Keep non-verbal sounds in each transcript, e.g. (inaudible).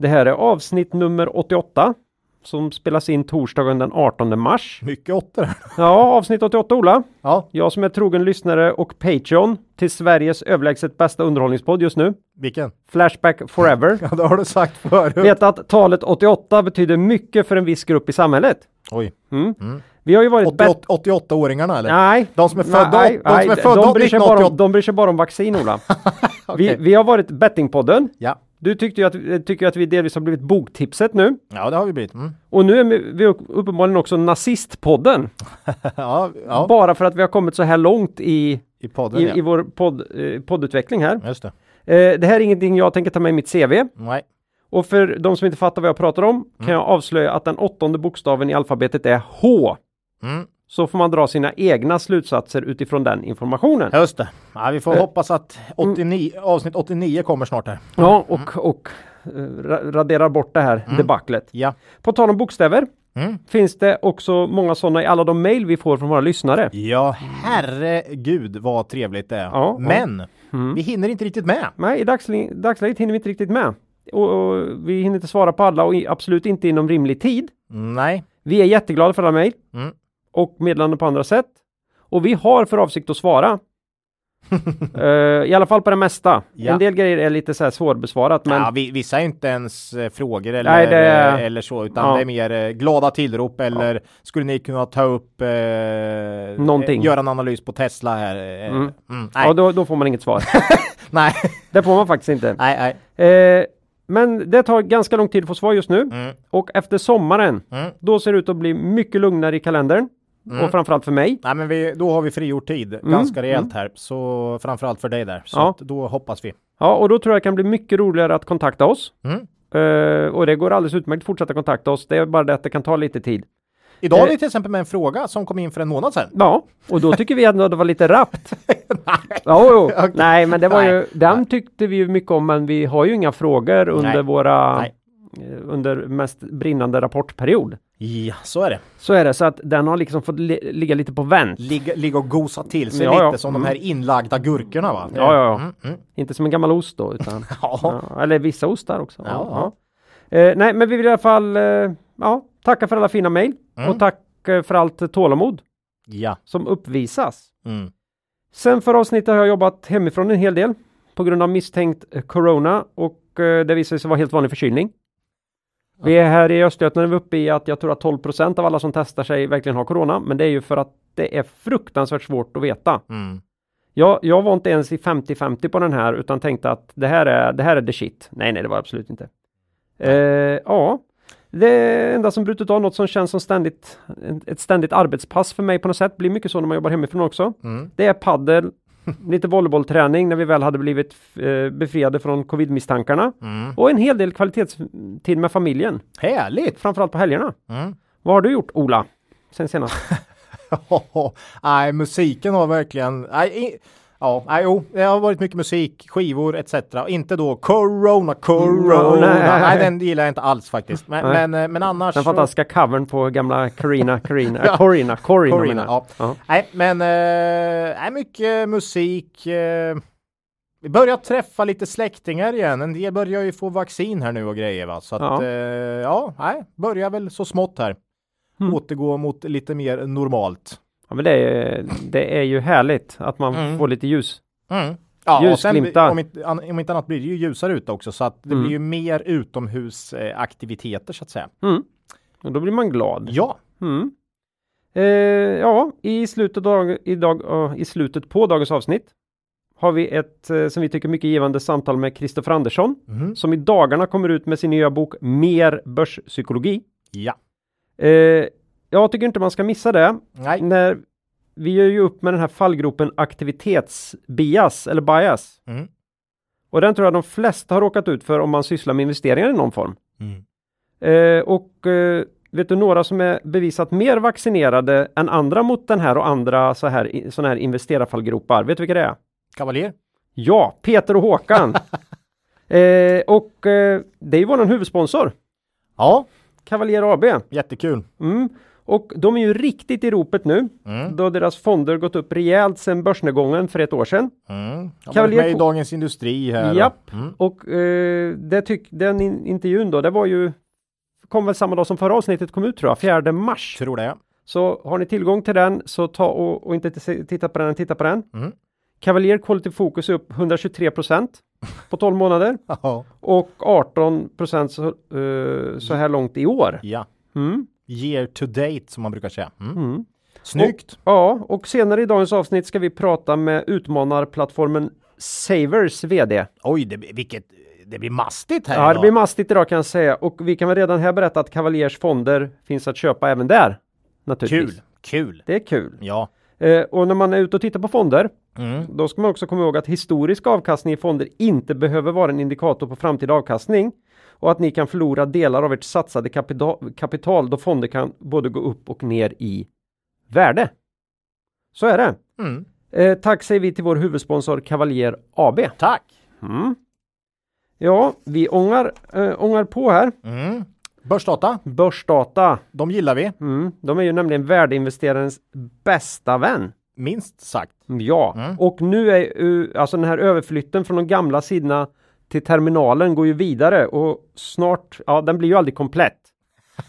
Det här är avsnitt nummer 88 som spelas in torsdagen den 18 mars. Mycket åttor. Ja, avsnitt 88 Ola. Ja, Jag som är trogen lyssnare och Patreon till Sveriges överlägset bästa underhållningspodd just nu. vilken? Flashback Forever. (laughs) Ja, det har du sagt förut. Vet att talet 88 betyder mycket för en viss grupp i samhlet. Oj. Mm. Vi har ju varit 88, 88-åringarna eller? Nej. De som är födda- nej, de som är nej, födda de bryr sig bara om, 1988. De bryr sig bara om vaccin Ola. (laughs) Okej. vi, vi har varit Bettingpodden. Ja. Du tyckte ju att, tycker att vi delvis har blivit boktipset nu. ja, det har vi blivit. Mm. Och nu är vi uppenbarligen också nazistpodden. (laughs) Ja, ja. Bara för att vi har kommit så här långt i, i podden i, ja. i vår podd, eh, poddutveckling här. Just det. Eh, det här är ingenting jag tänker ta med i mitt CV. Nej. Och för de som inte fattar vad jag pratar om kan jag avslöja att den åttonde bokstaven i alfabetet är H. Mm. Så får man dra sina egna slutsatser utifrån den informationen. Just det. Ja, vi får Eh. hoppas att 89, avsnitt 89 kommer snart här. Ja, och, och eh, ra- raderar bort det här debaclet. Ja. På tal om bokstäver Mm. finns det också många sådana i alla de mejl vi får från våra lyssnare. Ja, herregud vad trevligt det är. Ja, Men Mm. vi hinner inte riktigt med. Nej, i dagsläget, dagsläget hinner vi inte riktigt med. Och, och vi hinner inte svara på alla och absolut inte inom rimlig tid. Nej. Vi är jätteglada för alla mejl Mm. Och meddelanden på andra sätt. Och vi har för avsikt att svara. (laughs) Eh, I alla fall på det mesta. Ja. En del grejer är lite så här svårbesvarat men ja, vi, vissa är inte ens eh, frågor eller, Nej, det är- eller så, utan Ja. det är mer eh, glada tillrop eller skulle ni kunna ta upp eh, Någonting. eh, göra en analys på Tesla här? Eh, Mm. mm, ja, då, då får man inget svar. (laughs) nej, (laughs) det får man faktiskt inte. nej, nej. Eh, men det tar ganska lång tid att få svar just nu. Mm. Och efter sommaren, Mm. då ser det ut att bli mycket lugnare i kalendern. Mm. Och framförallt för mig. Nej, men vi, då har vi frigjort tid ganska rejält här, så framförallt för dig där. Så Mm. Ja. då hoppas vi. Ja, och då tror jag det kan bli mycket roligare att kontakta oss. Mm. Eh, och det går alldeles utmärkt att fortsätta kontakta oss. Det är bara det att det kan ta lite tid. Idag har Eh. vi till exempel med en fråga som kom in för en månad sedan. Ja, och då tycker vi ändå att det var lite rappt. (laughs) Ja, jo. (laughs) Okej. Nej, men det var ju, Nej. den tyckte vi ju mycket om, men vi har ju inga frågor under Nej. våra, Nej. eh, under mest brinnande rapportperiod. Ja, så är det. Så är det, så att den har liksom fått li- ligga lite på vänt. Ligga, ligga och gosa till sig Ja, lite ja. som Mm. de här inlagda gurkorna va? Ja, ja, ja. Mm, mm. Inte som en gammal ost då, utan (laughs) Ja. eller vissa ostar också. Ja, ja. Eh, nej, men vi vill i alla fall eh, ja, tacka för alla fina mejl Mm. och tack eh, för allt tålamod ja. som uppvisas. Mm. Sen förra avsnittet har jag jobbat hemifrån en hel del på grund av misstänkt corona och eh, det visade sig vara helt vanlig förkylning. Vi är här i Östergötland är vi uppe i att jag tror att 12% av alla som testar sig verkligen har corona, men det är ju för att det är fruktansvärt svårt att veta. Mm. Jag, jag var inte ens i 50-50 på den här utan tänkte att det här är, det här är the shit. Nej, nej, det var absolut inte. Eh, ja, det enda som brutit av något som känns som ständigt, ett ständigt arbetspass för mig på något sätt, blir mycket så när man jobbar hemifrån också. Mm. Det är paddel, lite volleybollträning när vi väl hade blivit eh, befriade från covid-misstankarna Mm. och en hel del kvalitetstid med familjen, Härligt! framförallt på helgerna. Mm. Vad har du gjort Ola? Sen senast? (laughs) nej, musiken har verkligen... Nej. Ja, nej, jo, det har varit mycket musik, skivor etc. Inte då Corona, Corona. Nej. Nej, den gillar jag inte alls faktiskt. Men, men, eh, men annars... Den så- fantastiska covern på gamla Carina, Carina, Ja. (laughs) äh, Corina, Corina, Corina, ja. ja. Nej, men eh, mycket musik. Eh, vi börjar träffa lite släktingar igen. En del börjar ju få vaccin här nu och grejer va. Så att Ja. ja, eh, ja nej, börjar väl så smått här. Mm. Återgå mot lite mer normalt. Ja, men det är, det är ju härligt att man Mm. får lite ljus. Mm. Ja, och sen, om, inte, om inte annat blir det ju ljusare ute också så att det Mm. blir ju mer utomhusaktiviteter så att säga. Mm. Och då blir man glad. Ja, Mm. Eh, ja, i slutet, av, i, dag, ja, i slutet på dagens avsnitt har vi ett eh, som vi tycker mycket givande samtal med Kristoffer Andersson Mhm. som i dagarna kommer ut med sin nya bok Mer börspsykologi. ja, Eh, jag tycker inte man ska missa det. nej, När vi gör ju upp med den här fallgropen aktivitetsbias eller bias. Mm. Och den tror jag de flesta har råkat ut för om man sysslar med investeringar i någon form. Mm. Eh, och eh, vet du några som är bevisat mer vaccinerade än andra mot den här och andra så här, såna här investerarfallgropar? Vet du vilka det är? Kavaljer? Ja, Peter och Håkan. (laughs) eh, och eh, det är ju våran huvudsponsor. Ja, Kavaljer AB. jättekul. Mm. Och de är ju riktigt i ropet nu Mm. då deras fonder gått upp rejält sedan börsnedgången för ett år sedan. Mm. Jag varit med i Dagens Industri här. Japp. Mm. Och eh, det tyck, den in, intervjun då, det var ju kom väl samma dag som förra avsnittet kom ut tror jag, 4 mars. Tror det. Så har ni tillgång till den så ta och, och inte titta på den, titta på den. Mm. Cavalier Quality Focus är upp 123% på 12 månader (laughs) och 18 så, eh, så här långt i år. ja. Mm. Year to date som man brukar säga. Mm. Mm. Snyggt. Ja, och senare i dagens avsnitt ska vi prata med utmanarplattformen Savers VD. Oj, det, vilket, det blir mastigt här Ja, det idag. blir mastigt idag kan jag säga och vi kan väl redan här berätta att Cavaliers fonder finns att köpa även där. Naturligtvis. Kul, kul. Det är kul. Ja. Eh, och när man är ute och tittar på fonder, Mm. då ska man också komma ihåg att historisk avkastning i fonder inte behöver vara en indikator på framtida avkastning och att ni kan förlora delar av ert satsade kapital, kapital då fonder kan både gå upp och ner i värde. Så är det. Mm. Eh, tack säger vi till vår huvudsponsor Cavalier AB. Tack. Mm. Ja, vi ångar, äh, ångar på här. Mm. Börsdata, Börsdata. de gillar vi. Mm. De är ju nämligen värdeinvesterarens bästa vän. Minst sagt. Ja, Mm. och nu är alltså den här överflytten från de gamla sidorna till terminalen går ju vidare och snart, ja den blir ju aldrig komplett.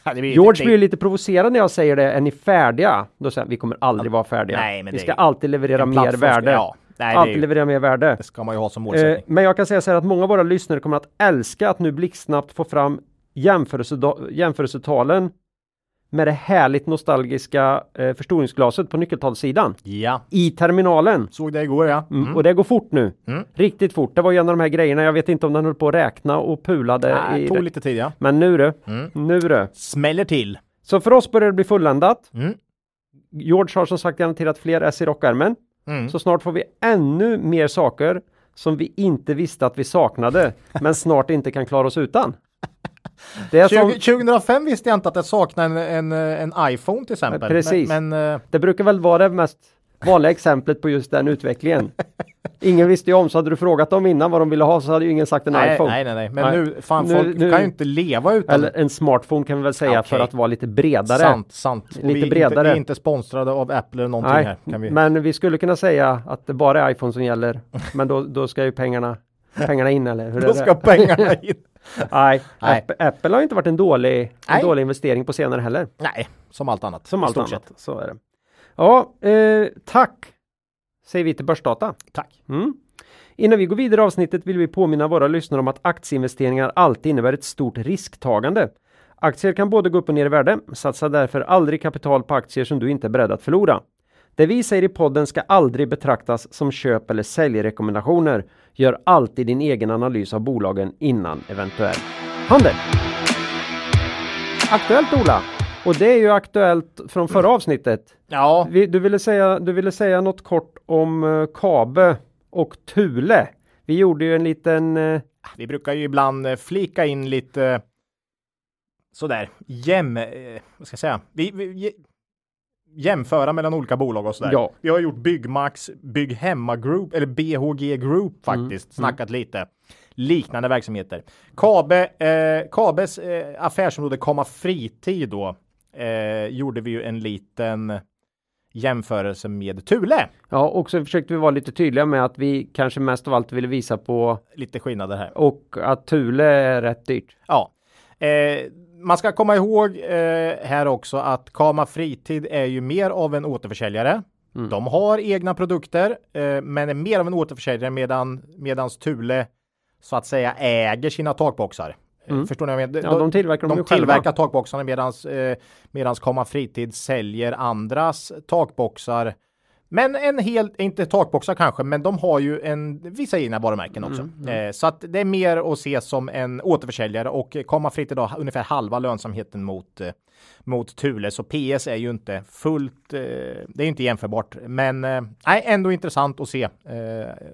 (laughs) Blir George blir ju lite provocerad när jag säger det, är ni färdiga? Då säger han, vi kommer aldrig vara färdiga. Nej, men vi ska alltid leverera mer värde. Ja, nej, alltid ju- leverera mer värde. det ska man ju ha som Eh, målsättning. men jag kan säga så här att många av våra lyssnare kommer att älska att nu blixtsnabbt få fram jämförelsetalen med det härligt nostalgiska eh, förstoringsglaset på nyckeltalssidan ja, i terminalen. såg det igår ja. Mm. Och det går fort nu. Mm. Riktigt fort. Det var ju en av de här grejerna. Jag vet inte om den höll på att räkna och pulade. Nej, i tog det. lite tid ja. Men nu du. Mm. Nu du. Smäller till. Så för oss börjar det bli fulländat. Mm. George har som sagt garanterat fler S i rockärmen. Mm. Så snart får vi ännu mer saker som vi inte visste att vi saknade, men snart inte kan klara oss utan. Det som, 20, 2005 visste jag inte att jag saknade en, en, en iPhone till exempel. Precis. Men, men eh, det brukar väl vara det mest vanliga exemplet på just den utvecklingen. (laughs) Ingen visste ju om, så hade du frågat dem innan vad de ville ha så hade ju ingen sagt en nej, iPhone. nej, nej, nej. Men Nej. nu, fan Nu- folk nu- kan ju inte leva utan. Eller en smartphone kan vi väl säga för Okej. att vara lite bredare. Sant, sant. Och Lite vi är Inte, bredare. vi är inte sponsrade av Apple eller någonting Nej, här. Vi... men vi skulle kunna säga att det bara är iPhone som gäller. Men då, då ska ju pengarna, pengarna in eller hur Då det? ska pengarna in. (laughs) Nej, Nej. Apple, har inte varit en dålig, en dålig investering på senare heller. Nej, som allt annat. Som allt annat. sett. Så är det. Ja, eh, tack säger vi till Börsdata. Tack. Mm. Innan vi går vidare i avsnittet vill vi påminna våra lyssnare om att aktieinvesteringar alltid innebär ett stort risktagande. Aktier kan både gå upp och ner i värde. Satsa därför aldrig kapital på aktier som du inte är beredd att förlora. Det vi säger i podden ska aldrig betraktas som köp eller säljrekommendationer. Gör alltid din egen analys av bolagen innan eventuell handel. Aktuellt Ola! Och det är ju aktuellt från förra avsnittet. Ja, du, ville säga, du ville säga något kort om uh, Kabe och Thule. Vi gjorde ju en liten... eh, vi brukar ju ibland eh, flika in lite eh, sådär jäm, eh, vad ska jag säga, vi, vi jämföra mellan olika bolag och sådär. Ja. Vi har gjort Byggmax, Bygg Hemma Group eller BHG Group faktiskt, snackat lite. Liknande verksamheter. Kabe, eh, Kabes eh, affärsområde Komma Fritid då eh, gjorde vi ju en liten jämförelse med Thule. ja, och så försökte vi vara lite tydliga med att vi kanske mest av allt ville visa på Lite skillnader här. och att Thule är rätt dyrt. Ja, eh, man ska komma ihåg eh, här också att Kama Fritid är ju mer av en återförsäljare. Mm. De har egna produkter, eh, men är mer av en återförsäljare medan medans Thule så att säga äger sina takboxar. Eh, Mm. Förstår ni vad jag menar? Ja, de tillverkar de själva. tillverkar takboxarna medans, eh, medans Kama Fritid säljer andras takboxar. Men en hel, inte takboxar kanske, men de har ju en, vissa egna varumärken också. Mm, Eh, så att det är mer att se som en återförsäljare och Kama Fritid har ungefär halva lönsamheten mot, eh, mot Thule. Så PS är ju inte fullt, eh, det är inte jämförbart. Men eh, nej, ändå intressant att se. Eh,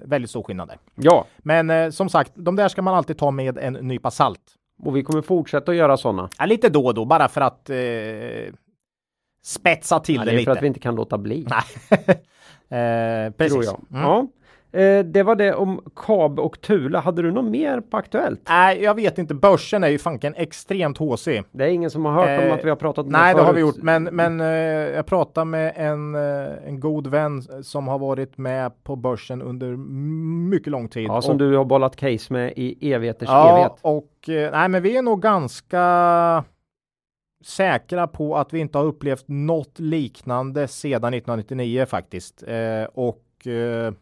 väldigt stor skillnad där. Ja, Men eh, som sagt, de där ska man alltid ta med en nypa salt. Och vi kommer fortsätta att göra sådana. Ja, lite då och då bara för att spetsa till Ja, det det är lite. för att vi inte kan låta bli. (laughs) eh, precis. Tror jag. Mm. Ja. Eh, det var det om KAB och Thule. Hade du något mer på Aktuellt? Nej, jag vet inte. Börsen är ju fanken extremt håsig. Det är ingen som har hört om Eh, att vi har pratat om Nej, det har vi gjort. Men, men eh, jag pratade med en, eh, en god vän som har varit med på börsen under mycket lång tid. Ja, som och, du har bollat case med i evigheters ja, evighet. och nej, men vi är nog ganska säkra på att vi inte har upplevt något liknande sedan 1999 faktiskt. Eh, och eh,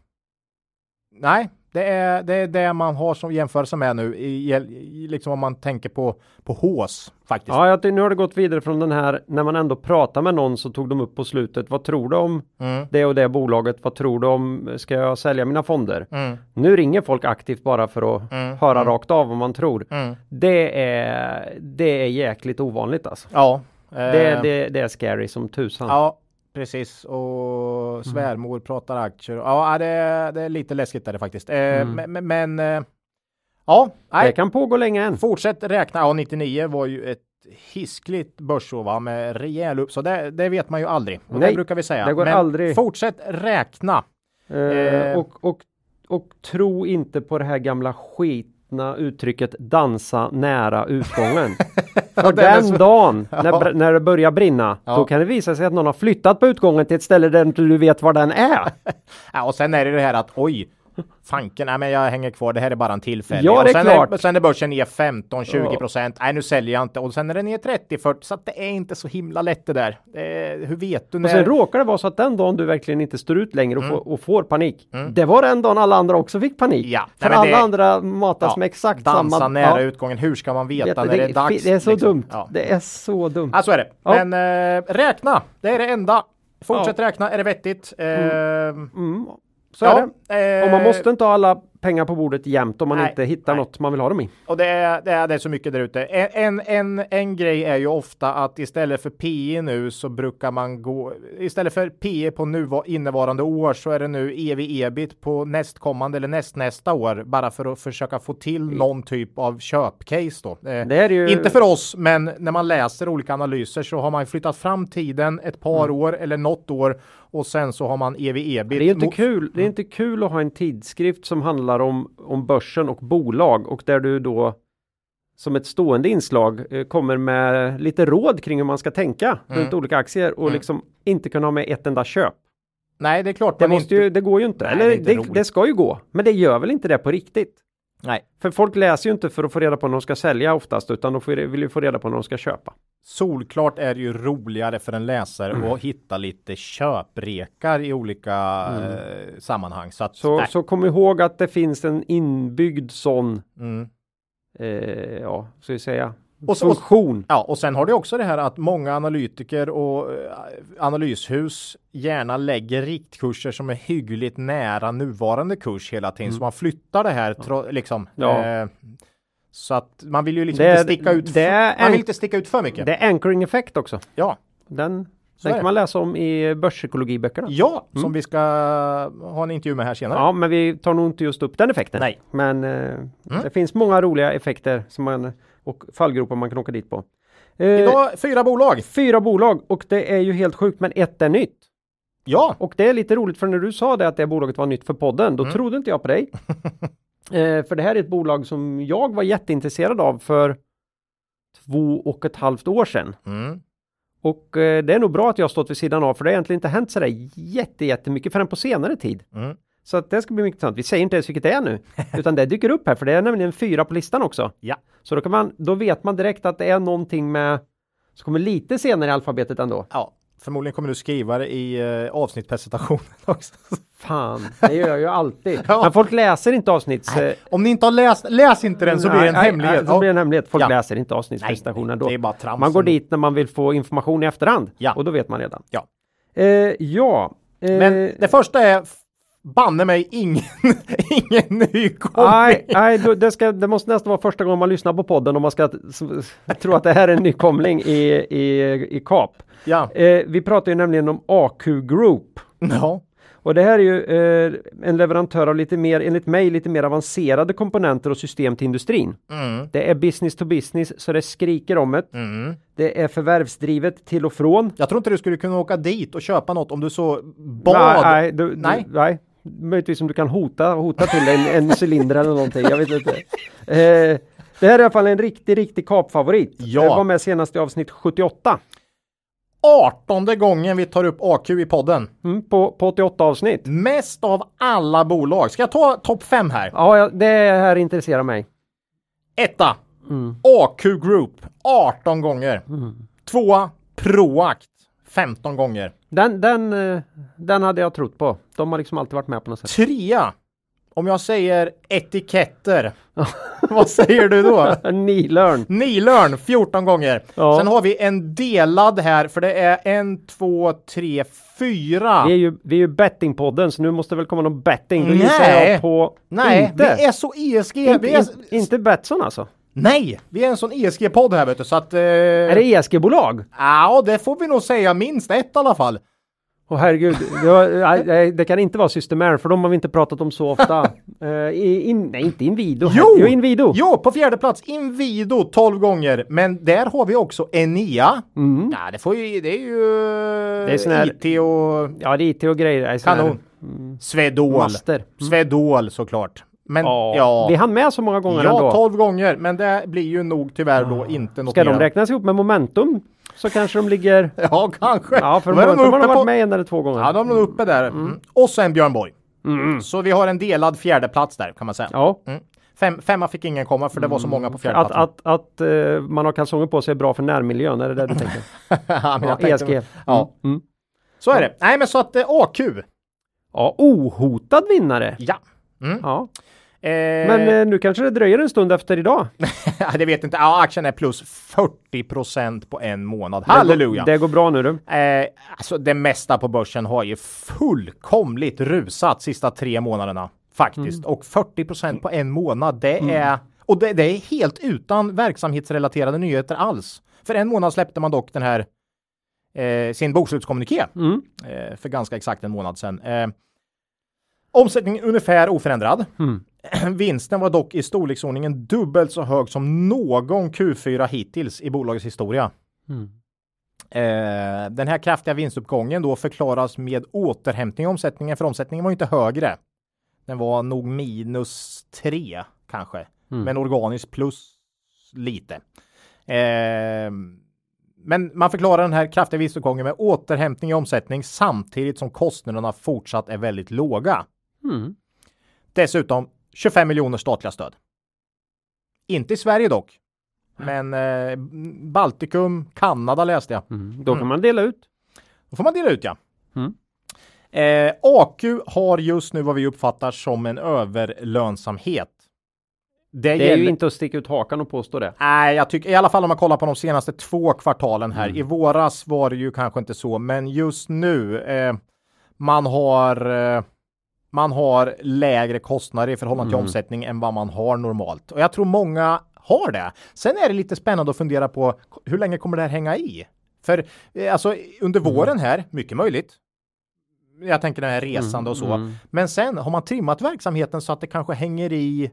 nej, det är, det är det man har som jämförelse med nu, i, i, liksom om man tänker på, på hås faktiskt. Ja, jag, nu har det gått vidare från den här när man ändå pratar med någon så tog de upp på slutet. Vad tror du om Mm, det och det bolaget? Vad tror du om? Ska jag sälja mina fonder? mm, Nu ringer folk aktivt bara för att Mm, höra mm. rakt av vad man tror. mm. Det är, det är jäkligt ovanligt alltså. Ja. Det, eh, det, det är scary som tusan. Ja, precis. Och svärmor pratar aktier. Ja, det, är- det är lite läskigt där faktiskt. Eh, Mm. Men, men, eh, ja, det nej. kan pågå länge än. Fortsätt räkna. Ja, 99 var ju ett hiskligt börsår va? med rejäl upp. Så det, det vet man ju aldrig. Och Nej, det brukar vi säga. det går men aldrig. fortsätt räkna. Eh, Eh. och, och, och tro inte på det här gamla skitna uttrycket dansa nära utgången. (laughs) (laughs) För den dagen när, när det börjar brinna, Ja. då kan det visa sig att någon har flyttat på utgången till ett ställe där inte du vet var den är. (laughs) Ja, och sen är det det här att oj, fanken, nej men jag hänger kvar, det här är bara en tillfällig. Ja, det är och sen klart. Är, sen är börsen ner 15-20 Ja. procent, nej nu säljer jag inte. Och sen är den ner 30-40, så att det är inte så himla lätt det där. Det är, hur vet du Och när? sen råkar det vara så att den dagen du verkligen inte står ut längre och, Mm. får, och får panik. Det var den dagen alla andra också fick panik. Ja, För nej, alla det- andra matas Ja, med exakt dansa samma... nära Ja, utgången, hur ska man veta vet du, när det är dags? Det är så liksom? dumt. Det är så dumt. ja, så är det. Men eh, räkna, det är det enda. Fortsätt räkna, är det vettigt? Eh, Mm, så ja, är det. eh, Och man måste inte ha alla pengar på bordet jämt om man Nej, inte hittar nej. något man vill ha dem i. Och det är, det är, det är så mycket där ute. En, en, en, grej är ju ofta att istället för PE nu så brukar man gå, istället för PE på nuva, innevarande år så är det nu ev ebit på nästkommande eller nästnästa år bara för att försöka få till någon typ av köpcase då. Eh, Det är ju... Inte för oss, men när man läser olika analyser så har man flyttat fram tiden ett par Mm. år eller något år och sen så har man ev ebit. Det är inte kul. Det är inte kul att ha en tidskrift som handlar om, om börsen och bolag och där du då som ett stående inslag eh, kommer med lite råd kring hur man ska tänka Mm. runt olika aktier och Mm. liksom inte kunna ha med ett enda köp. Nej, det är klart. Det, måste inte- ju, det går ju inte. Nej, Eller det det, det, ska ju gå. Men det gör väl inte det på riktigt? Nej. För folk läser ju inte för att få reda på när de ska sälja oftast utan de får, vill ju få reda på när de ska köpa. Solklart är det ju roligare för en läsare Mm. att hitta lite köprekar i olika eh, sammanhang. Så, att, Mm. Så, så kom ihåg att det finns en inbyggd sån, Mm. eh, ja, så att säga, Och så- funktion. Ja, och sen har det också det här att många analytiker och eh, analyshus gärna lägger riktkurser som är hyggligt nära nuvarande kurs hela tiden. Så man flyttar det här tro, liksom. Mm. Ja. Eh, så att man vill ju liksom Det- inte sticka ut. är man vill inte sticka ut för mycket. Det är anchoring effekt också. Ja, Den, den kan man läsa om i börspsykologiböckerna. ja, Mm. som vi ska ha en intervju med här senare. Ja, men vi tar nog inte just upp den effekten. Nej. Men eh, det finns många roliga effekter som man, och fallgropar man kan åka dit på. Eh, Idag fyra bolag. Fyra bolag och det är ju helt sjukt men ett är nytt. Ja, Och det är lite roligt för när du sa det att det bolaget var nytt för podden Mm. då trodde inte jag på dig. (laughs) eh, för det här är ett bolag som jag var jätteintresserad av för två och ett halvt år sedan. mm. Och eh, det är nog bra att jag stått vid sidan av för det har egentligen inte hänt sådär jätte, jättemycket förrän på senare tid. Mm. Så att det ska bli mycket intressant. Vi säger inte ens vilket det är nu, (laughs) utan det dyker upp här för det är nämligen fyra på listan också. Ja. Så då, kan man, då vet man direkt att det är någonting med, som kommer lite senare i alfabetet ändå. ja, förmodligen kommer du skriva det i eh, avsnittpresentationen (laughs) också. Fan, det gör jag ju alltid. (laughs) Ja. Men folk läser inte avsnitts... eh, Om ni inte har läst, läs inte den så blir det en nej, hemlighet. nej, Så blir det en hemlighet. Folk Ja. läser inte avsnittspresentationen då. det är bara trams. Man går dit när man vill få information i efterhand. Ja. Och då vet man redan. Ja. Eh, ja. Eh, Men det första är banne mig ingen, (laughs) ingen nykomling. Nej, nej det, ska, det måste nästan vara första gången man lyssnar på podden om man ska tro att det här är en nykomling i, i, i KAP. Ja. Eh, vi pratar ju nämligen om AQ Group. ja. Och det här är ju eh, en leverantör av lite mer, enligt mig, lite mer avancerade komponenter och system till industrin. Mm. Det är business to business så det skriker om det. Mm. Det är förvärvsdrivet till och från. Jag tror inte du skulle kunna åka dit och köpa något om du så bad. Nej, nej, du, du, Nej. Möjligtvis om du kan hota, hota till en, en cylinder eller någonting. Jag vet inte. Eh, det här är i alla fall en riktig, riktig kapfavorit. Ja. Det var med senast i avsnitt 78. 18 gången vi tar upp AQ i podden. Mm, på, på 88 avsnitt. Mest av alla bolag. Ska jag ta topp 5 här? Ja, det här intresserar mig. Etta. Mm. AQ Group 18 gånger. Tvåa Proact 15 gånger. Den, den, eh, den hade jag trott på. De har liksom alltid varit med på något sätt. Trea. Om jag säger etiketter. (laughs) Vad säger du då? (laughs) Nilörn. Nilörn 14 gånger. Ja. Sen har vi en delad här för det är en, två, tre, fyra. Vi är ju, vi är ju bettingpodden så nu måste det väl komma någon betting. Då Nej. jag på Nej, inte. vi är så ESG. inte, är, in, inte Betsson alltså. Nej, vi är en sån ESG-podd här vet du så att... Eh, Är det ESG-bolag? Ja, det får vi nog säga minst ett i alla fall. Åh herregud, det, var, (laughs) det kan inte vara Systemair för de har vi inte pratat om så ofta. (laughs) I- in, nej, inte Inwido. Jo! jo Inwido. Jo, på fjärde plats Inwido 12 gånger. Men där har vi också Enea. Mm. Ja, det får ju, det är ju Det är här- IT och Ja, det är IT och grejer. Kanon. Swedol. Master. Swedol såklart. Men Ja, ja, vi hann med så många gånger ja ändå. 12 gånger. Men det blir ju nog tyvärr då inte något Ska de mer. räknas ihop med Momentum så kanske de ligger... (laughs) Ja, kanske. Ja, för Momentum har de varit på- med en eller två gånger. Ja, de är uppe där. Mm. Och sen Björn Borg. Mm. Så vi har en delad fjärde plats där kan man säga. Ja, Mm. Fem, femma fick ingen komma för det var så många på fjärde att, platsen. att, att eh, man har kalsonger på sig är bra för närmiljön, är det det du tänker? (laughs) Ja, men Ja, jag tänkte- ESG. Ja, Mm. så är det. Nej, men så att eh, AQ. Ja, ohotad vinnare. Ja. Mm. Ja. Eh, Men eh, nu kanske det dröjer en stund efter idag. (laughs) det vet inte. Ja, aktien är plus 40 procent på en månad. Halleluja! Det, det går bra nu du. Eh, alltså det mesta på börsen har ju fullkomligt rusat sista tre månaderna faktiskt. Och 40 procent på en månad, det är och det, det är helt utan verksamhetsrelaterade nyheter alls. För en månad släppte man dock den här eh, sin bokslutskommuniké Mm. eh, för ganska exakt en månad sedan. Eh, omsättningen ungefär oförändrad. Mm. (clears throat) Vinsten var dock i storleksordningen dubbelt så hög som någon Q4 hittills i bolagets historia. Mm. Eh, den här kraftiga vinstuppgången då förklaras med återhämtning i omsättningen, för omsättningen var inte högre. Den var nog minus 3 kanske, Mm. men organiskt plus lite. Eh, men man förklarar den här kraftiga vinstuppgången med återhämtning i omsättning samtidigt som kostnaderna fortsatt är väldigt låga. Mm. Dessutom 25 miljoner statliga stöd. Inte i Sverige dock. Men eh, Baltikum, Kanada läste jag. Mm. Då kan man dela ut. Då får man dela ut ja. Mm. Eh, AQ har just nu vad vi uppfattar som en överlönsamhet. Det, Det är gäller... ju inte att sticka ut hakan och påstå det. Nej, jag tycker i alla fall om man kollar på de senaste två kvartalen här. Mm. I våras var det ju kanske inte så, men just nu eh, man har eh, man har lägre kostnader i förhållande till Mm. omsättning än vad man har normalt. Och jag tror många har det. Sen är det lite spännande att fundera på hur länge kommer det här hänga i? För eh, alltså under Mm. våren här, mycket möjligt. Jag tänker den här resande och så. Mm. Men sen har man trimmat verksamheten så att det kanske hänger i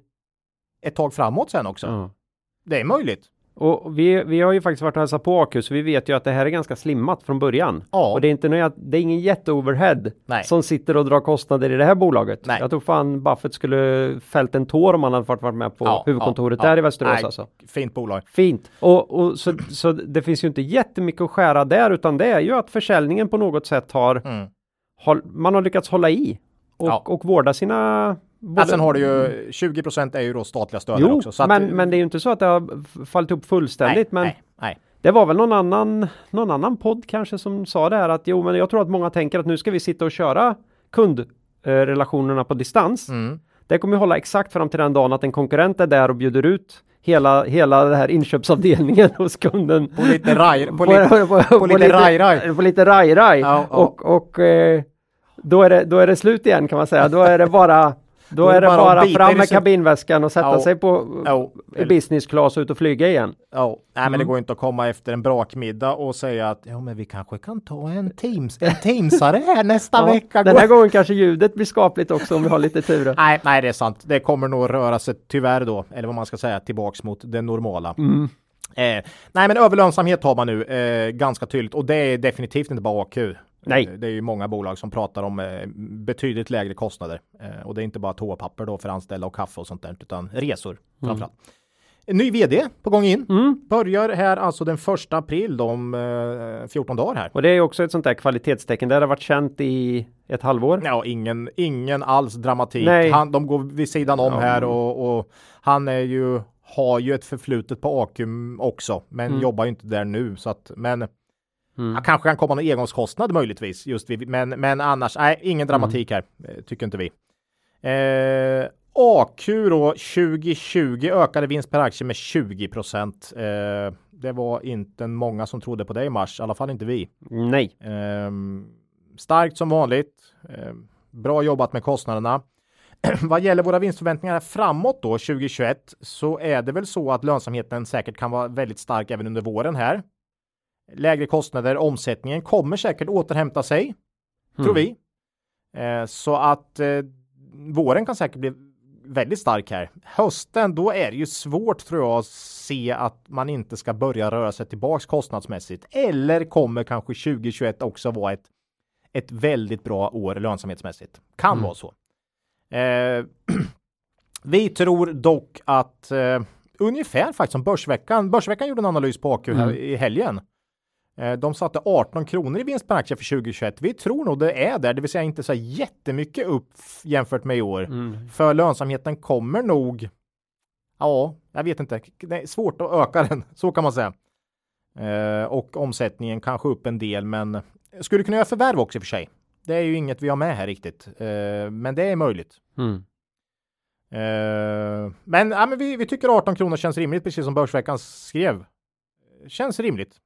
ett tag framåt sen också. Ja. Det är möjligt. Och vi, vi har ju faktiskt varit och hälsat på AQ så vi vet ju att det här är ganska slimmat från början. Ja. Och det är inte några, det är ingen jätteoverhead Nej. som sitter och drar kostnader i det här bolaget. Nej. Jag tror fan Buffett skulle fällt en tår om han hade varit med på Ja, huvudkontoret ja, där i Västerås Nej. alltså. Fint bolag. Fint. Och, och så, så det finns ju inte jättemycket att skära där utan det är ju att försäljningen på något sätt har, Mm. håll, man har lyckats hålla i och, och vårda sina Ja, sen har du ju 20% är ju då statliga stöd Jo, också. Så att- men, men det är ju inte så att det har fallit upp fullständigt. nej, men nej, nej. det var väl någon annan, någon annan podd kanske som sa det här att jo, men jag tror att många tänker att nu ska vi sitta och köra kundrelationerna på distans. Mm. Det kommer ju hålla exakt fram till den dagen att en konkurrent är där och bjuder ut hela, hela den här inköpsavdelningen (laughs) hos kunden. På lite raj, på lite, på lite raj-raj. På lite raj-raj. Ja, ja. Och, och eh, då, är det, då är det slut igen kan man säga. Då är det bara Då är det bara bara fram med kabinväskan och sätta Ja. sig på i business class ut och flyga igen. Ja, nej men det Mm. går inte att komma efter en brakmiddag och säga att ja, men vi kanske kan ta en Teams, en (laughs) Teamsare här nästa Ja, vecka. den här gången kanske ljudet blir skapligt också om vi har lite tur. (laughs) Nej, nej, det är sant. Det kommer nog röra sig tyvärr då, eller vad man ska säga, tillbaks mot det normala. Mm. Eh, nej, men överlönsamhet har man nu eh, ganska tydligt och det är definitivt inte bara AQ. Nej. Eh, Det är ju många bolag som pratar om eh, betydligt lägre kostnader eh, och det är inte bara toapapper då för anställda och kaffe och sånt där utan resor framförallt. En ny vd på gång in. Mm. Börjar här alltså den första april om eh, 14 dagar här. Och det är också ett sånt där kvalitetstecken. Det har varit känt i ett halvår. Ja, ingen, ingen alls dramatik. Nej. Han, de går vid sidan om Ja. här och, och han är ju, har ju ett förflutet på Akum också, men Mm. jobbar ju inte där nu så att, men Mm. ja, kanske kan komma någon engångskostnad möjligtvis just vid, men, men annars, nej, ingen dramatik Mm. här, eh, tycker inte vi. Eh, AQ då 2020 ökade vinst per aktie med 20 procent. Eh, det var inte många som trodde på det i mars, i alla fall inte vi. Nej. Ehm, starkt som vanligt. Ehm, bra jobbat med kostnaderna. (clears throat) Vad gäller våra vinstförväntningar framåt då 2021 så är det väl så att lönsamheten säkert kan vara väldigt stark även under våren här. Lägre kostnader, omsättningen kommer säkert återhämta sig, tror Mm. vi. Eh, så att eh, våren kan säkert bli väldigt stark här. Hösten, då är det ju svårt tror jag att se att man inte ska börja röra sig tillbaks kostnadsmässigt. Eller kommer kanske 2021 också vara ett, ett väldigt bra år lönsamhetsmässigt. Kan Mm. vara så. Eh, (clears throat) vi tror dock att eh, ungefär faktiskt som Börsveckan. Börsveckan gjorde en analys på AQ här Mm. i helgen. Eh, De satte 18 kronor i vinst per aktie för 2021. Vi tror nog det är där, det vill säga inte så jättemycket upp jämfört med i år. Mm. För lönsamheten kommer nog. Ja, jag vet inte. Det är svårt att öka den, (laughs) så kan man säga. Eh, och omsättningen kanske upp en del, men skulle kunna göra förvärv också i och för sig. Det är ju inget vi har med här riktigt, eh, men det är möjligt. Mm. Men, ja, men vi, vi tycker 18 kronor känns rimligt, precis som Börsveckan skrev. Känns rimligt.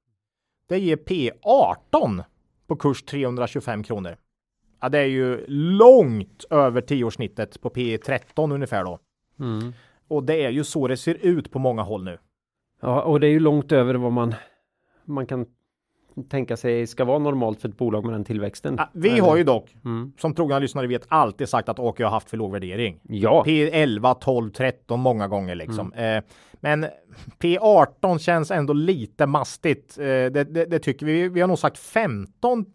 Det ger P18 på kurs 325 kronor. Ja, det är ju långt över tioårssnittet på P13 ungefär då. Mm. Och det är ju så det ser ut på många håll nu. Ja, och det är ju långt över vad man, man kan tänka sig ska vara normalt för ett bolag med den tillväxten. Vi har ju dock, Mm. som trogna lyssnare vet, alltid sagt att AQ har haft för låg värdering. Ja, P11, 12, 13 många gånger liksom. Eh, men P18 känns ändå lite mastigt. Eh, det, det, det tycker vi. Vi har nog sagt 15,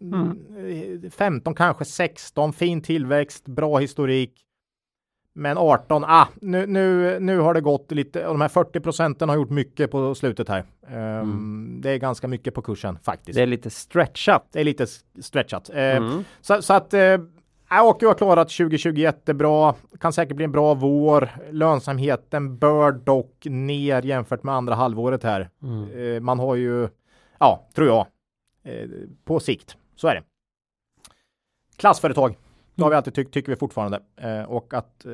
eh, 15 kanske 16, fin tillväxt, bra historik. Men 18, ah, nu, nu, nu har det gått lite, och de här 40 procenten har gjort mycket på slutet här. Ehm, Det är ganska mycket på kursen faktiskt. det är lite stretchat. Det är lite stretchat. Eh, Mm. så, så att eh, AQ har klarat 2020 jättebra. Kan säkert bli en bra vår. Lönsamheten bör dock ner jämfört med andra halvåret här. Mm. Eh, man har ju, ja, tror jag, eh, på sikt. Så är det. Klassföretag. Det har vi alltid tyckt, tycker vi fortfarande. Eh, och att eh,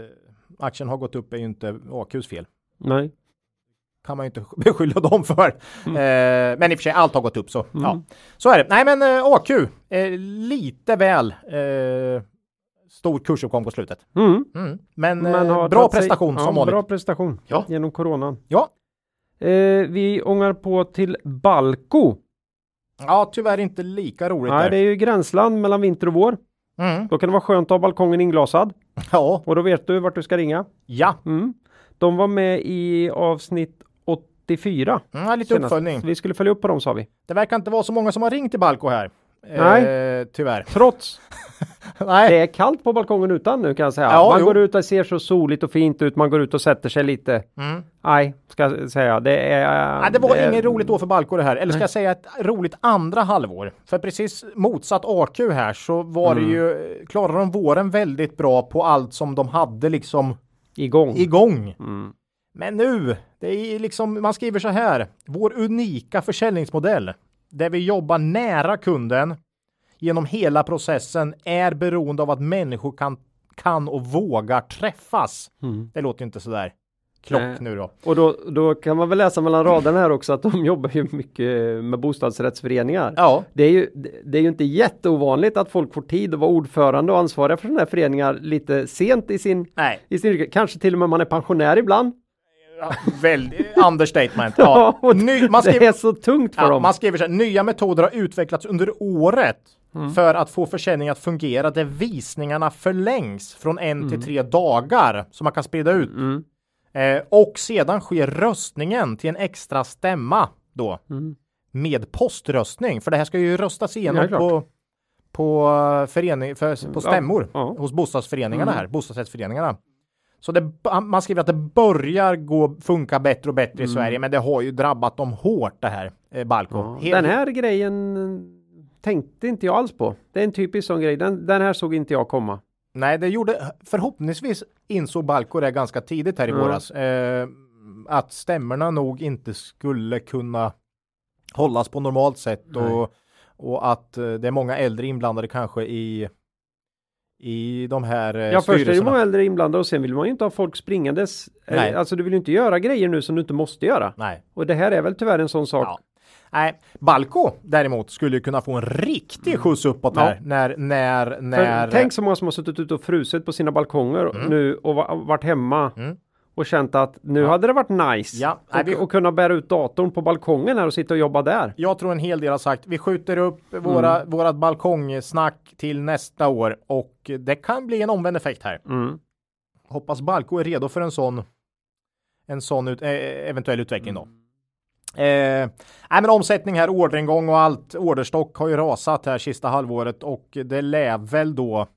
aktien har gått upp är ju inte AQs fel. Nej. Kan man ju inte (laughs) beskylla dem för. Eh, men i och för sig, allt har gått upp så. Mm. Ja, så är det. Nej, men eh, AQ, eh, lite väl eh, stor kursuppgång på slutet. Mm. Mm. Men, Men bra tagit sig- prestation ja, som vanligt. Bra prestation Ja. genom coronan. Ja. Vi ångar på till Balco. ja, tyvärr inte lika roligt Nej, där. det är ju gränsland mellan vinter och vår. Mm. Då kan det vara skönt att ha balkongen inglasad. Ja, Och då vet du vart du ska ringa. ja. Mm. De var med i avsnitt 84. Mm, lite senast. uppföljning. Så vi skulle följa upp på dem sa vi. Det verkar inte vara så många som har ringt till Balco här. Nej. Eh, tyvärr. Trots (laughs) Nej. det är kallt på balkongen utan nu kan jag säga. Ja, man jo. går ut och ser så soligt och fint ut. Man går ut och sätter sig lite. Mm. Nej, ska jag säga. Det är... Nej, det var är- inget roligt då för Balco det här. Eller ska jag säga ett roligt andra halvår? För precis motsatt AQ här så var Mm. det ju, klarade de våren väldigt bra på allt som de hade liksom igång. igång. Mm. Men nu, det är liksom, man skriver så här, vår unika försäljningsmodell där vi jobbar nära kunden genom hela processen är beroende av att människor kan, kan och vågar träffas. Mm. Det låter inte så där klock Nej. nu då. Och då, då kan man väl läsa mellan raderna här också att de (laughs) jobbar ju mycket med bostadsrättsföreningar. Ja, Det är, ju, det- är ju inte jätteovanligt att folk får tid att vara ordförande och ansvariga för sådana här föreningar lite sent i sin, nej, i sin. Kanske till och med man är pensionär ibland. Ja, väldigt (laughs) understatement. Ja. Ny, man, det skriver, är så tungt för ja, dem. man skriver så här, nya metoder har utvecklats under året Mm. för att få försäljningen att fungera där visningarna förlängs från en Mm. till tre dagar så man kan sprida ut. Eh, och sedan sker röstningen till en extra stämma då Mm. med poströstning. För det här ska ju röstas Ja, igenom klart. på på, eh, förening, för, på stämmor Ja, ja. hos bostadsföreningarna Mm. här, bostadsrättsföreningarna. Så det, man skriver att det börjar gå funka bättre och bättre i Sverige, men det har ju drabbat dem hårt det här, eh, Balco. Mm. Ja, Helt- Den här grejen tänkte inte jag alls på. Det är en typisk sån grej. Den, den här såg inte jag komma. Nej, det gjorde förhoppningsvis insåg Balco det ganska tidigt här i Ja. våras. Eh, att stämmorna nog inte skulle kunna hållas på normalt sätt och, och att eh, det är många äldre inblandade kanske i i de här eh, Ja, först är ju många äldre inblandade och sen vill man ju inte ha folk springandes. Nej. Eh, Alltså du vill ju inte göra grejer nu som du inte måste göra. Nej. Och det här är väl tyvärr en sån sak. Ja. Nej, Balco däremot skulle ju kunna få en riktig skjuts uppåt Mm. Ja. här när, när, För när. tänk så många som har suttit ute och frusit på sina balkonger nu och va- varit hemma Mm. Och känt att nu hade det varit nice Ja, nej, och, vi- och kunna bära ut datorn på balkongen här och sitta och jobba där. Jag tror en hel del har sagt vi skjuter upp våra, vårat balkongsnack till nästa år och det kan bli en omvänd effekt här. Mm. Hoppas Balco är redo för en sån en sån ut, eh, eventuell utveckling då. Eh, nej men omsättning här, orderingång och allt. Orderstock har ju rasat här sista halvåret och det lär väl då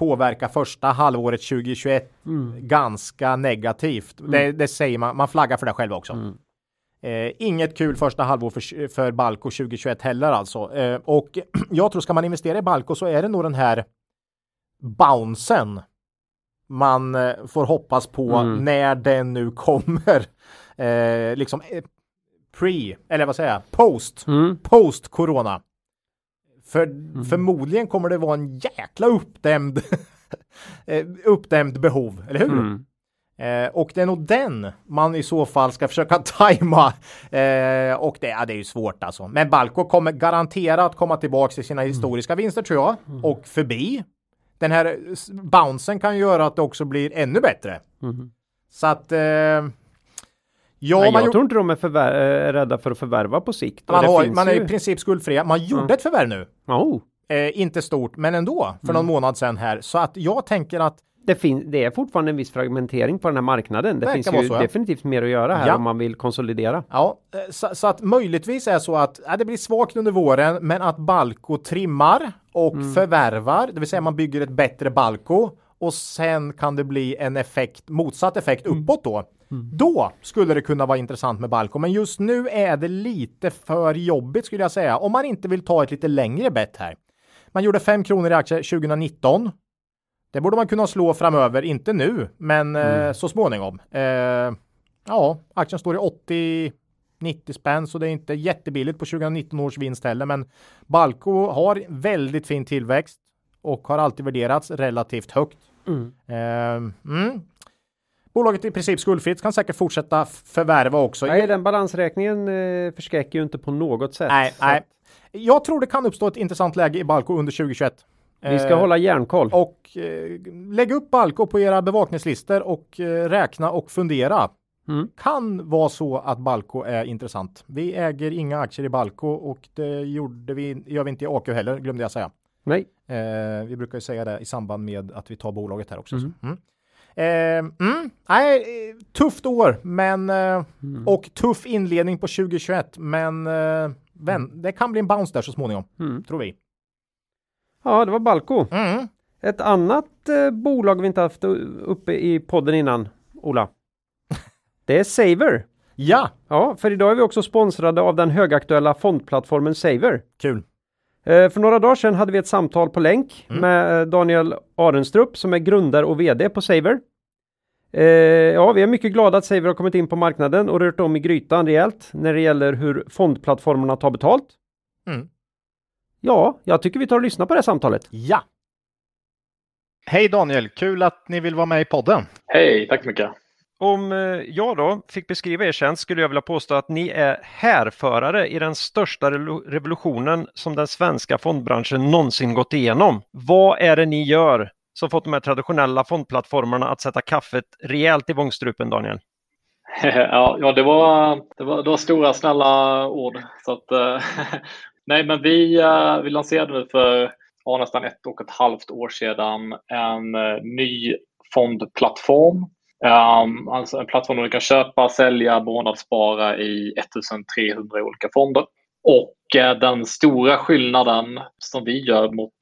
påverka första halvåret 2021 ganska negativt. Det, det säger man, man flaggar för det själv också. Eh, inget kul första halvår för, för Balco 2021 heller alltså. Eh, och (clears throat) jag tror ska man investera i Balco så är det nog den här bouncen man eh, får hoppas på Mm. när den nu kommer. Eh, liksom eh, pre, eller vad säger jag, post, Mm. post corona. För förmodligen kommer det vara en jäkla uppdämd, (laughs) eh, uppdämd behov, eller hur? Mm. Eh, och det är nog den man i så fall ska (laughs) försöka tajma. Eh, och det, ja, det är ju svårt alltså. Men Balco kommer garanterat komma tillbaka till sina historiska vinster tror jag. Och förbi. Den här bouncen kan ju göra att det också blir ännu bättre. Mm. Så att... Eh, ja, Nej, man, jag tror inte de är förvär- är rädda för att förvärva på sikt. Man, det har, man är ju- i princip skuldfria. Man gjorde ett förvärv nu. Oh, Eh, inte stort, men ändå. För Mm. någon månad sedan här. Så att jag tänker att det, fin- det är fortfarande en viss fragmentering på den här marknaden. Det Verkar finns ju så, ja. definitivt mer att göra här Ja. om man vill konsolidera. Ja, eh, så, så att möjligtvis är så att ja, det blir svagt under våren, men att Balco trimmar och Mm. förvärvar, det vill säga man bygger ett bättre Balco och sen kan det bli en effekt, motsatt effekt Mm. uppåt då. Då skulle det kunna vara intressant med Balco, men just nu är det lite för jobbigt skulle jag säga, om man inte vill ta ett lite längre bett här. Man gjorde 5 kronor i aktier 2019. Det borde man kunna slå framöver, inte nu, men eh, så småningom. Eh, ja, aktien står i 80 90 spänn, så det är inte jättebilligt på 2019 års vinst heller. Men Balco har väldigt fin tillväxt och har alltid värderats relativt högt. Mm. Eh, mm. Bolaget är i princip skuldfritt, kan säkert fortsätta förvärva också. Nej, den balansräkningen eh, förskräcker ju inte på något sätt. nej, nej. Jag tror det kan uppstå ett intressant läge i Balco under 2021. Vi ska Eh, hålla järnkoll. Och eh, lägg upp Balco på era bevakningslistor och eh, räkna och fundera. Mm. Kan vara så att Balco är intressant. Vi äger inga aktier i Balco och det gjorde vi, gör vi inte i AQ heller, glömde jag säga. Nej. Eh, vi brukar ju säga det i samband med att vi tar bolaget här också. så. Mm. Eh, mm, nej, tufft år, men eh, och tuff inledning på 2021, men eh, vän, det kan bli en bounce där så småningom, Mm. tror vi. Ja, det var Balco. Mm. Ett annat eh, bolag vi inte haft uppe i podden innan, Ola. (laughs) Det är Saver. Ja, Ja, för idag är vi också sponsrade av den högaktuella fondplattformen Saver. kul. Eh, för några dagar sedan hade vi ett samtal på länk Mm. med eh, Daniel Arenstrup som är grundare och VD på Saver. Eh, ja, vi är mycket glada att Saver har kommit in på marknaden och rört om i grytan rejält när det gäller hur fondplattformarna tar betalt. Mm. Ja, jag tycker vi tar och lyssnar på det här samtalet. Ja. Hej Daniel, kul att ni vill vara med i podden. Hej, tack så mycket om eh, jag då fick beskriva er tjänst skulle jag vilja påstå att ni är härförare i den största revolutionen som den svenska fondbranschen någonsin gått igenom. Vad är det ni gör som fått de här traditionella fondplattformarna att sätta kaffet rejält i vångstrupen, Daniel? (laughs) Ja, det, var, det, var, det var stora snälla ord. Så att, eh, (laughs) nej, men vi, eh, vi lanserade för ja, nästan ett och ett halvt år sedan en ny fondplattform Um, alltså en plattform där du kan köpa, sälja, månadsspara i 1300 olika fonder. Och uh, den stora skillnaden som vi gör mot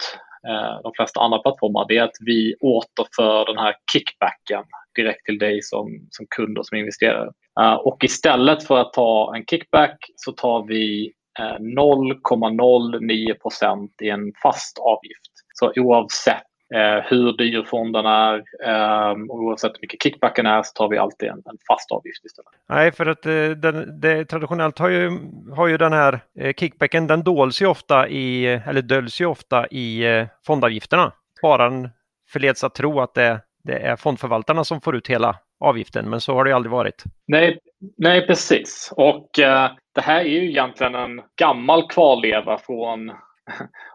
uh, de flesta andra plattformar det är att vi återför den här kickbacken direkt till dig som, som kund och som investerare. Uh, och istället för att ta en kickback så tar vi 0,09% i en fast avgift. Så oavsett eh, hur dyr fonden är eh, och oavsett hur mycket kickbacken är så tar vi alltid en, en fast avgift istället. Nej, för att eh, den, det, traditionellt har ju, har ju den här eh, kickbacken, den dols ju ofta i, eller döljs ju ofta i eh, fondavgifterna. Spararen förleds att tro att det, det är fondförvaltarna som får ut hela avgiften, men så har det aldrig varit. Nej, nej precis. Och eh, det här är ju egentligen en gammal kvarleva från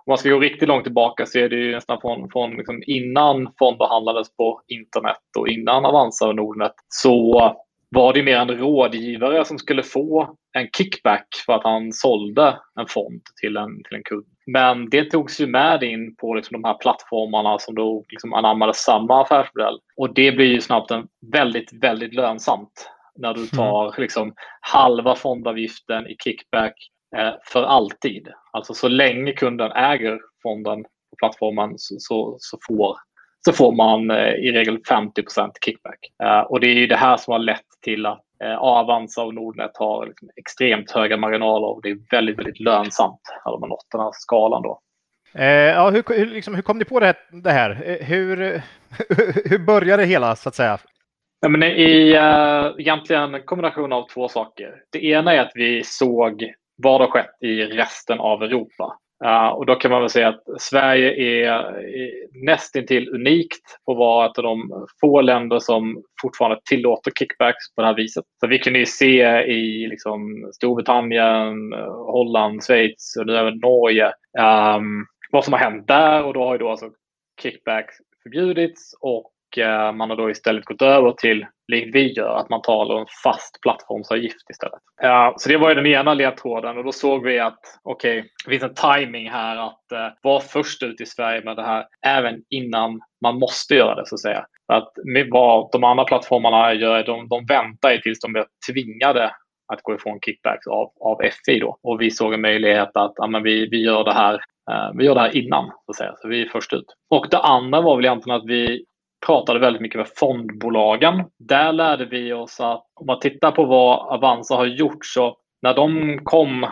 om man ska gå riktigt långt tillbaka så är det ju nästan från, från liksom innan fonder handlades på internet och innan Avanza och Nordnet så var det mer en rådgivare som skulle få en kickback för att han sålde en fond till en, till en kund. Men det togs ju med in på liksom de här plattformarna som då liksom anammade samma affärsmodell. Och det blir ju snabbt en väldigt, väldigt lönsamt när du mm. tar liksom halva fondavgiften i kickback för alltid. Alltså så länge kunden äger fonden på plattformen så, så, så får, så får man eh, i regel 50% kickback. Eh, och det är det här som har lett till att Avanza och Nordnet har liksom extremt höga marginaler och det är väldigt, väldigt lönsamt när de har nått den här skalan. Då. Eh, ja, hur, hur, liksom, hur kom ni på det här? Det här? Hur, (laughs) hur började det hela så att säga? Ja, men i, uh, egentligen en kombination av två saker. Det ena är att vi såg vad har skett i resten av Europa? Uh, och då kan man väl säga att Sverige är, är nästintill unikt på att vara ett av de få länder som fortfarande tillåter kickbacks på det här viset. Så vi kunde ju se i liksom, Storbritannien, Holland, Schweiz och nu även Norge um, vad som har hänt där och då har ju då alltså kickbacks förbjudits och Eh, man har då istället gått över till likt vi gör, att man talar om fast plattformsavgift istället. Ja, så det var ju den ena ledtråden och då såg vi att okej, okay, det finns en timing här att eh, vara först ut i Sverige med det här även innan man måste göra det så att säga. Att vad de andra plattformarna gör, de, de väntar tills de blir tvingade att gå ifrån kickbacks av, av FI då. Och vi såg en möjlighet att ja, men vi, vi, gör det här, eh, vi gör det här innan, så att säga. Så vi är först ut. Och det andra var väl egentligen att vi pratade väldigt mycket med fondbolagen. Där lärde vi oss att om man tittar på vad Avanza har gjort så när de kom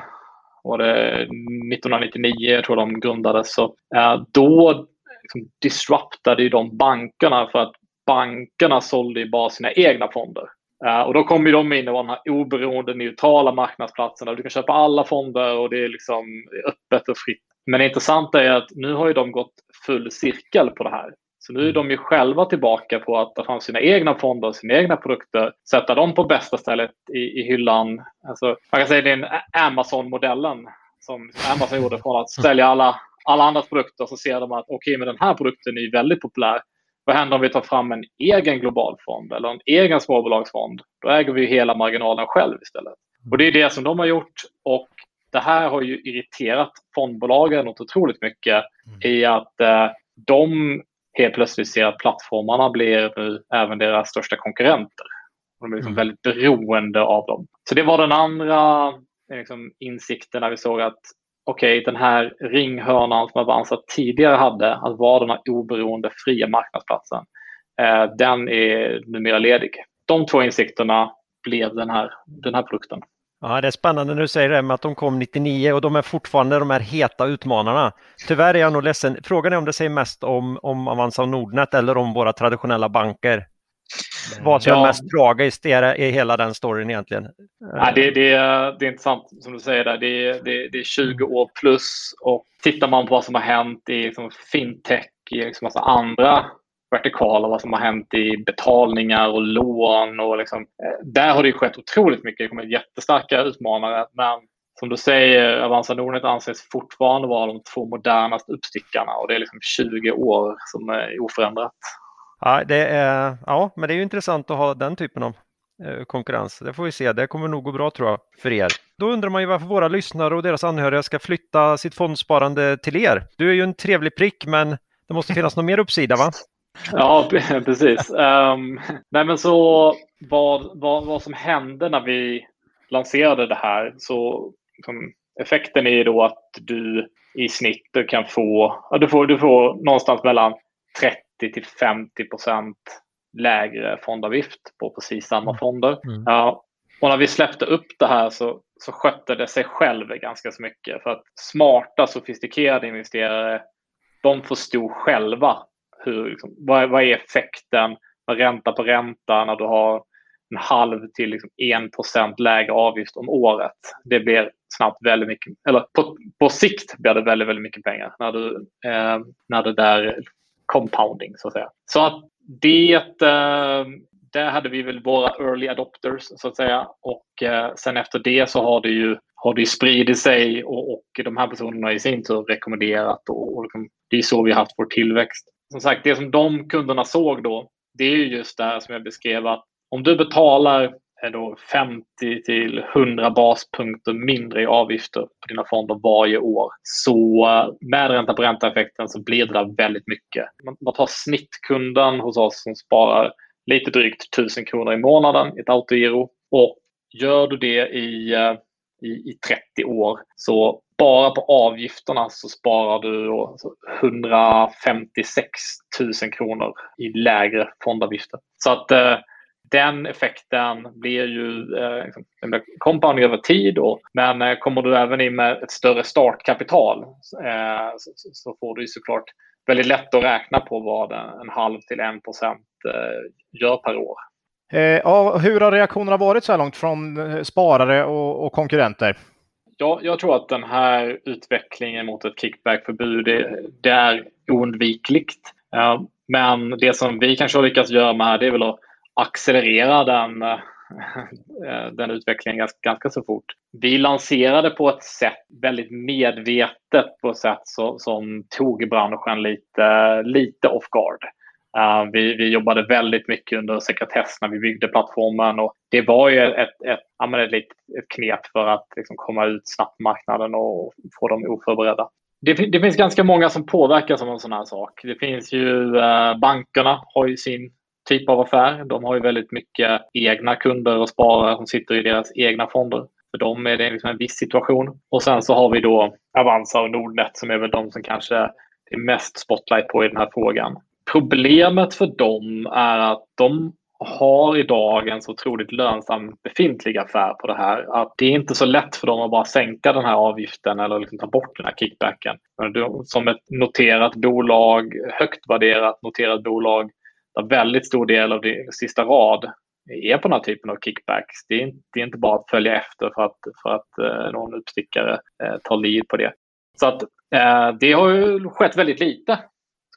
var det 1999, jag tror de grundades, så eh, då liksom disruptade de bankerna för att bankerna sålde bara sina egna fonder. Eh, och då kom ju de in och var den här oberoende, neutrala marknadsplatsen där du kan köpa alla fonder och det är liksom öppet och fritt. Men det intressanta är att nu har ju de gått full cirkel på det här. Så nu är de ju själva tillbaka på att ta fram sina egna fonder och sina egna produkter, sätta dem på bästa stället i, i hyllan. Alltså, man kan säga den Amazon-modellen som Amazon gjorde från att sälja alla, alla andras produkter så ser de att okej, okay, men den här produkten är väldigt populär. Vad händer om vi tar fram en egen global fond eller en egen småbolagsfond? Då äger vi hela marginalen själv istället. Och det är det som de har gjort och det här har ju irriterat fondbolagen något otroligt mycket mm. i att eh, de helt plötsligt ser att plattformarna blir nu även deras största konkurrenter. De är liksom mm. väldigt beroende av dem. Så det var den andra liksom, insikten när vi såg att okej, okay, den här ringhörnan som Avanza tidigare hade, att vara den här oberoende fria marknadsplatsen, eh, den är numera ledig. De två insikterna blev den här, den här produkten. Ja, det är spännande när du säger det med att de kom 99 och de är fortfarande de här heta utmanarna. Tyvärr är jag nog ledsen. Frågan är om det säger mest om, om Avanza och Nordnet eller om våra traditionella banker. Vad som ja. är mest tragiskt är, i hela den storyn egentligen. Ja, det, det, det är intressant som du säger där. Det, det, det är 20 år plus och tittar man på vad som har hänt i liksom, fintech, i liksom massa andra vertikala, vad som har hänt i betalningar och lån. Och liksom, eh, där har det skett otroligt mycket. Det kommer jättestarka utmanare. Men som du säger, Avanza Nordnet anses fortfarande vara de två modernaste uppstickarna och det är liksom 20 år som är oförändrat. Ja, det är, ja, men det är ju intressant att ha den typen av eh, konkurrens. Det får vi se. Det kommer nog gå bra tror jag för er. Då undrar man ju varför våra lyssnare och deras anhöriga ska flytta sitt fondsparande till er. Du är ju en trevlig prick, men det måste finnas någon mer uppsida va? Ja, (laughs) precis. Um, nej, men så vad, vad, vad som hände när vi lanserade det här så liksom, effekten är ju då att du i snitt kan få, ja, du får, du får någonstans mellan 30 till 50 procent lägre fondavgift på precis samma mm. fonder. Mm. Ja, och när vi släppte upp det här så, så skötte det sig själv ganska så mycket. För att smarta, sofistikerade investerare, de förstod själva hur, liksom, vad, vad är effekten med ränta på ränta när du har en halv till liksom 1 lägre avgift om året. Det blir snabbt väldigt mycket, eller på, på sikt blir det väldigt, väldigt mycket pengar när, du, eh, när det där compounding så att säga. Så att det, eh, där hade vi väl våra early adopters så att säga och eh, sen efter det så har det ju har det spridit sig och, och de här personerna i sin tur rekommenderat och, och liksom, det är så vi har haft vår tillväxt. Som sagt, det som de kunderna såg då, det är ju just det här som jag beskrev att om du betalar eh, då 50 till 100 baspunkter mindre i avgifter på dina fonder varje år. Så eh, med ränta på ränta-effekten så blir det där väldigt mycket. Man tar snittkunden hos oss som sparar lite drygt 1000 kronor i månaden i ett autogiro och gör du det i, eh, i, i 30 år så bara på avgifterna så sparar du 156 000 alltså kronor i lägre fondavgifter. Så att eh, den effekten blir ju eh, liksom, compounding över tid. Då. Men eh, kommer du även in med ett större startkapital eh, så, så, får du såklart väldigt lätt att räkna på vad en halv till en procent eh, gör per år. Eh, ja, hur har reaktionerna varit så här långt från eh, sparare och, och konkurrenter? Ja, jag tror att den här utvecklingen mot ett kickbackförbud det, det är oundvikligt. Men det som vi kanske har lyckats göra med här det är väl att accelerera den, eh, (laughs) den utvecklingen ganska, ganska så fort. Vi lanserade på ett sätt väldigt medvetet på ett sätt så, som tog branschen lite, lite off guard. Uh, vi, vi jobbade väldigt mycket under sekretess när vi byggde plattformen och det var ju ett, ett, ett, ett, ett knep för att liksom komma ut snabbt på marknaden och få dem oförberedda. Det, det, finns ganska många som påverkas av en sån här sak. Det finns ju uh, bankerna har ju sin typ av affär. De har ju väldigt mycket egna kunder och sparare som sitter i deras egna fonder. För dem är det liksom en viss situation. Och sen så har vi då Avanza och Nordnet som är väl de som kanske är mest spotlight på i den här frågan. Problemet för dem är att de har idag en så otroligt lönsam befintlig affär på det här att det är inte så lätt för dem att bara sänka den här avgiften eller liksom ta bort den här kickbacken. Som ett noterat bolag, högt värderat noterat bolag där väldigt stor del av det sista rad är på den här typen av kickbacks. Det är inte, det är inte bara att följa efter för att, för att eh, någon uppstickare eh, tar lead på det. Så att eh, det har ju skett väldigt lite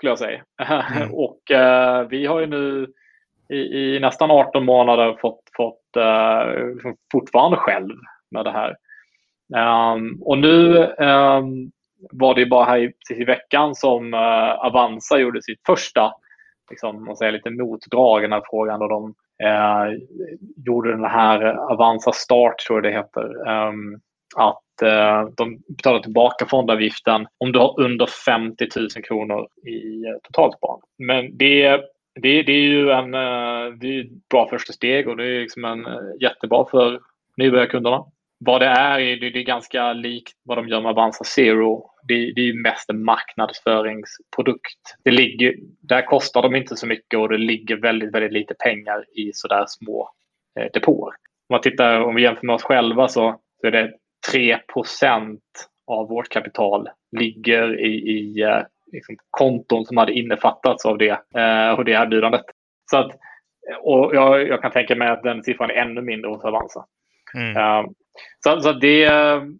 skulle jag säga. (laughs) Mm. och eh, vi har ju nu i, i, nästan 18 månader fått, fått eh, fortfarande själv med det här. Um, och nu um, var det bara här i, i veckan som uh, Avanza gjorde sitt första liksom, man säger, lite motdrag i den här frågan. Och de eh, gjorde den här Avanza Start, tror jag det heter. Um, att Eh, de betalar tillbaka fondavgiften om du har under 50 000 kronor i eh, totalsparande. Men det, det, det är ju en, eh, det är ett bra första steg och det är liksom en, eh, jättebra för nybörjarkunderna vad det är, det, det är ganska likt vad de gör med Avanza Zero. Det, det är mest en marknadsföringsprodukt. Det ligger, där kostar de inte så mycket och det ligger väldigt, väldigt lite pengar i sådär små eh, depåer. Om, man tittar, om vi jämför med oss själva så, så är det 3% av vårt kapital ligger i, i eh, liksom, konton som hade innefattats av det, eh, och det erbjudandet. Så att, och jag, jag kan tänka mig att den siffran är ännu mindre hos Avanza. Mm. Uh, så, så det,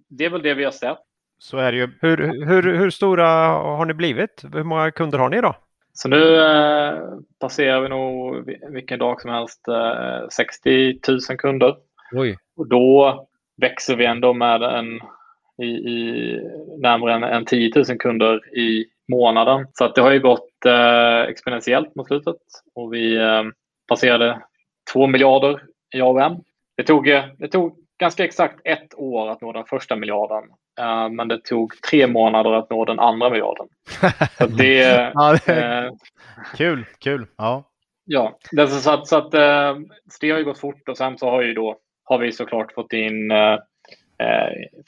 det är väl det vi har sett. Så är det ju. Hur, hur, hur stora har ni blivit? Hur många kunder har ni då? Så nu eh, passerar vi nog vilken dag som helst eh, 60 000 kunder. Oj. Och då växer vi ändå med en, i, i närmare än, än 10 000 kunder i månaden. Så att det har ju gått eh, exponentiellt mot slutet och vi eh, passerade 2 miljarder i AUM. Det tog, eh, det tog ganska exakt ett år att nå den första miljarden. Uh, men det tog tre månader att nå den andra miljarden. (laughs) Så det, ja, det är... uh, kul, kul. Ja, ja det, så, att, så, att, så det har ju gått fort och sen så har, ju då, har vi såklart fått in,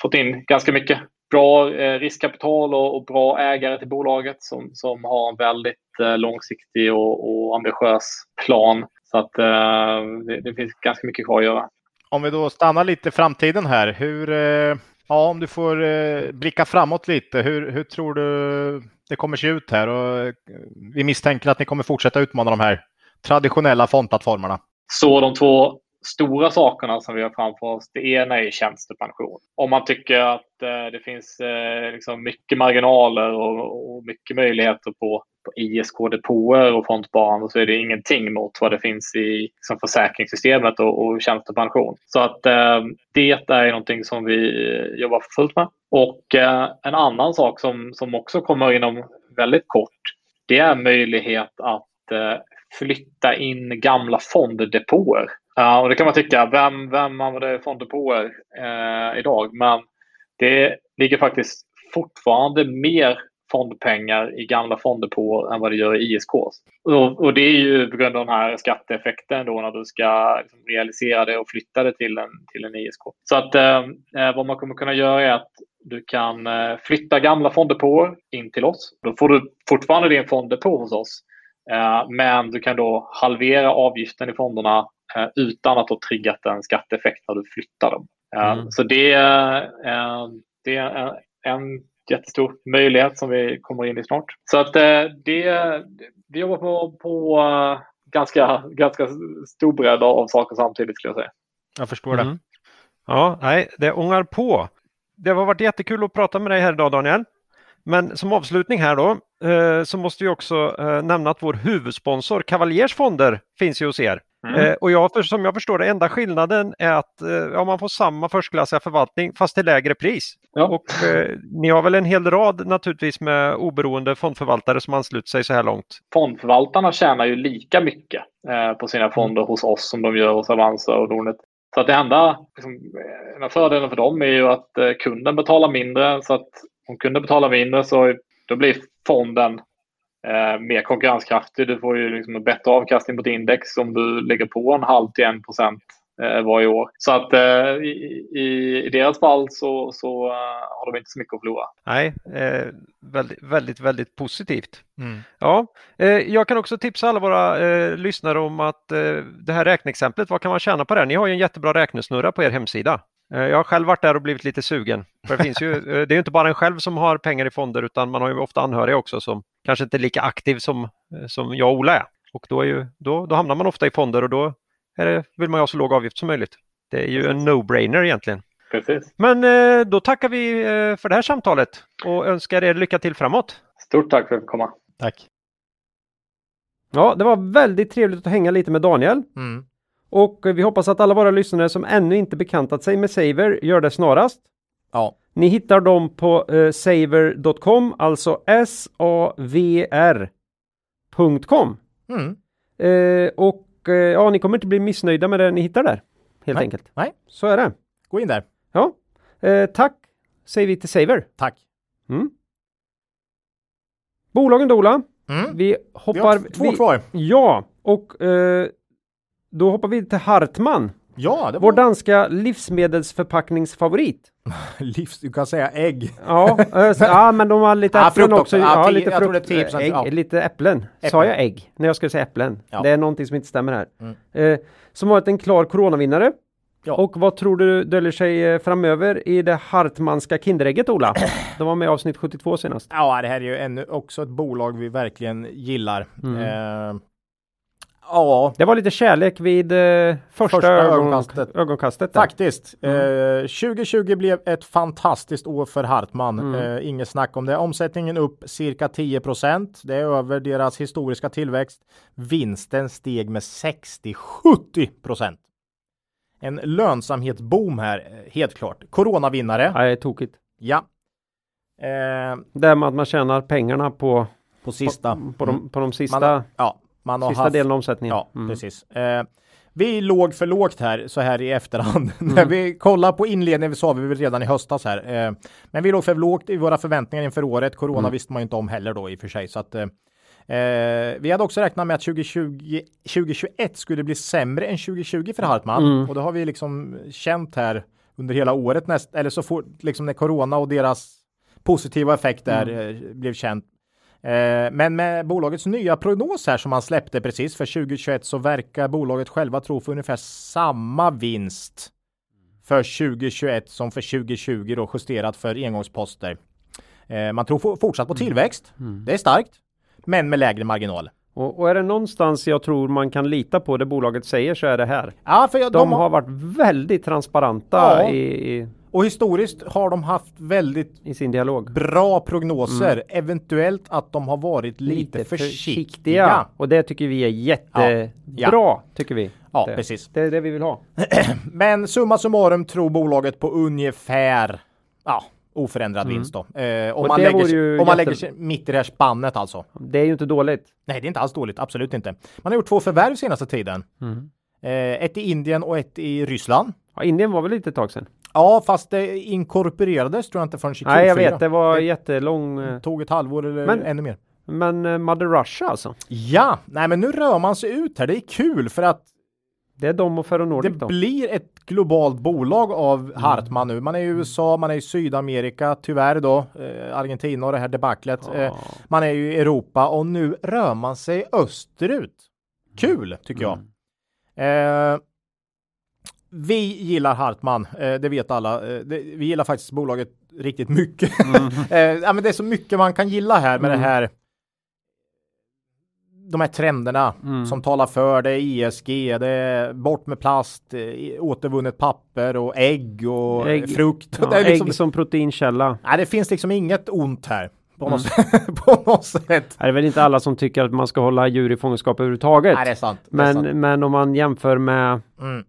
fått in ganska mycket bra riskkapital och, bra ägare till bolaget som, som har en väldigt långsiktig och, och ambitiös plan. Så att det, det finns ganska mycket kvar att göra. Om vi då stannar lite i framtiden här. Hur, eh, ja, om du får eh, blicka framåt lite. Hur, hur tror du det kommer se ut här? Och eh, vi misstänker att ni kommer fortsätta utmana de här traditionella fondplattformarna. Så de två stora sakerna som vi har framför oss, det ena är tjänstepension. Om man tycker att eh, det finns eh, liksom mycket marginaler och, och, mycket möjligheter på, på ISK-depåer och fondsparande så är det ingenting mot vad det finns i liksom, försäkringssystemet och, och tjänstepension. Så att eh, det är någonting som vi eh, jobbar för fullt med. Och eh, en annan sak som, som också kommer inom väldigt kort, det är möjlighet att eh, flytta in gamla fonddepåer Ja, och det kan man tycka. Vem, vem använder fonddepåer eh, idag? Men det ligger faktiskt fortfarande mer fondpengar i gamla fonddepåer än vad det gör i ISK. Och, och, det är ju på grund av den här skatteeffekten då när du ska liksom realisera det och flytta det till en, till en ISK. Så att eh, eh, vad man kommer kunna göra är att du kan eh, flytta gamla fonddepåer in till oss. Då får du fortfarande din fonddepå hos oss. Eh, men du kan då halvera avgiften i fonderna Eh, utan att ha triggat en skatteeffekt när du flyttar dem. Eh, mm. Så det, eh, det är en jättestor möjlighet som vi kommer in i snart. Så att det, vi jobbar på, på ganska, ganska stor bredd av saker samtidigt skulle jag säga. Jag förstår mm. det. Ja, nej, det ångar på. Det har varit jättekul att prata med dig här idag Daniel. Men som avslutning här då så måste vi också nämna att vår huvudsponsor Cavaliers fonder finns ju hos er. Mm. Eh, och jag, som jag förstår det, enda skillnaden är att eh, ja, man får samma förstklassiga förvaltning fast till lägre pris. Ja. Och eh, ni har väl en hel rad naturligtvis med oberoende fondförvaltare som ansluter sig så här långt. Fondförvaltarna tjänar ju lika mycket eh, på sina fonder mm. hos oss som de gör hos Avanza och Nordnet. Så att det enda, liksom, fördelen för dem är ju att eh, kunden betalar mindre. Så att om kunden betalar mindre så då blir fonden eh, mer konkurrenskraftig. Du får ju liksom en bättre avkastning på ett index om du lägger på en halv till en procent eh, varje år. Så att eh, i, i, deras fall så, så uh, har de inte så mycket att förlora. Nej, eh, väldigt, väldigt, väldigt positivt. Mm. Ja, eh, jag kan också tipsa alla våra eh, lyssnare om att det här räkneexemplet, vad kan man tjäna på det? Ni har ju en jättebra räknesnurra på er hemsida. Eh, jag har själv varit där och blivit lite sugen. För det, finns ju, (laughs) eh, det är inte bara en själv som har pengar i fonder utan man har ju ofta anhöriga också som kanske inte är lika aktiv som, eh, som jag och Ola är. Och då, är ju, då, då hamnar man ofta i fonder och då det, vill man ha så låg avgift som möjligt. Det är ju en no-brainer egentligen. Precis. Men då tackar vi för det här samtalet och önskar er lycka till framåt. Stort tack för att du komma. Tack. Ja, det var väldigt trevligt att hänga lite med Daniel. Mm. Och vi hoppas att alla våra lyssnare som ännu inte bekantat sig med Saver gör det snarast. Ja. Ni hittar dem på eh, saver.com, alltså S-A-V-R.com. Mm. Eh, och eh, ja, ni kommer inte bli missnöjda med det ni hittar där. Helt Nej. enkelt. Nej. Så är det. Gå in där. Ja. Eh, tack säger vi till Saver. Tack. Mm. Bolagen Dola. Mm. Vi hoppar... Vi har två kvar. Ja, och eh, då hoppar vi till Hartman. Ja, det var... Vår danska livsmedelsförpackningsfavorit. (laughs) Livs, du kan säga ägg. Ja, äh, (laughs) ja men de har lite äpplen ah, också. Ja, lite frukt, ägg, ja. lite äpplen. äpplen. Sa jag ägg? När jag skulle säga äpplen. Ja. Det är någonting som inte stämmer här. Mm. Eh, som varit en klar coronavinnare. Ja. Och vad tror du döljer sig eh, framöver i det Hartmanska Kinderägget Ola? (clears throat) De var med i avsnitt 72 senast. Ja, det här är ju ännu också ett bolag vi verkligen gillar. Mm. Eh, Ja, Det var lite kärlek vid eh, första, Första ögon, ögonkastet. ögonkastet. faktiskt. Eh, 2020 blev ett fantastiskt år för Hartman. Eh, inget snack om det. Omsättningen upp cirka 10% Det är över deras historiska tillväxt. Vinsten steg med 60-70 En lönsamhetsboom här, eh, helt klart. Coronavinnare. Nej, det är tokigt. Ja. Eh, Det med att man tjänar pengarna på, på sista. på, de, på de sista, Man, ja, man har sista haft, delen omsättningen. Ja, Mm. precis. Eh, vi låg för lågt här så här i efterhand. (laughs) När vi kollar på inledningen, vi sa vi väl redan i höstas här. Eh, men vi låg för lågt i våra förväntningar inför året. Corona Mm. visste man ju inte om heller då i och för sig. Så att, eh, eh, vi hade också räknat med att 2020, 2021 skulle bli sämre än 2020 för Hartman. Mm. Och det har vi liksom känt här under hela året näst, eller så fort liksom när Corona och deras positiva effekt där Mm. eh, blev känt. Eh, men med bolagets nya prognos här som man släppte precis för 2021 så verkar bolaget själva tro för ungefär samma vinst för 2021 som för 2020 då justerat för engångsposter. Eh, man tror for- fortsatt på tillväxt. Det är starkt, men med lägre marginal. Och, och är det någonstans jag tror man kan lita på det bolaget säger så är det här. Ja, för jag- De har varit väldigt transparenta Ja. i, i, och historiskt har de haft väldigt i sin dialog. bra prognoser. Eventuellt att de har varit lite, försiktiga. Och det tycker vi är jättebra, Ja. tycker vi. Ja, det. precis. Det är det vi vill ha. (clears throat) Men summa summarum tror bolaget på ungefär ja, oförändrad vinst då. Eh, om Och man, lägger, sig- om man jätte- lägger sig mitt i det här spannet alltså. Det är ju inte dåligt. Nej, det är inte alls dåligt. Absolut inte. Man har gjort två förvärv senaste tiden. Eh, ett i Indien och ett i Ryssland. Ja, Indien var väl lite ett tag sedan? Ja, fast det inkorporerades tror jag inte förrän i Q4. Nej, jag vet. Det var jättelång. eh, tog ett halvår eller Men- ännu mer. Men eh, Mother Russia alltså. Ja, nej men nu rör man sig ut här. Det är kul för att Det är de och Ferronordic det då. blir ett globalt bolag av Mm. Hartman nu. Man är i USA, man är i Sydamerika, tyvärr då, eh, Argentina och det här debaclet. Eh, man är ju i Europa och nu rör man sig österut. Kul tycker jag. Mm. Eh, vi gillar Hartman, eh, det vet alla. Eh, vi gillar faktiskt bolaget riktigt mycket. Mm. (laughs) eh, ja, men det är så mycket man kan gilla här med det här. De här trenderna Mm. som talar för det är ESG, det är bort med plast, återvunnet papper och ägg och Ägg. frukt. Ja, (laughs) det, är liksom, Ägg som proteinkälla. nej, det finns liksom inget ont här på, något, Mm. sätt, (laughs) på något sätt. Det är väl inte alla som tycker att man ska hålla djur i fångenskap överhuvudtaget. Nej, det är sant. Det är sant. men, men om man jämför med Mm.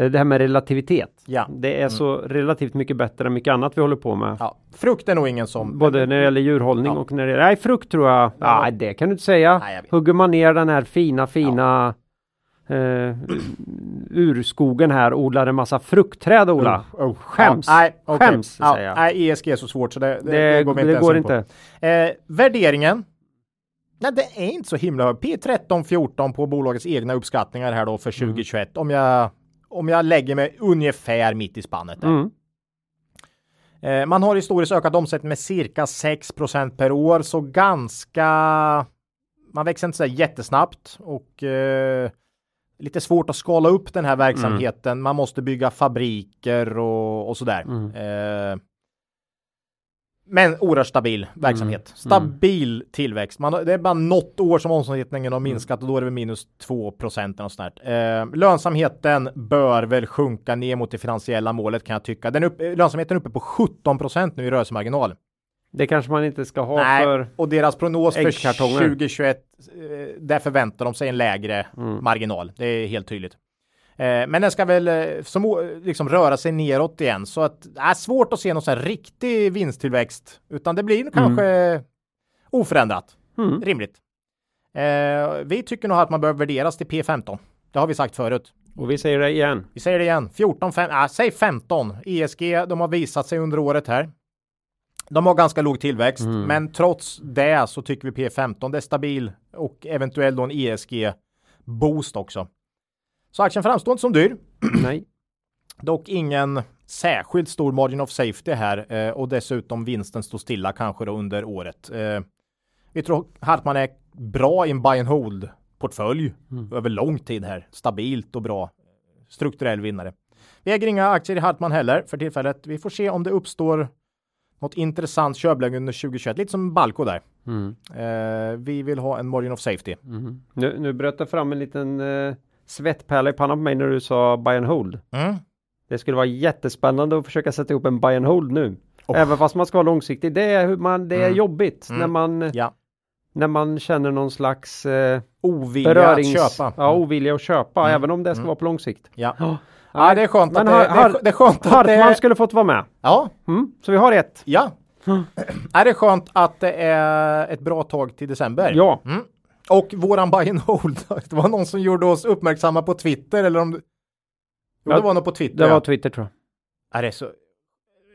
Eh, det här med relativitet. Ja. Det är så relativt mycket bättre än mycket annat vi håller på med. Ja, frukt är nog ingen som... Både när det gäller djurhållning Ja. och när det gäller... Nej, frukt tror jag. Ja. Nej, det kan du inte säga. Nej. Hugger man ner den här fina, fina eh, urskogen här odlar en massa fruktträd, Ola. Oh, oh. Skäms. Ja, nej, okej. Skäms, ja, säger jag. Nej, ESG är så svårt så det, det, Det, det går vi inte det går inte. Eh, värderingen. Nej, det är inte så himla hög. P13 14 på bolagets egna uppskattningar här då för 2021. Om jag om jag lägger mig ungefär mitt i spannet. Där. Mm. Eh, man har historiskt ökat omsättning med cirka 6% per år, så ganska. Man växer inte så jättesnabbt och eh, lite svårt att skala upp den här verksamheten. Man måste bygga fabriker och, och så där. Eh, men oerhört stabil verksamhet. Stabil tillväxt. Man, det är bara något år som omsättningen har minskat och då är det minus 2 procent. Eh, lönsamheten bör väl sjunka ner mot det finansiella målet kan jag tycka. Den upp, lönsamheten är uppe på 17 procent nu i rörelsemarginal. Det kanske man inte ska ha Nej, för... och deras prognos för äggkartonger. 2021, eh, där förväntar de sig en lägre marginal. Det är helt tydligt. Eh, men den ska väl eh, som, liksom röra sig neråt igen så att det är svårt att se någon sån här riktig vinsttillväxt utan det blir nog kanske oförändrat. Mm. Rimligt. Eh, vi tycker nog att man bör värderas till P15. Det har vi sagt förut. Och vi säger det igen. Vi säger det igen. 14, 5, äh, säg 15. ESG, de har visat sig under året här. De har ganska låg tillväxt, men trots det så tycker vi P15 det är stabil och eventuellt då en ESG boost också. Så aktien framstår inte som dyr, (clears throat) Nej. dock ingen särskilt stor margin of safety här eh, och dessutom vinsten står stilla kanske då under året. Eh, vi tror Hartman är bra i en buy and hold portfölj över lång tid här. Stabilt och bra strukturell vinnare. Vi äger inga aktier i Hartman heller för tillfället. Vi får se om det uppstår något intressant köpläge under 2021, lite som Balco där. Mm. Eh, vi vill ha en margin of safety. Mm. Nu, nu bröt det fram en liten svettpärla i pannan på mig när du sa buy and hold. Mm. Det skulle vara jättespännande att försöka sätta ihop en buy and hold nu. Oh. Även fast man ska vara långsiktig. Det är, hur man, det är Mm. jobbigt Mm. när, man, Ja. när man känner någon slags eh, Ovilja berörings... att köpa. Ja, ovilja att köpa. Mm. Även om det ska Mm. vara på lång sikt. Ja. Ja. Ja, det är skönt Men att det, har- det, är, har- det är skönt att det, skulle fått vara med. Ja, Mm. Så vi har ett. ja. Mm. (clears throat) Är det skönt att det är ett bra tag till december? Ja. Mm. Och våran buy and hold. (laughs) Det var någon som gjorde oss uppmärksamma på Twitter eller om... Jo, Ja, det var nog på Twitter. Det ja. var Twitter tror jag. Är det så...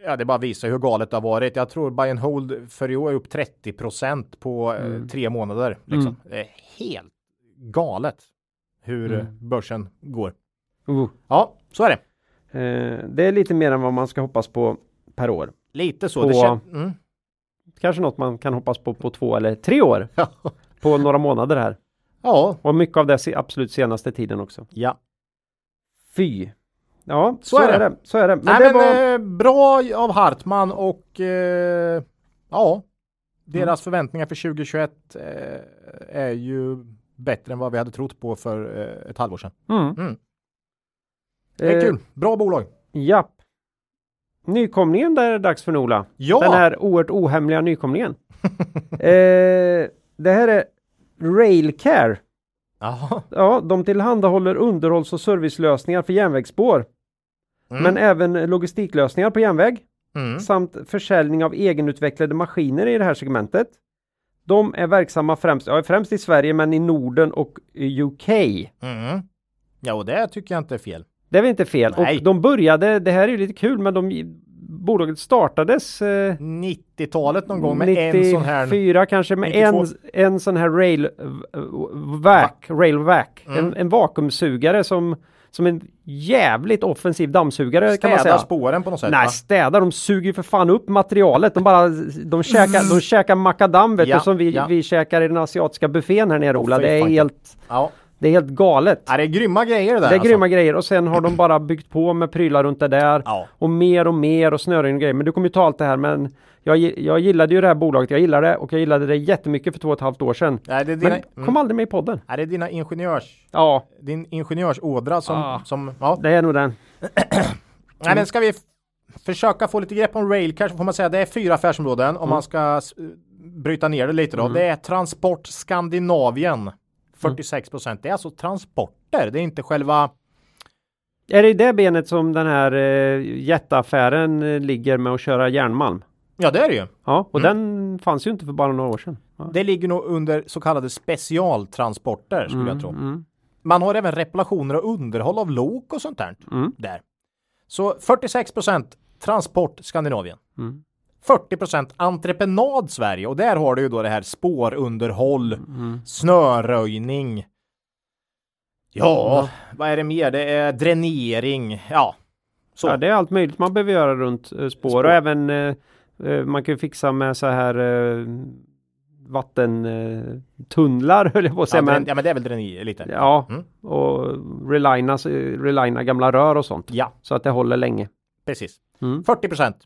Ja, det bara visar hur galet det har varit. Jag tror buy and hold för i år är upp 30% på eh, Mm. tre månader. Liksom. Är helt galet hur Mm. börsen går. Uh. Ja, så är det. Eh, det är lite mer än vad man ska hoppas på per år. Lite så. På- Det kän... mm. Kanske något man kan hoppas på på två eller tre år. (laughs) På några månader här. ja, Och mycket av det absolut senaste tiden också. ja. Fy. Ja, Så är det. Så är det. Men Nej, det men, var... eh, bra av Hartman och eh, ja, deras förväntningar för 2021 eh, är ju bättre än vad vi hade trott på för eh, ett halvår sedan. Mm. Mm. Det är Eh, kul. Bra bolag. Japp. Nykomlingen där är det dags för Nola. Ja, Den här oerhört ohemliga nykomlingen. (laughs) eh, det här är Railcare. Jaha. Ja, de tillhandahåller underhålls och servicelösningar för järnvägsspår. Mm. Men även logistiklösningar på järnväg. Mm. Samt försäljning av egenutvecklade maskiner i det här segmentet. De är verksamma främst, ja, främst i Sverige men i Norden och UK. Mm. Ja, och det tycker jag inte är fel. Det är väl inte fel. Nej. Och de började, det här är ju lite kul, men de, bolaget startades eh, 90-talet någon gång med en sån här. 94 kanske med 92. en, en sån här rail vac, rail vac, Mm. en, en vakuumsugare som, som en jävligt offensiv dammsugare kan man Städar säga. spåren på något sätt. Nej, va? städar, de suger för fan upp materialet. De bara, de käkar, de käkar makadam vet Ja, du, som vi, ja. vi käkar i den asiatiska buffén här nere Ola. Det är helt, Ja. Det är helt galet. Ja, det är grymma grejer det där. Det är alltså. grymma grejer och sen har de bara byggt på med prylar runt det där. Ja. Och mer och mer och snören och grejer. Men du kommer ju ta allt det här men jag, jag gillade ju det här bolaget. Jag gillade det och jag gillade det jättemycket för två och ett halvt år sedan. Nej, det är dina, Men mm. kom aldrig med i podden. är det dina ingenjörs... Ja, Din ingenjörsådra som... Ah. som ja. det är nog den. (clears throat) Nej, men ska vi försöka få lite grepp om Railcar så får man säga det är fyra affärsområden om man ska bryta ner det lite då. Det är Transport Skandinavien. 46 procent. Det är alltså transporter. Det är inte själva... Är det i det benet som den här eh, jätteaffären eh, ligger med att köra järnmalm? Ja, det är det ju. Ja, och Mm. den fanns ju inte för bara några år sedan. Ja. Det ligger nog under så kallade specialtransporter skulle jag tro. Mm. Man har även reparationer och underhåll av lok och sånt där. Mm. där. Så 46 procent transport Skandinavien. Mm. 40 procent entreprenad Sverige och där har du ju då det här spårunderhåll, Mm. snöröjning. Ja, vad är det mer? Det är dränering. Ja, så. Ja, det är allt möjligt man behöver göra runt eh, spår, Spår. och även eh, eh, man kan fixa med så här eh, vattentunnlar eh, (laughs) höll jag på att säga. ja, men, ja, men det är väl dränering lite. ja, Mm. och relina, relina gamla rör och sånt. Ja, Så att det håller länge. precis. Mm. 40 procent.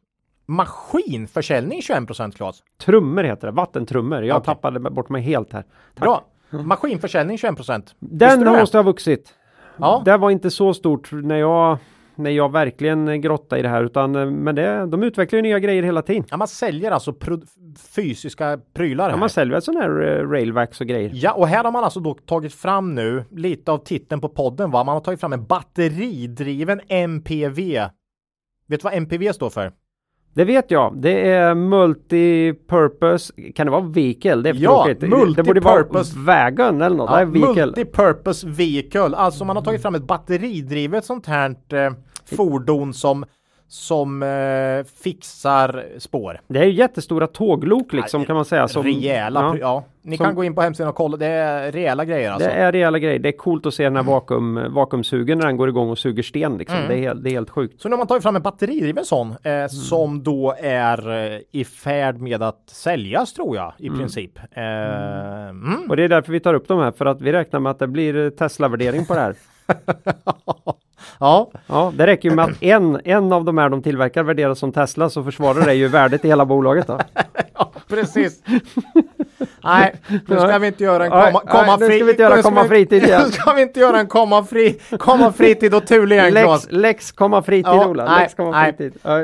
Maskinförsäljning 21 procent Claes. Trummor heter det, vattentrummor. Jag Okej. tappade bort mig helt här. Tack. Bra. Maskinförsäljning 21 procent. Den måste ha vuxit. Ja. Det var inte så stort när jag när jag verkligen grottade i det här utan eh, men det, de utvecklar ju nya grejer hela tiden. ja, man säljer alltså fysiska prylar Ja, här. man säljer sådana här eh, railvax och grejer. Ja, och här har man alltså då tagit fram nu lite av titeln på podden. Va? Man har tagit fram en batteridriven MPV. Vet du vad MPV står för? Det vet jag. Det är multipurpose. Kan det vara vehicle? Det är Ja, tråkigt. Det borde vara multipurpose. wagon eller något. Ja, vehicle. multipurpose vehicle. Alltså man har tagit fram ett batteridrivet sånt här eh, fordon som som eh, fixar spår. Det är ju jättestora tåglok liksom kan man säga. Som, rejäla. ja, Ja, ni Som- kan gå in på hemsidan och kolla. Det är rejäla grejer alltså. Det är rejäla grejer. Det är coolt att se den här vakuum, vakuumsugen när den går igång och suger sten liksom. Mm. Det, är, helt- det är helt sjukt. Så nu har man tagit fram en batteridriven sån Mm. eh, som då är eh, i färd med att säljas tror jag i Mm. princip. Eh, mm. Och det är därför vi tar upp de här för att vi räknar med att det blir Tesla-värdering på det här. (laughs) (laughs) ja, Ja, det räcker ju med att en, en av de här de tillverkar värderas som Tesla så försvarar det ju värdet i hela bolaget då. (laughs) ja, precis. Nej, nu ska vi inte göra en komma, nej, komma nu ska vi inte göra komma fritid igen. Nu ska vi inte göra en komma fri, komma fritid och Thule igen Lex, lex komma fritid Ja, Ola. nej, Lex komma nej. fritid. Nej.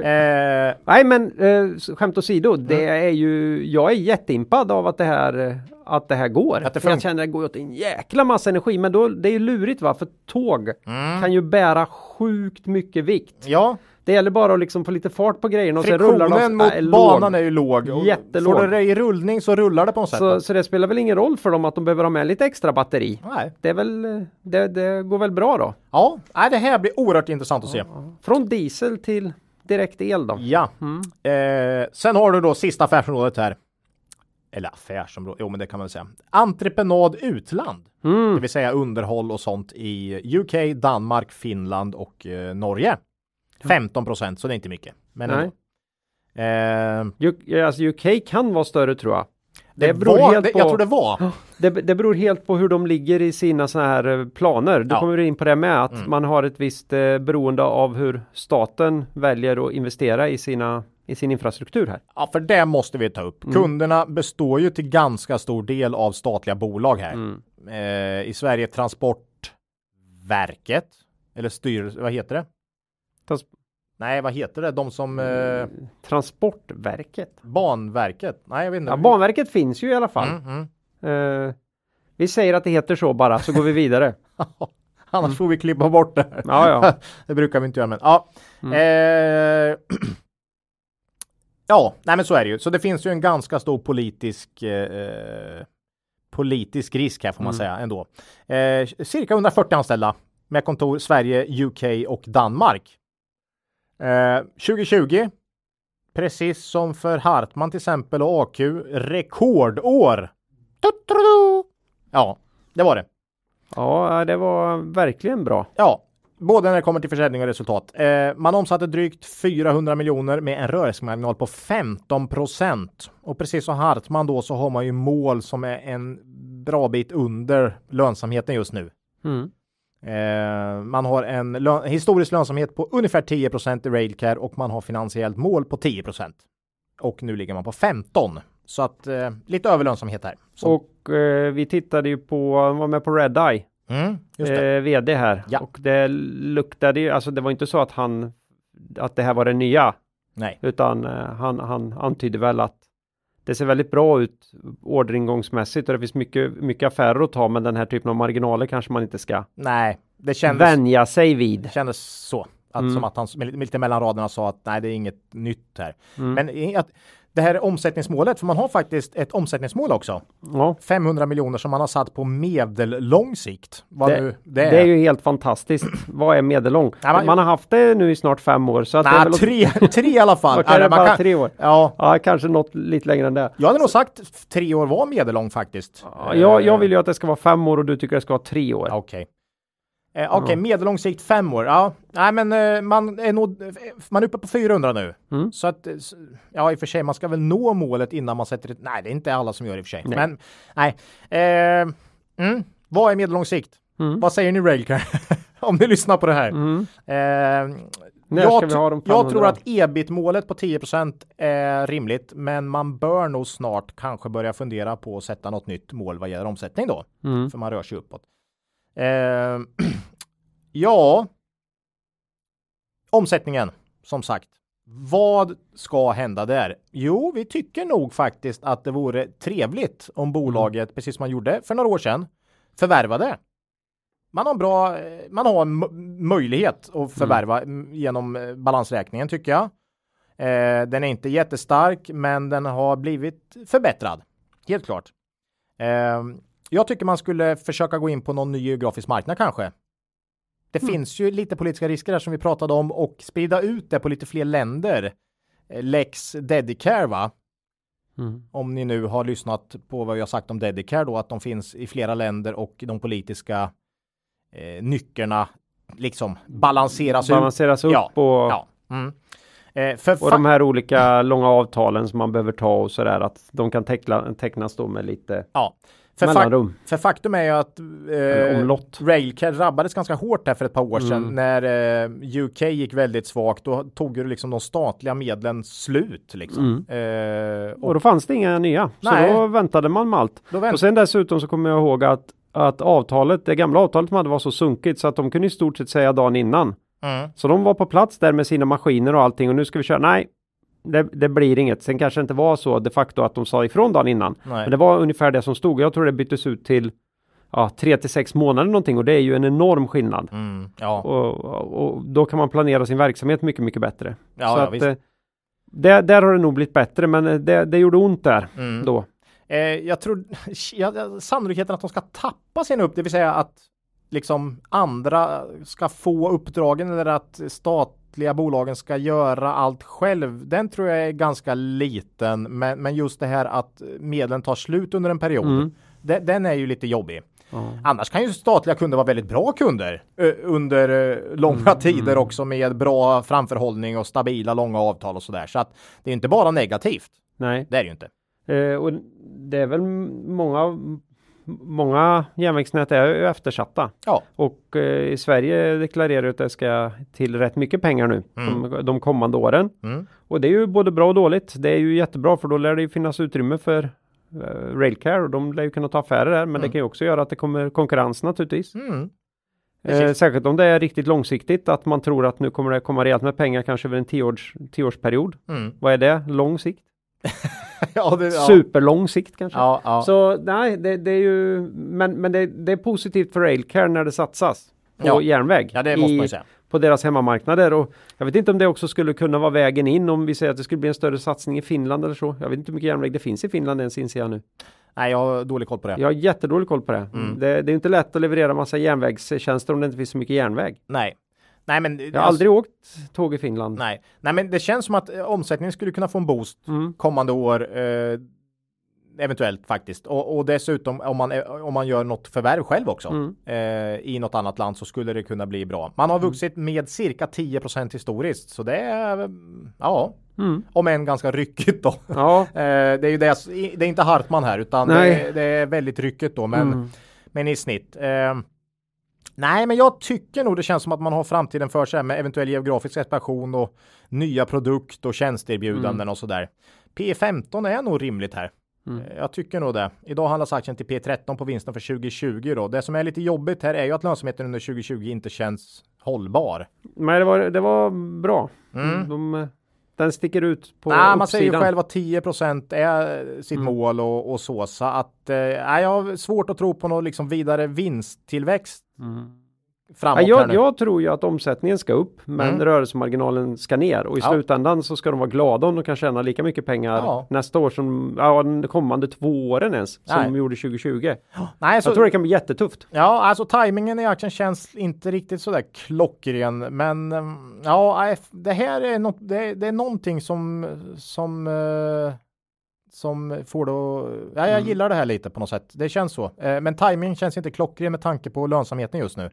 Eh, Nej men eh, skämt åsido, det är ju, jag är jätteimpad av att det här, eh, att det här går. Att det För jag känner att det går åt en jäkla massa energi, men då, det är ju lurigt va, för tåg Mm. kan ju bära sjukt mycket vikt. ja, Det gäller bara att liksom få lite fart på grejerna och sen rullar de. mot Nej, banan låg. är ju låg. Och Jättelåg. Får du det i rullning så rullar det på något sätt. Så, så det spelar väl ingen roll för dem att de behöver ha med lite extra batteri. Nej. Det är väl, det, det går väl bra då. Ja, nej, det här blir oerhört intressant att se. Från diesel till direkt el då. Ja. Mm. Eh, sen har du då sista affärsområdet här. Eller affärsområde, jo men det kan man säga. Entreprenad utland. Mm. Det vill säga underhåll och sånt i UK, Danmark, Finland och eh, Norge. 15 procent, så det är inte mycket. Men Nej. Eh, alltså UK kan vara större tror jag. det, Det beror var, helt det, på- Jag tror det var. Det, det beror helt på hur de ligger i sina såna här eh, planer. Du Ja. kommer in på det med att Mm. man har ett visst eh, beroende av hur staten väljer att investera i, sina, i sin infrastruktur här. Ja, för det måste vi ta upp. Mm. Kunderna består ju till ganska stor del av statliga bolag här. Mm. Eh, I Sverige Transportverket. Eller styrelse, vad heter det? Trans- Nej, vad heter det? De som... Eh, Transportverket. Banverket? Nej, jag vet inte. Ja, Banverket finns ju i alla fall. Mm, mm. Eh, vi säger att det heter så bara så går vi vidare. (laughs) Annars får vi klippa bort det. Ja, ja. (laughs) det brukar vi inte göra, men ja. Mm. Eh, (clears throat) ja, nej men så är det ju. Så det finns ju en ganska stor politisk eh, politisk risk här får man Mm. säga ändå. Eh, cirka 140 anställda med kontor Sverige, UK och Danmark. Eh, 2020, precis som för Hartman till exempel och AQ, rekordår. Ja, det var det. Ja, det var verkligen bra. Ja, både när det kommer till försäljning och resultat. Eh, man omsatte drygt 400 miljoner med en rörelsemarginal på 15 procent. Och precis som Hartman då så har man ju mål som är en bra bit under lönsamheten just nu. Mm. Eh, man har en lö- historisk lönsamhet på ungefär 10 procent i Railcare och man har finansiellt mål på 10 procent. Och nu ligger man på 15. Så att eh, lite överlönsamhet här. Så, Och eh, vi tittade ju på, var med på Red Eye, mm, eh, vd här. Ja. Och det luktade ju, alltså det var inte så att han, att det här var det nya. Nej. Utan eh, han, han antydde väl att det ser väldigt bra ut orderingångsmässigt och det finns mycket, mycket affärer att ta men den här typen av marginaler kanske man inte ska Nej, det kändes, vänja sig vid. det kändes så. Att, Mm. Som att han med- lite mellan raderna sa att nej, det är inget nytt här. Mm. Men att det här omsättningsmålet, för man har faktiskt ett omsättningsmål också. Ja, 500 miljoner som man har satt på medellång sikt. Vad Det- nu det det är. är ju helt fantastiskt. Vad är medellång? Ja, man- Man har haft det nu i snart fem år så att det är Nej, åt- tre, tre i alla fall. (laughs) Är det Eller man bara kan- tre år? Ja, Ja, kanske något lite längre än det. jag hade nog sagt tre år var medellång faktiskt. Ja, jag, jag Eh, vill ju att det ska vara fem år och du tycker det ska vara tre år. Okej. Eh, Okej, medellång sikt fem år. Ja, nej, men eh, man är nog, man är uppe på 400 nu. Mm. Så att, eh, ja, i och för sig, man ska väl nå målet innan man sätter ett. Nej, det är inte alla som gör det i och för sig. Nej. Men nej. Eh, mm, vad är medellång sikt? Mm. Vad säger ni Railcar? (laughs) Om ni lyssnar på det här. Mm. Eh, jag, jag 500? tror att ebit-målet på 10% är rimligt, men man bör nog snart kanske börja fundera på att sätta något nytt mål vad gäller omsättning då Mm. för man rör sig uppåt. Eh, (clears throat) ja, omsättningen som sagt. Vad ska hända där? Jo, vi tycker nog faktiskt att det vore trevligt om bolaget, precis som man gjorde för några år sedan, förvärvade. Man har en bra, man har en möjlighet att förvärva mm. genom eh, balansräkningen tycker jag. Eh, den är inte jättestark, men den har blivit förbättrad. Helt klart. Eh, jag tycker man skulle försöka gå in på någon ny geografisk marknad kanske. Det Mm. finns ju lite politiska risker där som vi pratade om och sprida ut det på lite fler länder. Eh, Lex Dedicare va? Mm. Om ni nu har lyssnat på vad jag sagt om Dedicare då, att de finns i flera länder och de politiska eh, nyckerna liksom balanseras. Balanseras upp Ja, och, Ja. Mm. Eh, och de här olika långa avtalen som man behöver ta och sådär att de kan teckla, tecknas då med lite Ja, För, fak för faktum är ju att eh. Railcare drabbades ganska hårt där för ett par år sedan Mm. när eh, UK gick väldigt svagt. Då tog ju liksom de statliga medlen slut liksom. Eh, och Och då fanns det inga nya. Nej. Så då väntade man med allt. Och sen dessutom så kommer jag ihåg att, att avtalet, det gamla avtalet de hade var så sunkigt så att de kunde i stort sett säga dagen innan. mm. Så de var på plats där med sina maskiner och allting och nu ska vi köra. Nej, det, det blir inget. Sen kanske det inte var så de facto att de sa ifrån dagen innan. Nej. Men det var ungefär det som stod. Jag tror det byttes ut till ja, tre till sex månader någonting och det är ju en enorm skillnad. Mm. Ja. Och, och, och då kan man planera sin verksamhet mycket, mycket bättre. Ja, så ja, att, visst. eh, där, där har det nog blivit bättre, men eh, det, det gjorde ont där Mm. då. Eh, jag tror (laughs) ja, sannolikheten att de ska tappa sin upp, det vill säga att liksom andra ska få uppdragen eller att statliga bolagen ska göra allt själv. Den tror jag är ganska liten, men, men just det här att medlen tar slut under en period. Mm. Den, den är ju lite jobbig. Ja. Annars kan ju statliga kunder vara väldigt bra kunder under långa tider också med bra framförhållning och stabila långa avtal och sådär. Så att det är inte bara negativt. Nej, Det är det ju inte. eh, och det är väl många, många järnvägsnät är ju eftersatta. Ja. Och eh, i Sverige deklarerar att det ska till rätt mycket pengar nu de, de kommande åren. Mm. Och det är ju både bra och dåligt. Det är ju jättebra för då lär det ju finnas utrymme för eh, Railcare och de lär ju kunna ta affärer där. Men det kan ju också göra att det kommer konkurrens naturligtvis. Mm. Eh, särskilt om det är riktigt långsiktigt att man tror att nu kommer det komma rejält med pengar kanske över en tioårs, tioårsperiod. Mm. Vad är det? Lång sikt? Ja, det, ja. Superlång sikt kanske? Ja, ja. Så nej, det, det är ju, men, men det, det är positivt för Railcare när det satsas på Ja. järnväg. ja, det måste i- man ju säga. på deras hemmamarknader och jag vet inte om det också skulle kunna vara vägen in om vi säger att det skulle bli en större satsning i Finland eller så. Jag vet inte hur mycket järnväg det finns i Finland ens inser jag nu. Nej, jag har dålig koll på det. Jag har jättedålig koll på det. Mm. Det, det är inte lätt att leverera massa järnvägstjänster om det inte finns så mycket järnväg. Nej. Nej, men Jag har aldrig åkt tåg i Finland. Nej. Nej, men det känns som att eh, omsättningen skulle kunna få en boost Mm. kommande år. Eh, eventuellt faktiskt. Och, och dessutom om man, eh, om man gör något förvärv själv också Mm. eh, i något annat land så skulle det kunna bli bra. Man har vuxit med cirka 10% historiskt, så det är eh, ja, Mm. om än ganska ryckigt då. (laughs) Ja, (laughs) Eh, det är ju det, det är inte Hartman här utan det det är väldigt ryckigt då, men, Mm. men i snitt. Eh, nej, men jag tycker nog det känns som att man har framtiden för sig med eventuell geografisk expansion och nya produkt och tjänsteerbjudanden och sådär. P15 är nog rimligt här. Mm. Eh, Jag tycker nog det. Idag handlas aktien till P13 på vinsten för 2020 då. Det som är lite jobbigt här är ju att lönsamheten under 2020 inte känns hållbar. men det var, det var bra. Mm. De, eh, den sticker ut på Nej, man säger ju uppsidan. själv att 10% är sitt Mm. mål och, och så. Så att eh, jag har svårt att tro på någon liksom vidare vinsttillväxt Mm. Framåt Ja, jag, jag tror ju att omsättningen ska upp, men Mm. rörelsemarginalen ska ner och i Ja. slutändan så ska de vara glada om de kan tjäna lika mycket pengar Ja. nästa år som ja, de kommande två åren ens som Nej. de gjorde 2020. Nej, så, Jag tror det kan bli jättetufft. Ja, alltså tajmingen i aktien känns inte riktigt så där klockren, men ehm, ja, det här är något, det, det är någonting som som eh, som får då. Ja, jag Mm. gillar det här lite på något sätt. Det känns så, eh, men timing känns inte klockren med tanke på lönsamheten just nu.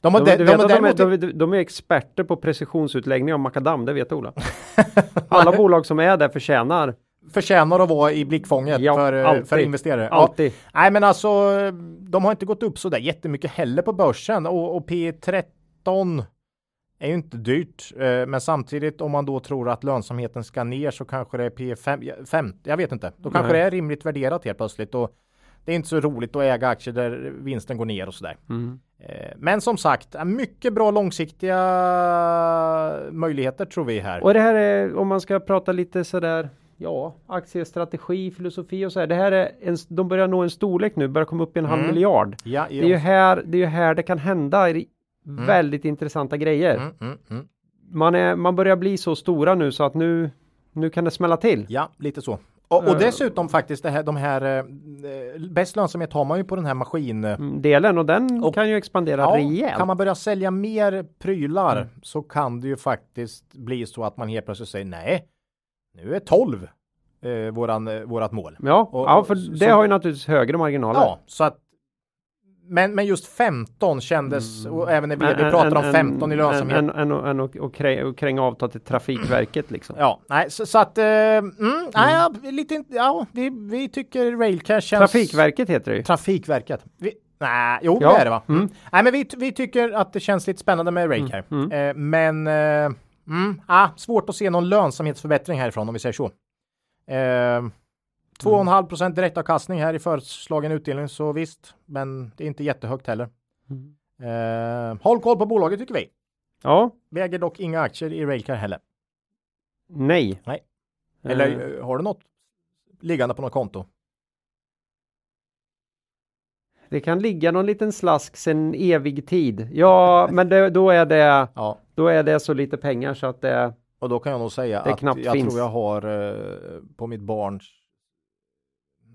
De har, De, de, de, de, är, däremot- de, de är experter på precisionsutläggning av makadam, det vet Ola. (laughs) Alla bolag som är där förtjänar förtjänar att vara i blickfånget Ja, för, eh, alltid. för investerare. Ja. alltid. Nej, men alltså, de har inte gått upp så där jättemycket heller på börsen och, och P13 är ju inte dyrt, eh, men samtidigt om man då tror att lönsamheten ska ner så kanske det är P5, ja, fem, jag vet inte. Då kanske Nej. det är rimligt värderat helt plötsligt och det är inte så roligt att äga aktier där vinsten går ner och sådär. Mm. Eh, men som sagt, mycket bra långsiktiga möjligheter tror vi här. Och det här är, om man ska prata lite sådär, ja, aktiestrategi, filosofi och så här. Det här är en, de börjar nå en storlek nu, börjar komma upp i en halv Mm. miljard. Ja, Det är ju här det, är här det kan hända i väldigt intressanta grejer. mm, mm, mm. Man, är, man börjar bli så stora nu så att nu, nu kan det smälla till. Ja, lite så. Och, och Eh. dessutom faktiskt det här, de här eh, bäst lönsamhet har man ju på den här maskin. Mm, och den Och- kan ju expandera Ja, rejält. kan man börja sälja mer prylar Mm. så kan det ju faktiskt bli så att man helt plötsligt säger nej, nu är 12 eh, våran, eh, vårat mål. Ja, Och- ja för så- det har ju naturligtvis högre marginaler. Ja, så att men, men just 15 kändes, och även när vd pratar om 15 i lönsamhet. En, en, och, och, krä, och kränga avtal till Trafikverket (clears throat) liksom. Ja, nej, så, så att, eh, mm, nej, ja, lite, ja, vi, vi tycker Railcash känns... Trafikverket heter det ju. Trafikverket. Vi, nej, jo, Ja. det är det va? Mm. Mm. Nej, men vi, vi tycker att det känns lite spännande med Railcare. Mm, Eh, men, eh, mm, ah, svårt att se någon lönsamhetsförbättring härifrån om vi säger så. Eh, 2,5 procent direktavkastning här i föreslagen utdelning, så visst, men det är inte jättehögt heller. Mm. Eh, håll koll på bolaget tycker vi. Ja, Vi äger dock inga aktier i Railcar heller. nej. Nej. Eh, Eller eh, har du något liggande på något konto? Det kan ligga någon liten slask sen evig tid. Ja, (laughs) men det, då, är det, Ja, då är det så lite pengar så att det... och då kan jag nog säga Det att jag finns. tror jag har eh, på mitt barns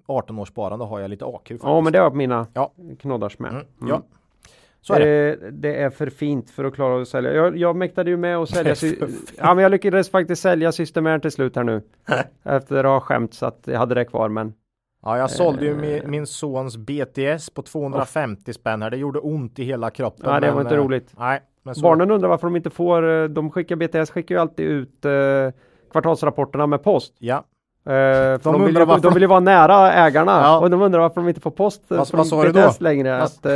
18 års sparande har jag lite AQ. Faktiskt. Ja, men det har mina Ja. knoddars med. Mm, Mm. Ja, så är det. Eh, det är för fint för att klara att sälja. Jag, jag mäktade ju med att (laughs) Det sälja. ja, men jag lyckades faktiskt sälja Systemair till slut här nu. (laughs) Efter att ha skämt så att jag hade det kvar. Men Ja, jag sålde ju eh, min, min sons BTS på 250 spänn här. Det gjorde ont i hela kroppen. Ja, det var men, inte eh, roligt. Nej, barnen undrar varför de inte får. De skickar BTS skickar ju alltid ut eh, kvartalsrapporterna med post. Ja, Eh, för de, vill varför de de- vill ju vara nära ägarna Ja. och de undrar varför de inte får post Vad- från vad? BTS längre. Att, eh,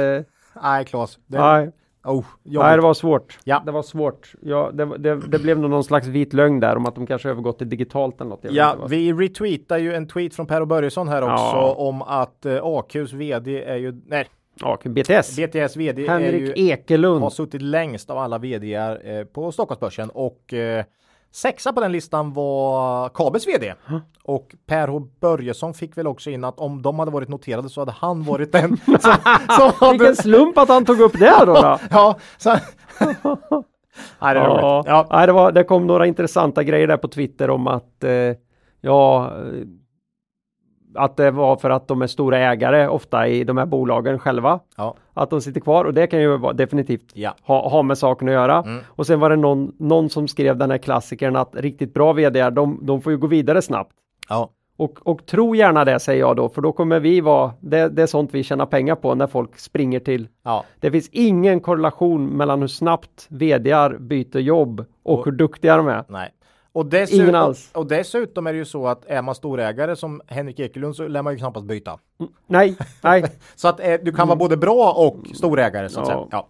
nej Claes. Det, nej, oh, nej, det var svårt. Ja. Det var svårt. Ja, det, det, det blev nog någon slags vit lögn där om att de kanske övergått till digitalt eller något. Ja, vi retweetar ju en tweet från Per och Börjesson här också Ja. om att eh, AQs vd är ju, nej, ja, BTS. BTS vd är Henrik ju, Ekelund. har suttit längst av alla vdar eh, på Stockholmsbörsen och eh, sexa på den listan var Kabels vd. Och Per H Börjesson fick väl också in att om de hade varit noterade så hade han varit den (laughs) som, som hade... Vilken slump att han tog upp det då. då. (laughs) Ja, så... (laughs) Nej, det. Ja, Ja. Nej, det, var, det kom några intressanta grejer där på Twitter om att eh, ja, eh, att det var för att de är stora ägare ofta i de här bolagen själva. Ja. Att de sitter kvar och det kan ju definitivt Ja. ha, ha med saken att göra. Mm. Och sen var det någon, någon som skrev den här klassikern att riktigt bra vd de, de får ju gå vidare snabbt. Ja. Och, och tro gärna det säger jag då, för då kommer vi vara, det, det är sånt vi tjänar pengar på när folk springer till Ja. det finns ingen korrelation mellan hur snabbt vdar byter jobb och, Och- hur duktiga de är. Nej. Och dessutom, Ingen alls. och dessutom är det ju så att är man storägare som Henrik Ekelund så lär man ju knappast byta. Nej, nej, (laughs) Så att eh, du kan vara både bra och storägare så att Ja. säga. Ja.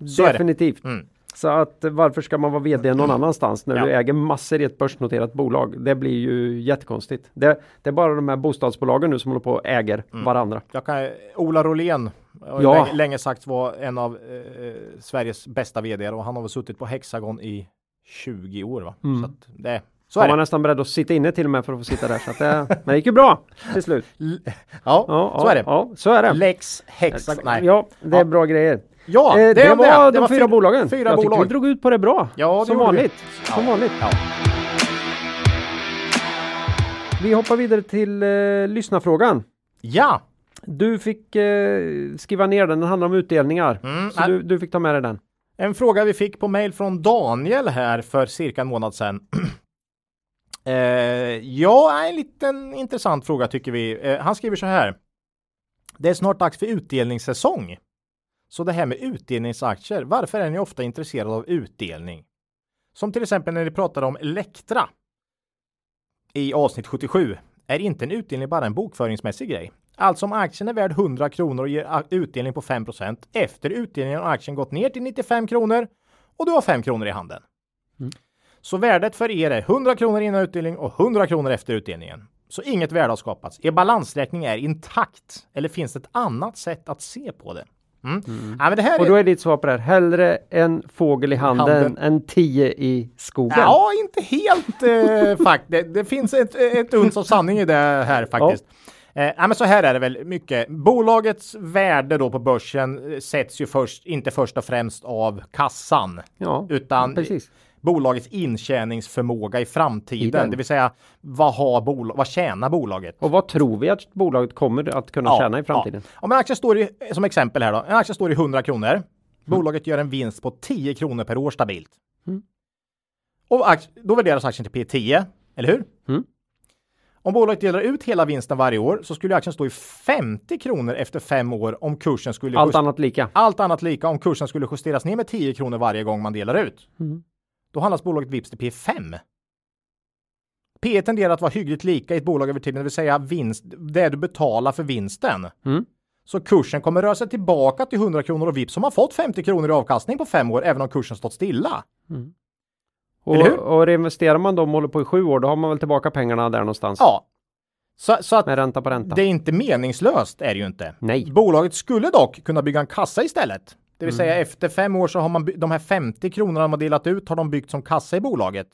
ja, Så definitivt. Mm. Så att eh, varför ska man vara vd någon annanstans när Ja. du äger massor i ett börsnoterat bolag? Det blir ju jättekonstigt. Det, det är bara de här bostadsbolagen nu som håller på och äger Mm. varandra. Jag kan, Ola Rolén har Ja. länge, länge sagt var en av eh, Sveriges bästa vd och han har väl suttit på Hexagon i 20 år va? Mm. Så, att det, så Var är man det. nästan beredd att sitta inne till och med för att få sitta där. Så att det, men det gick ju bra till slut. (laughs) Ja, Ja, så ja, är det. Ja, så är det. Lex Hexagon. Nej. Ja, det är Ja. bra grejer. Ja, Eh, det, var Det de fyra fyra- bolagen. Fyra jag bolag. vi drog ut på det bra. Ja, det som gjorde vi. vanligt. Som vanligt. Vi hoppar vidare till eh, lyssnarfrågan. ja. Du fick eh, skriva ner den, den handlar om utdelningar. Mm, Så du, du fick ta med dig den. En fråga vi fick på mail från Daniel här för cirka en månad sedan. (clears throat) eh, ja, en liten intressant fråga tycker vi. Eh, han skriver så här. Det är snart dags för utdelningssäsong. Så det här med utdelningsaktier, varför är ni ofta intresserade av utdelning? Som till exempel när ni pratade om Elektra i avsnitt 77. Är inte en utdelning bara en bokföringsmässig grej? Alltså om aktien är värd 100 kronor och ger utdelning på 5% Efter utdelningen har aktien gått ner till 95 kronor och du har 5 kronor i handen. Mm. Så värdet för er är 100 kronor innan utdelning och 100 kronor efter utdelningen. Så inget värde har skapats. Er balansräkning är intakt. Eller finns det ett annat sätt att se på det? Mm. Ja, det här Och då är ditt svar på det här. Hellre en fågel i handen, Handen. än tio i skogen. Ja, inte helt eh, (laughs) faktiskt. Det, det finns ett, ett uns av sanning i det här faktiskt. Eh, ja, men så här är det väl mycket. Bolagets värde då på börsen eh, sätts ju först, inte först och främst av kassan, Ja, utan precis. bolagets intjäningsförmåga i framtiden. Tiden. Det vill säga, vad, har bolag, vad tjänar bolaget? Och vad tror vi att bolaget kommer att kunna tjäna i framtiden? Ja. Om en aktie står i, som exempel här då, en aktie står i 100 kronor. Bolaget gör en vinst på 10 kronor per år stabilt. Mm. Och då värderas aktien till P10, eller hur? Mm. Om bolaget delar ut hela vinsten varje år så skulle aktien stå i 50 kronor efter fem år om kursen skulle Allt annat lika. allt annat lika om kursen skulle justeras ner med 10 kronor varje gång man delar ut. Mm. Då handlas bolaget vips till P5. P tenderar att vara hyggligt lika i ett bolag över tiden, det vill säga vinst, det du betalar för vinsten. Mm. Så kursen kommer röra sig tillbaka till 100 kronor och vips som har fått 50 kronor i avkastning på fem år, även om kursen stått stilla. Hur? Och, och reinvesterar man då och håller på i sju år, då har man väl tillbaka pengarna där någonstans. Ja. Så, så att Med ränta på ränta. det är inte meningslöst är det ju inte. Nej. Bolaget skulle dock kunna bygga en kassa istället. Det vill Mm. säga efter fem år så har man de här 50 kronorna de har delat ut har de byggt som kassa i bolaget.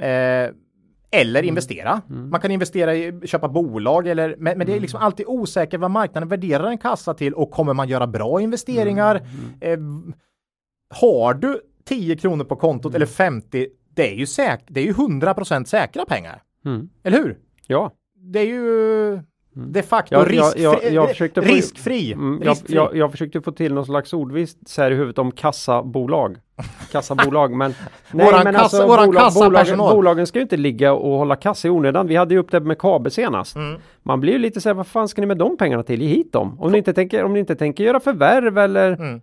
Eh, eller Mm. investera. Man kan investera i köpa bolag eller men, men det är Mm. liksom alltid osäkert vad marknaden värderar en kassa till och kommer man göra bra investeringar? Mm. Eh, har du 10 kronor på kontot Mm. eller 50? Det är ju säk det är ju 100% säkra pengar. Mm. Eller hur? Ja. Det är ju de facto Jag- riskfri. jag- jag försökte få- riskfri. Mm, jag, riskfri. jag, försökte få till någon slags ordvits här i huvudet om kassabolag. (laughs) Kassabolag, men Våran kassa- våran kassapersonal. bolagen, bolagen ska ju inte ligga och hålla kassa i onödan. Vi hade ju upp det med KABE senast. Mm. Man blir ju lite så här, vad fan ska ni med de pengarna till? Ge hit dem. Om ni inte tänker, om ni inte tänker göra förvärv eller Mm.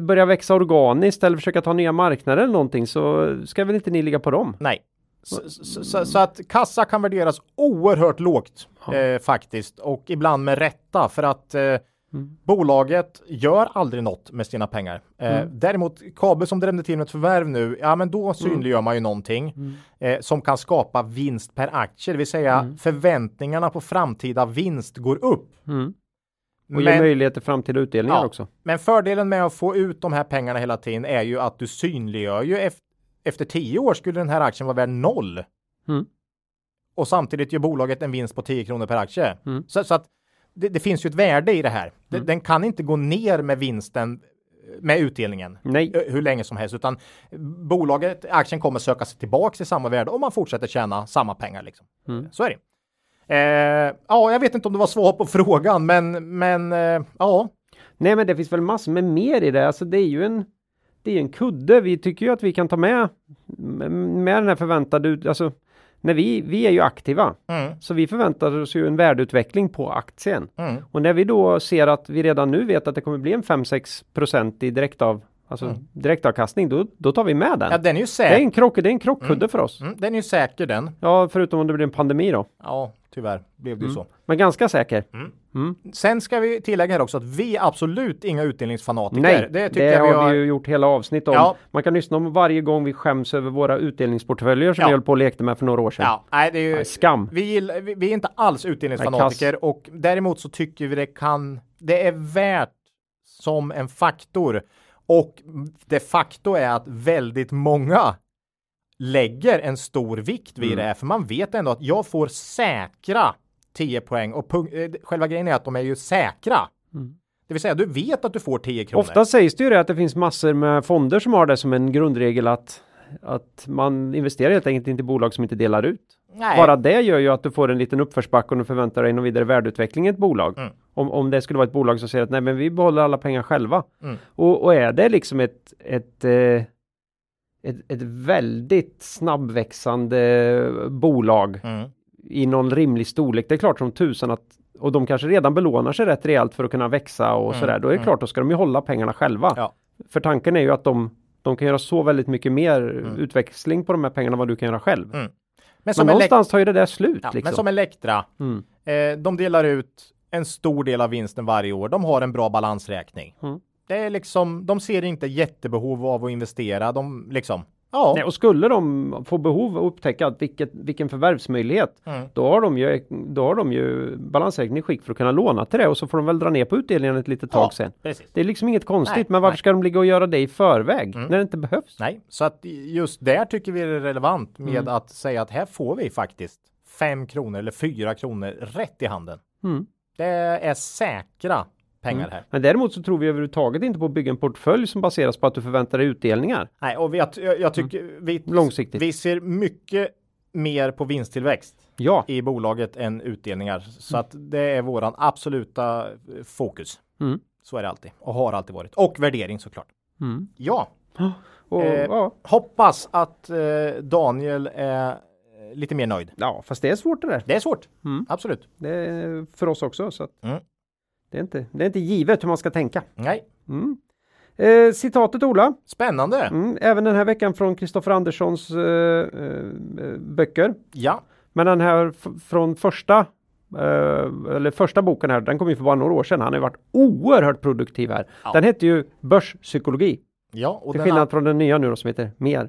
Börja växa organiskt eller försöka ta nya marknader eller någonting så ska väl inte ni ligga på dem. Nej. Så, så, så, så att kassa kan värderas oerhört lågt eh, faktiskt och ibland med rätta för att eh, bolaget gör aldrig något med sina pengar. Eh, Däremot Kabe som drämde till med ett förvärv nu, ja men då synliggör man ju någonting eh, som kan skapa vinst per aktie, det vill säga förväntningarna på framtida vinst går upp. Mm. Och ge möjlighet till framtida utdelningar Ja. också. Men fördelen med att få ut de här pengarna hela tiden är ju att du synliggör ju ef- efter tio år skulle den här aktien vara värd noll. Mm. Och samtidigt gör bolaget en vinst på 10 kronor per aktie. Mm. Så, så att det, det finns ju ett värde i det här. Det- Den kan inte gå ner med vinsten med utdelningen Nej. ö, hur länge som helst, utan bolaget, aktien kommer söka sig tillbaka till samma värde om man fortsätter tjäna samma pengar. Liksom. Mm. Så är det. Eh, ja, jag vet inte om det var svar på frågan, men, men eh, ja. Nej, men det finns väl massor med mer i det. Alltså det är ju en, det är en kudde. Vi tycker ju att vi kan ta med, med den här förväntade, alltså när vi, vi är ju aktiva, Mm, så vi förväntar oss ju en värdeutveckling på aktien. mm. Och när vi då ser att vi redan nu vet att det kommer bli en 5-6 procent i direktav, alltså direktavkastning, då, då tar vi med den. Ja, den är ju det är säker. en krock, det är en krockkudde för oss. Mm, den är ju säker den. Ja, förutom om det blir en pandemi då. Ja, tyvärr blev det Mm. ju så. Men ganska säker. Sen ska vi tillägga här också att vi är absolut inga utdelningsfanatiker. Nej, det det, har vi har. ju gjort hela avsnitt om. Ja. Man kan lyssna om varje gång vi skäms över våra utdelningsportföljer som Ja. vi höll på och lekte med för några år sedan. Ja, nej, det är ju... Nej, Skam. Vi, gillar, vi, vi är inte alls utdelningsfanatiker och däremot så tycker vi det kan, det är värt som en faktor och de facto är att väldigt många lägger en stor vikt vid Mm. det här för man vet ändå att jag får säkra 10 poäng och eh, själva grejen är att de är ju säkra. Mm. Det vill säga du vet att du får 10 kronor. Ofta sägs det ju det att det finns massor med fonder som har det som en grundregel att, att man investerar helt enkelt inte i bolag som inte delar ut. Nej. Bara det gör ju att du får en liten uppförsbacke och du förväntar dig någon vidare värdeutveckling i ett bolag. Mm. Om, om det skulle vara ett bolag som säger att nej men vi behåller alla pengar själva. Mm. Och, och är det liksom ett, ett, eh, ett, ett väldigt snabbväxande bolag Mm. i någon rimlig storlek. Det är klart som tusan att och de kanske redan belånar sig rätt rejält för att kunna växa och Mm, sådär. Då är det mm. klart, då ska de ju hålla pengarna själva. Ja. För tanken är ju att de, de kan göra så väldigt mycket mer Mm. utväxling på de här pengarna vad du kan göra själv. Men Men någonstans tar ju det där slut. ja, liksom. men som Elektra, mm. Eh, de delar ut en stor del av vinsten varje år. De har en bra balansräkning. Mm. Det är liksom, de ser inte jättebehov av att investera. De liksom, ja. Nej, och skulle de få behov och upptäcka att vilket, vilken förvärvsmöjlighet, Mm. då har de ju, då har de ju balansräkning i skick för att kunna låna till det och så får de väl dra ner på utdelningen ett litet tag Ja, sen. precis. Det är liksom inget konstigt, Nej, men varför nej. ska de ligga och göra det i förväg Mm. när det inte behövs? Nej, så att just där tycker vi det är relevant med Mm. att säga att här får vi faktiskt fem kronor eller fyra kronor rätt i handen. Mm. Det är säkra pengar Mm. här. Men däremot så tror vi överhuvudtaget inte på att bygga en portfölj som baseras på att du förväntar dig utdelningar Nej, och vi, jag, jag tycker vi, långsiktigt. vi ser mycket mer på vinsttillväxt Ja, i bolaget än utdelningar. Så att det är våran absoluta eh, fokus. Mm. Så är det alltid och har alltid varit. Och värdering såklart. mm. Ja, och, Eh, ja. hoppas att eh, Daniel är lite mer nöjd. Ja, fast det är svårt det där. Det är svårt. Mm. Absolut. Det är för oss också. Så att Mm. Det, är inte, det är inte givet hur man ska tänka. Nej. Mm. Eh, citatet Ola, Spännande. mm, även den här veckan från Kristoffer Anderssons eh, eh, böcker. Ja. Men den här från första eh, eller första boken här, den kom ju för bara några år sedan. Han har ju varit oerhört produktiv här. Ja. Den hette ju Börspsykologi. Ja, och Till skillnad från den nya nu då som heter Mer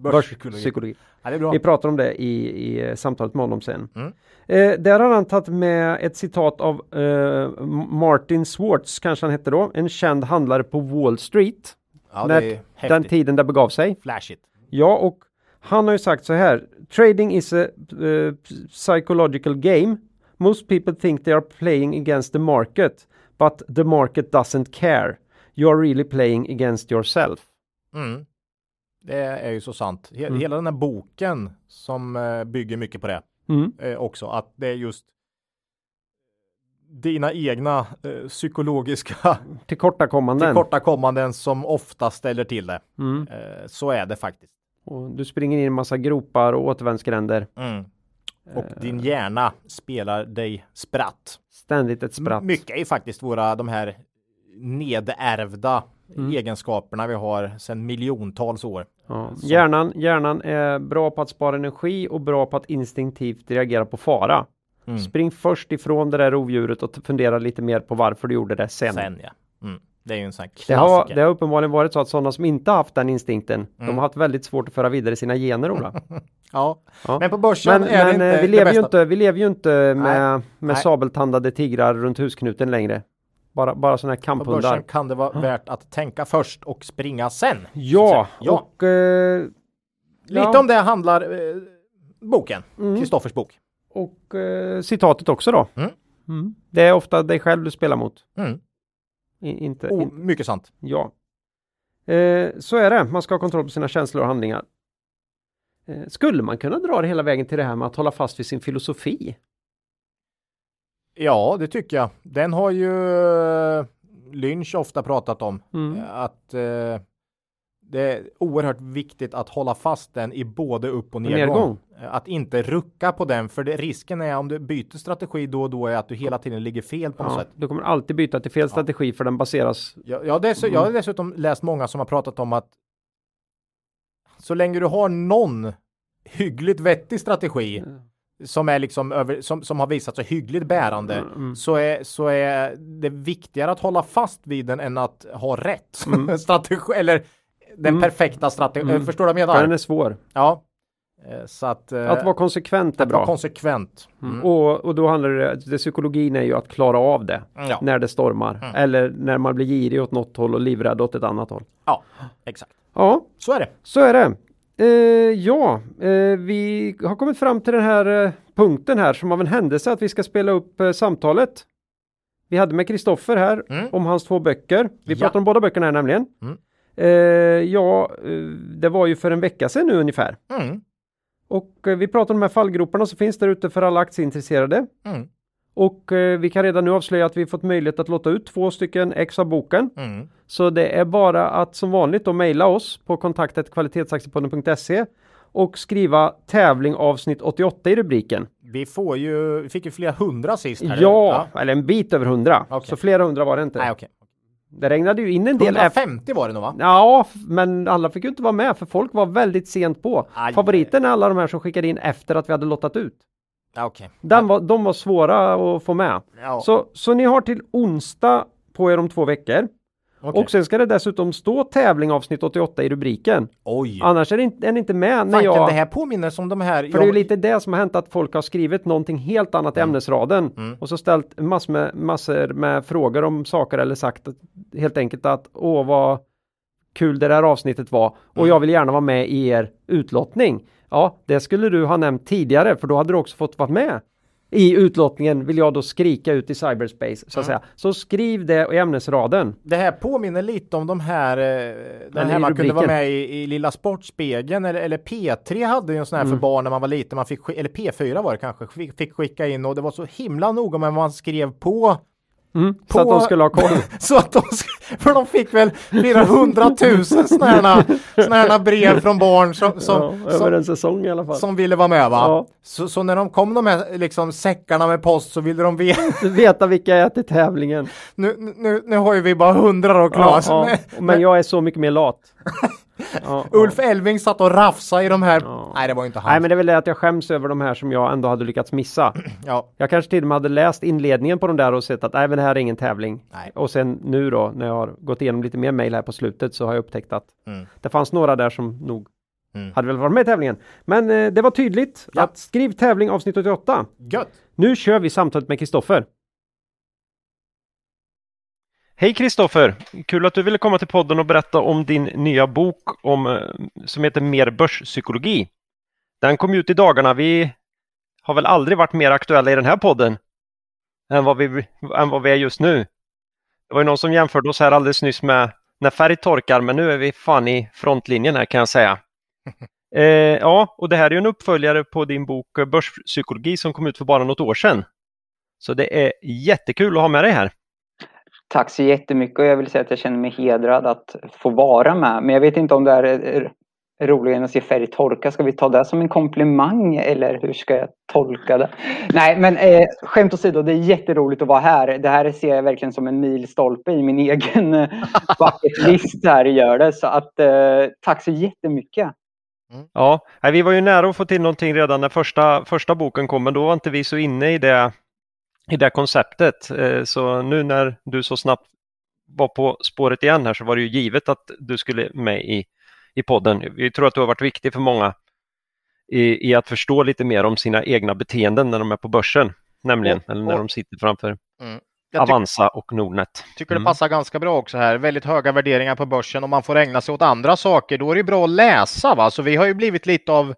Börspsykologi. Börspsykologi. Ja. Vi pratar om det i, i eh, samtalet med honom sen. Mm. Eh, där har han tagit med ett citat av eh, Martin Swartz, kanske han hette då, en känd handlare på Wall Street. Ja, när den tiden det begav sig. Flashigt. Ja, och han har ju sagt så här. Trading is a eh, psychological game. Most people think they are playing against the market, but the market doesn't care. You are really playing against yourself. Mm. Det är ju så sant. Mm. Hela den här boken som eh, bygger mycket på det Mm. eh, också. Att det är just dina egna eh, psykologiska (laughs) Tillkortakommanden. tillkortakommanden som ofta ställer till det. Mm. Eh, så är det faktiskt. Och du springer in i en massa gropar och återvändsgränder. Mm. Och Eh. din hjärna spelar dig spratt. Ständigt ett spratt. Mycket är faktiskt våra de här nedärvda Mm. egenskaperna vi har sedan miljontals år. Ja. Hjärnan, hjärnan är bra på att spara energi och bra på att instinktivt reagera på fara. Mm. Spring först ifrån det där rovdjuret och fundera lite mer på varför du gjorde det sen. Sen ja. Mm. Det är ju en sån Det har, det har uppenbarligen varit så att sådana som inte haft den instinkten, de Mm. har haft väldigt svårt att föra vidare sina gener, Ola. (laughs) Ja. Ja. Men på börsen Men, är det men inte eh, vi, det lever ju bästa. inte, vi lever ju inte med, med Nej. sabeltandade tigrar runt husknuten längre. Bara, bara sådana här På kamphundar. börsen kan det vara värt att tänka först och springa sen. Ja, Ja. och eh, Lite Ja. om det handlar eh, boken, Mm. Kristoffers bok. Och eh, citatet också då. Mm. Mm. Det är ofta dig själv du spelar mot. Mm. I, inte, Oh, in, mycket sant. ja. Eh, så är det. Man ska ha kontroll på sina känslor och handlingar. Eh, skulle man kunna dra det hela vägen till det här med att hålla fast vid sin filosofi? Ja, det tycker jag. Den har ju eh, Lynch ofta pratat om. Mm. Eh, Att eh, det är oerhört viktigt att hålla fast den i både upp och nedgång. Nedgång. Eh, Att inte rucka på den, för det, risken är om du byter strategi då och då är att du hela tiden ligger fel på något Ja, sätt. du kommer alltid byta till fel strategi för den baseras Jag, jag, har dess, jag har dessutom läst många som har pratat om att så länge du har någon hyggligt vettig strategi som är liksom över, som, som har visat sig hyggligt bärande Mm. så, är, så är det viktigare att hålla fast vid den än att ha rätt (laughs) Mm. strategi eller den Mm. perfekta strategin. Mm. Förstår du vad jag För den menar? är svår. Ja. Eh, Så att, eh, Att vara konsekvent är att vara bra. konsekvent. Mm. Och, och då handlar det, det, psykologin är ju att klara av det Ja. när det stormar. Mm. Eller när man blir girig åt något håll och livrädd åt ett annat håll. ja, exakt. Ja, Så är det. så är det. Eh, ja, eh, vi har kommit fram till den här eh, punkten här som av en händelse att vi ska spela upp eh, samtalet. Vi hade med Kristoffer här Mm. om hans två böcker. Vi Ja. pratar om båda böckerna här nämligen. Mm. Eh, ja, eh, det var ju för en vecka sedan nu ungefär. Mm. Och vi pratar om de här fallgroparna som finns där ute för alla aktieintresserade. Mm. Och vi kan redan nu avslöja att vi fått möjlighet att låta ut två stycken ex av boken. Så det är bara att som vanligt då mejla oss på kontaktet kvalitetsaktiepodden.se och skriva tävling avsnitt 88 i rubriken. Vi får ju, vi fick ju flera hundra sist. Här. Ja, eller en bit över hundra. Okej. Så flera hundra var det inte. Nej, okej. Det regnade ju in en del efter. 150 var det nog va? Ja, men alla fick ju inte vara med för folk var väldigt sent på. Aj. Favoriten är alla de här som skickade in efter att vi hade lottat ut. Ja, okej. Den var, de var svåra att få med. Ja, Så, så ni har till onsdag på er om två veckor. Okej. Och sen ska det dessutom stå tävling avsnitt 88 i rubriken. Oj. Annars är det inte, är inte med när Fanken, jag... det här påminner som de här... För det är ju lite det som har hänt att folk har skrivit någonting helt annat i ämnesraden Mm. och så ställt massor med, massor med frågor om saker eller sagt att, helt enkelt att åh vad kul det där avsnittet var och Mm. jag vill gärna vara med i er utlottning. Ja, det skulle du ha nämnt tidigare för då hade du också fått vara med. I utlottningen vill jag då skrika ut i cyberspace så att säga. Så skriv det i ämnesraden. Det här påminner lite om de här, eh, den här man kunde vara med i, i Lilla Sportspegeln eller, eller P3 hade ju en sån här Mm. för barn när man var liten, man fick, eller P4 var det kanske, fick, fick skicka in och det var så himla noga med vad man skrev på Mm, på... Så att de skulle ha koll. (laughs) så att de, för de fick väl flera hundratusen sådana (laughs) här brev från barn som, som, ja, över en säsong i alla fall. Som ville vara med va? Ja. Så, så, när de kom de här liksom, säckarna med post så ville de veta. (laughs) veta vilka är till tävlingen. Nu, nu, nu har ju vi bara hundra då Claes. Ja. Men, men jag är så mycket mer lat. (laughs) Ja, Ulf ja. Elving satt och rafsade i de här. Ja. Nej, det var inte han. Nej, men det är väl det att jag skäms över de här som jag ändå hade lyckats missa. (clears throat) ja. Jag kanske till och med hade läst inledningen på de där och sett att nej, men det här är ingen tävling. Nej. Och sen nu då när jag har gått igenom lite mer mejl här på slutet så har jag upptäckt att mm. det fanns några där som nog mm. hade väl varit med i tävlingen. Men eh, det var tydligt att skriv tävling avsnitt 88. Gött. Nu kör vi samtalet med Kristoffer. Hej Kristoffer! Kul att du ville komma till podden och berätta om din nya bok om, eh, som heter Mer börspsykologi. Den kom ut i dagarna. Vi har väl aldrig varit mer aktuella i den här podden än vad vi, än vad vi är just nu. Det var ju någon som jämförde oss här alldeles nyss med när färg torkar, men nu är vi fan i frontlinjen här kan jag säga. (laughs) Eh, ja, och det här är en uppföljare på din bok eh, Börspsykologi som kom ut för bara något år sedan. Så det är jättekul att ha med dig här. Tack så jättemycket och jag vill säga att jag känner mig hedrad att få vara med. Men jag vet inte om det är roligare än att se färg torka. Ska vi ta det som en komplimang eller hur ska jag tolka det? Nej, men eh, skämt åsido, det är jätteroligt att vara här. Det här ser jag verkligen som en milstolpe i min egen eh, bucket list här gör det. Så att eh, tack så jättemycket. Mm. Ja, vi var ju nära att få till någonting redan när första, första boken kom, men då var inte vi så inne i det i det konceptet. Eh, så nu när du så snabbt var på spåret igen här så var det ju givet att du skulle med i, i podden. Vi tror att du har varit viktig för många i, i att förstå lite mer om sina egna beteenden när de är på börsen, nämligen, och, eller när de sitter framför mm. Avanza och Nordnet. Tycker mm. det passar ganska bra också här. Väldigt höga värderingar på börsen och man får ägna sig åt andra saker. Då är det bra att läsa. Va? Så vi har ju blivit lite av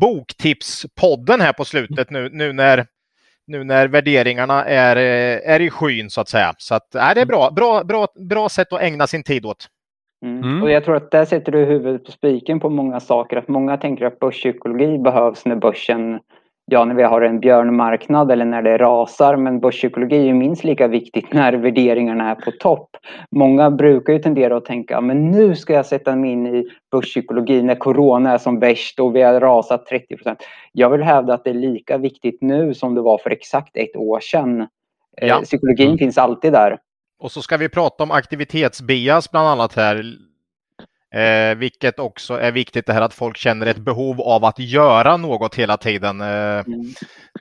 boktipspodden här på slutet nu, nu när nu när värderingarna är, eh, är i skyn så att säga. Så att, äh, det är bra, bra, bra, bra sätt att ägna sin tid åt. Mm. Mm. Och jag tror att där sätter du huvudet på spiken på många saker. Att många tänker att börspsykologi behövs när börsen ja, när vi har en björnmarknad eller när det rasar. Men börspsykologi är minst lika viktigt (laughs) när värderingarna är på topp. Många brukar ju tendera att tänka, men nu ska jag sätta mig in i börspsykologi när corona är som värst och vi har rasat 30% Jag vill hävda att det är lika viktigt nu som det var för exakt ett år sedan. Eh, ja. Psykologin mm. finns alltid där. Och så ska vi prata om aktivitetsbias bland annat här Eh, vilket också är viktigt det här att folk känner ett behov av att göra något hela tiden. Eh, mm.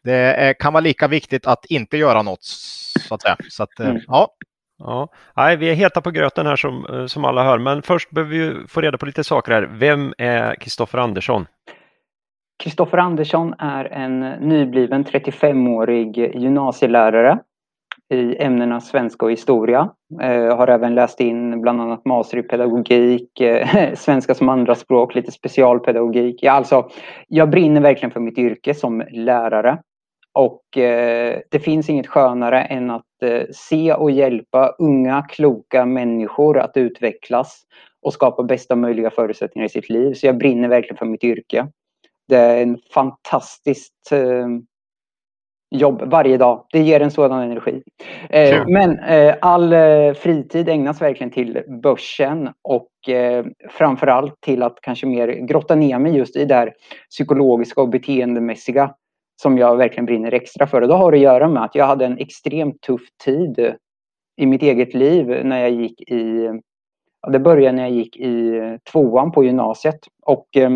Det är, kan vara lika viktigt att inte göra något så att säga. Så att, eh, mm. ja. Ja, Nej, vi är heta på gröten här som, eh, som alla hör, men först behöver vi få reda på lite saker här. Vem är Kristoffer Andersson? Kristoffer Andersson är en nybliven 35-årig gymnasielärare i ämnena svenska och historia. Eh, har även läst in bland annat master i pedagogik, eh, (laughs) svenska som andraspråk, lite specialpedagogik. Ja, alltså, jag brinner verkligen för mitt yrke som lärare. Och eh, det finns inget skönare än att eh, se och hjälpa unga, kloka människor att utvecklas och skapa bästa möjliga förutsättningar i sitt liv. Så jag brinner verkligen för mitt yrke. Det är en fantastiskt eh, jobb varje dag. Det ger en sådan energi. Eh, men eh, all eh, fritid ägnas verkligen till börsen och eh, framförallt till att kanske mer grotta ner mig just i det här psykologiska och beteendemässiga som jag verkligen brinner extra för. Och det har att göra med att jag hade en extremt tuff tid i mitt eget liv när jag gick i det började när jag gick i tvåan på gymnasiet och eh,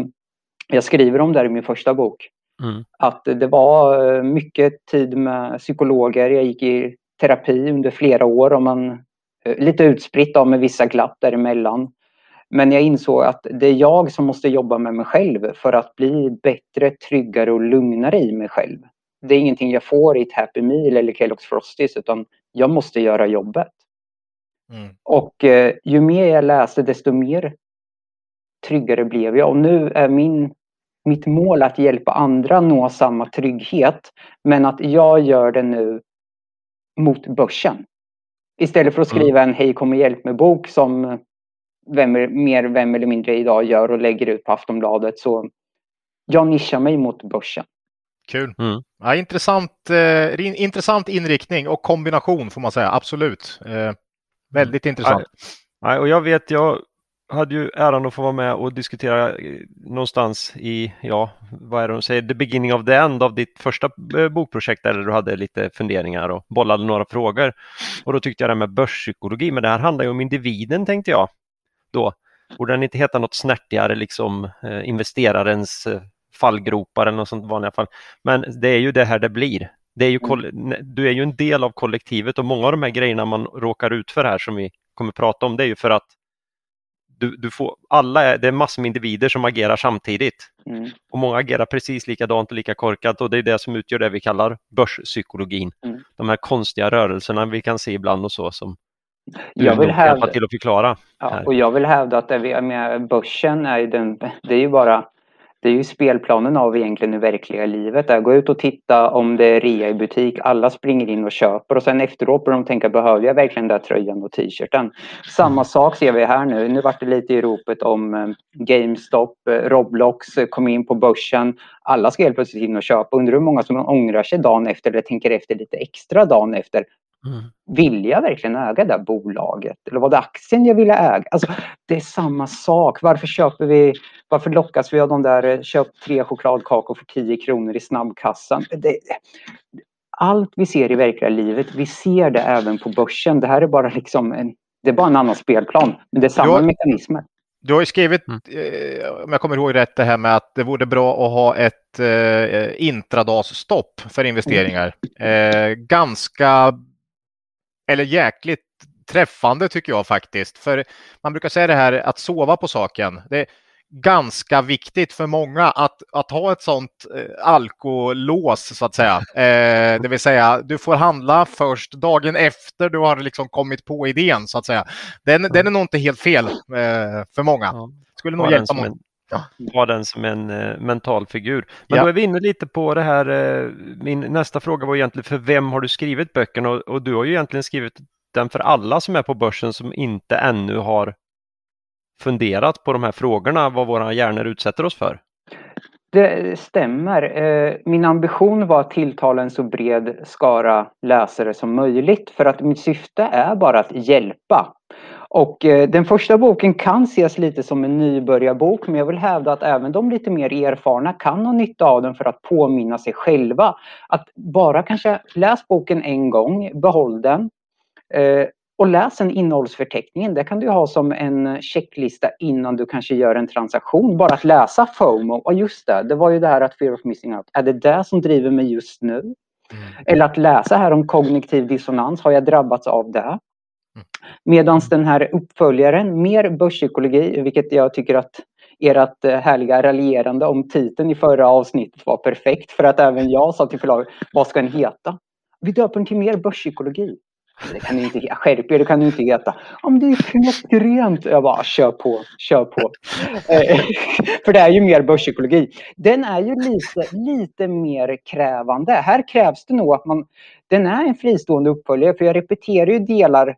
jag skriver om det i min första bok. Mm. Att det var eh, mycket tid med psykologer. Jag gick i terapi under flera år och man, eh, lite utspritt av med vissa glapp däremellan. Men jag insåg att det är jag som måste jobba med mig själv för att bli bättre, tryggare och lugnare i mig själv. Det är ingenting jag får i ett Happy Meal eller Kellogg's Frosties utan jag måste göra jobbet. Mm. Och eh, ju mer jag läste desto mer tryggare blev jag. Och nu är min mitt mål att hjälpa andra nå samma trygghet. Men att jag gör det nu mot börsen. Istället för att skriva en Hej kom och hjälp mig bok som vem, mer vem eller mindre idag gör och lägger ut på Aftonbladet. Så jag nischar mig mot börsen. Kul. Mm. Ja, intressant, eh, intressant inriktning och kombination får man säga, absolut. Eh, väldigt intressant. Ja, och jag vet, jag hade ju äran att få vara med och diskutera eh, någonstans i, ja, vad är det de säger, the beginning of the end av ditt första eh, bokprojekt där du hade lite funderingar och bollade några frågor. Och då tyckte jag det här med börspsykologi, men det här handlar ju om individen tänkte jag då. Borde den inte heta något snärtigare, liksom eh, investerarens fallgropar eller något sånt vanliga fall. Men det är ju det här det blir. Det är ju, mm. du är ju en del av kollektivet och många av de här grejerna man råkar ut för här som vi kommer prata om det är ju för att du, du får, alla är, det är massor med individer som agerar samtidigt. Mm. Och många agerar precis likadant och lika korkat och det är det som utgör det vi kallar börspsykologin. Mm. De här konstiga rörelserna vi kan se ibland och så som du jag vill hävda, till att förklara. Ja, och jag vill hävda att det vi, med börsen är den, det är ju bara det är ju spelplanen av egentligen i verkliga livet. Där. Gå ut och titta om det är rea i butik. Alla springer in och köper och sen efteråt börjar de tänka behöver jag verkligen den där tröjan och t-shirten. Samma sak ser vi här nu. Nu vart det lite i ropet om eh, GameStop, eh, Roblox eh, kom in på börsen. Alla ska helt plötsligt in och köpa. Undrar hur många som ångrar sig dagen efter eller tänker efter lite extra dagen efter. Mm. Vill jag verkligen äga det där bolaget? Eller var det aktien jag ville äga? Alltså, det är samma sak. Varför köper vi, varför lockas vi av de där eh, köp tre chokladkakor för 10 kronor i snabbkassan? Det, allt vi ser i verkliga livet, vi ser det även på börsen. Det här är bara liksom en, det är bara en annan spelplan, men det är samma du, mekanismer. Du har ju skrivit, mm. eh, om jag kommer ihåg rätt, det här med att det vore bra att ha ett eh, intradasstopp för investeringar. Mm. Eh, ganska eller jäkligt träffande tycker jag faktiskt. För man brukar säga det här att sova på saken. Det är ganska viktigt för många att, att ha ett sånt eh, alkolås så att säga. Eh, det vill säga du får handla först dagen efter du har liksom kommit på idén så att säga. Den, ja. den är nog inte helt fel eh, för många. Skulle nog hjälpa många. Ja. Var den som en uh, mental figur. Men ja. då är vi inne lite på det här, uh, min nästa fråga var egentligen för vem har du skrivit böckerna? Och, och, du har ju egentligen skrivit den för alla som är på börsen som inte ännu har funderat på de här frågorna, vad våra hjärnor utsätter oss för. Det stämmer. Uh, min ambition var att tilltala en så bred skara läsare som möjligt för att mitt syfte är bara att hjälpa. Och eh, den första boken kan ses lite som en nybörjarbok men jag vill hävda att även de lite mer erfarna kan ha nytta av den för att påminna sig själva. Att bara kanske läs boken en gång, behåll den eh, och läs en innehållsförteckningen. Det kan du ha som en checklista innan du kanske gör en transaktion. Bara att läsa FOMO. Och just det, det var ju det här att fear of missing out. Är det det som driver mig just nu? Mm. Eller att läsa här om kognitiv dissonans. Har jag drabbats av det? Mm. Medan den här uppföljaren, mer börspsykologi, vilket jag tycker att ert eh, härliga raljerande om titeln i förra avsnittet var perfekt. För att även jag sa till förlaget, vad ska den heta? Vi döper den till mer börspsykologi. Det kan du inte heta. Skärp er, det kan du inte heta. Om det är klockrent. Jag bara, kör på, kör på. Eh, (laughs) för det är ju mer börspsykologi. Den är ju lite, lite mer krävande. Här krävs det nog att man... Den är en fristående uppföljare, för jag repeterar ju delar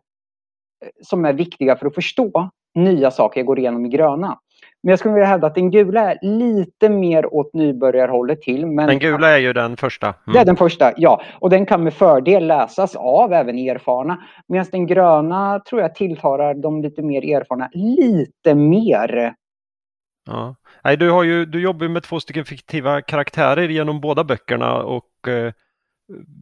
som är viktiga för att förstå nya saker jag går igenom i gröna. Men jag skulle vilja hävda att den gula är lite mer åt nybörjarhållet till. Men den gula är ju den första. Mm. Det är den första, ja. Och den kan med fördel läsas av även erfarna. Medan den gröna tror jag tilltalar de lite mer erfarna lite mer. Ja. Nej, du, har ju, du jobbar med två stycken fiktiva karaktärer genom båda böckerna och eh,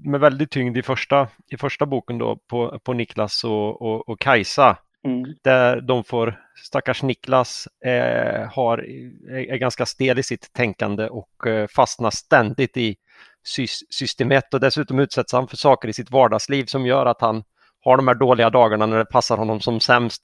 med väldigt tyngd i första, i första boken då på, på Niklas och, och, och Kajsa. Mm. Där de får, stackars Niklas eh, har, är, ganska stel i sitt tänkande och eh, fastnar ständigt i sy system 1 och dessutom utsätts han för saker i sitt vardagsliv som gör att han har de här dåliga dagarna när det passar honom som sämst.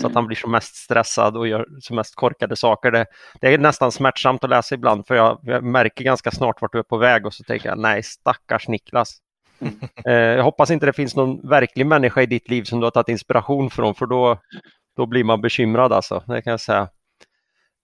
Så att han blir som mest stressad och gör som mest korkade saker. Det, det är nästan smärtsamt att läsa ibland för jag, jag, märker ganska snart vart du är på väg och så tänker jag nej stackars Niklas. (laughs) Eh, jag hoppas inte det finns någon verklig människa i ditt liv som du har tagit inspiration från för då, då blir man bekymrad alltså. Det kan jag säga.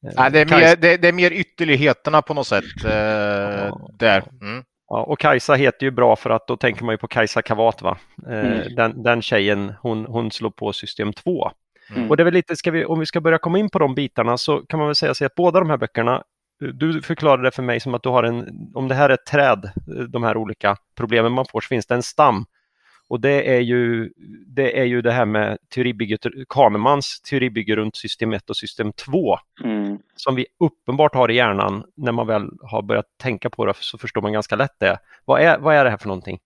Eh, nej, det, är mer, det, det, är mer ytterligheterna på något sätt eh, där. Mm. Ja, och Kajsa heter ju bra för att då tänker man ju på Kajsa Kavat va? Eh, mm. Den, den tjejen hon, hon slår på system 2. Mm. Och det är väl lite, vi, om vi ska börja komma in på de bitarna så kan man väl säga sig att båda de här böckerna du förklarade det för mig som att du har en, om det här är ett träd, de här olika problemen man får, så finns det en stam. Och det är ju det, är ju det här med teoribygget, Kahnemans teoribygge runt system 1 och system 2. Mm. Som vi uppenbart har i hjärnan när man väl har börjat tänka på det så förstår man ganska lätt det. Vad är, vad är det här för någonting?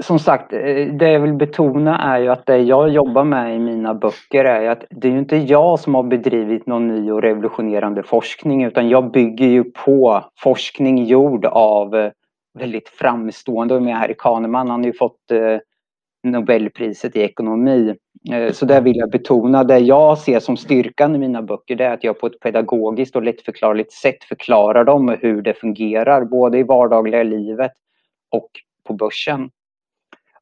som sagt, det jag vill betona är ju att det jag jobbar med i mina böcker är att det är ju inte jag som har bedrivit någon ny och revolutionerande forskning utan jag bygger ju på forskning gjord av väldigt framstående, och med Harry Kahneman, han har ju fått eh, Nobelpriset i ekonomi. Så det vill jag betona. Det jag ser som styrkan i mina böcker det är att jag på ett pedagogiskt och lättförklarligt sätt förklarar dem hur det fungerar, både i vardagliga livet och på börsen.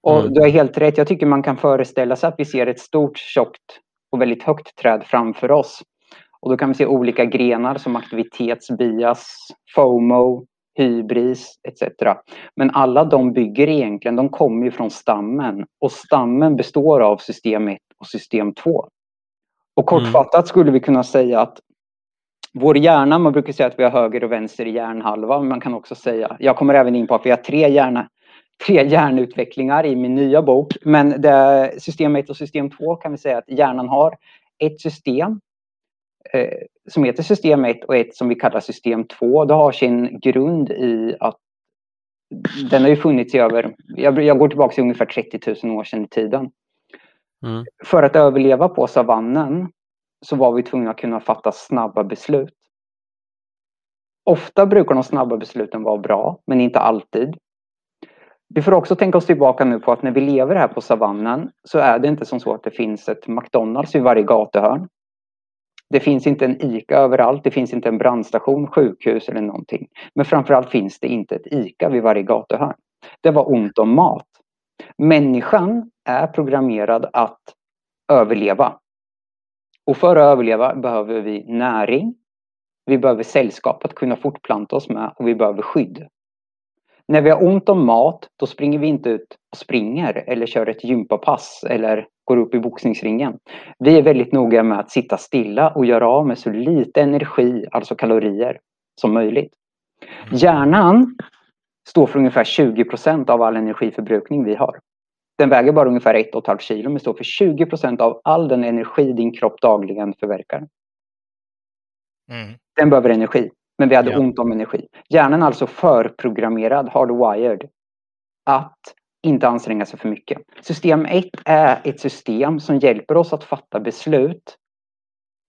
Och mm. du har helt rätt. Jag tycker man kan föreställa sig att vi ser ett stort, tjockt och väldigt högt träd framför oss. Och då kan vi se olika grenar som aktivitetsbias, FOMO, hybris etc. Men alla de bygger egentligen, de kommer ju från stammen och stammen består av system 1 och system 2. Och kortfattat mm. skulle vi kunna säga att vår hjärna, man brukar säga att vi har höger och vänster hjärnhalva, men man kan också säga, jag kommer även in på att vi har tre hjärna, tre hjärnutvecklingar i min nya bok. Men det, system 1 och system 2 kan vi säga att hjärnan har ett system eh, som heter system 1 och ett som vi kallar system 2. Det har sin grund i att den har ju funnits i över, jag, jag går tillbaka till ungefär 30 000 år sedan i tiden. Mm. För att överleva på savannen så var vi tvungna att kunna fatta snabba beslut. Ofta brukar de snabba besluten vara bra, men inte alltid. Vi får också tänka oss tillbaka nu på att när vi lever här på savannen så är det inte som så att det finns ett McDonalds i varje gatuhörn. Det finns inte en ICA överallt, det finns inte en brandstation, sjukhus eller någonting. Men framförallt finns det inte ett ICA vid varje gatuhörn. Det var ont om mat. Människan är programmerad att överleva. Och för att överleva behöver vi näring, vi behöver sällskap att kunna fortplanta oss med och vi behöver skydd. När vi har ont om mat, då springer vi inte ut och springer eller kör ett gympapass eller går upp i boxningsringen. Vi är väldigt noga med att sitta stilla och göra av med så lite energi, alltså kalorier, som möjligt. Hjärnan står för ungefär 20% av all energiförbrukning vi har. Den väger bara ungefär 1,5 kilo men står för 20% av all den energi din kropp dagligen förverkar. Mm. Den behöver energi. Men vi hade ja. ont om energi. Hjärnan är alltså förprogrammerad, hardwired, att inte anstränga sig för mycket. System 1 är ett system som hjälper oss att fatta beslut.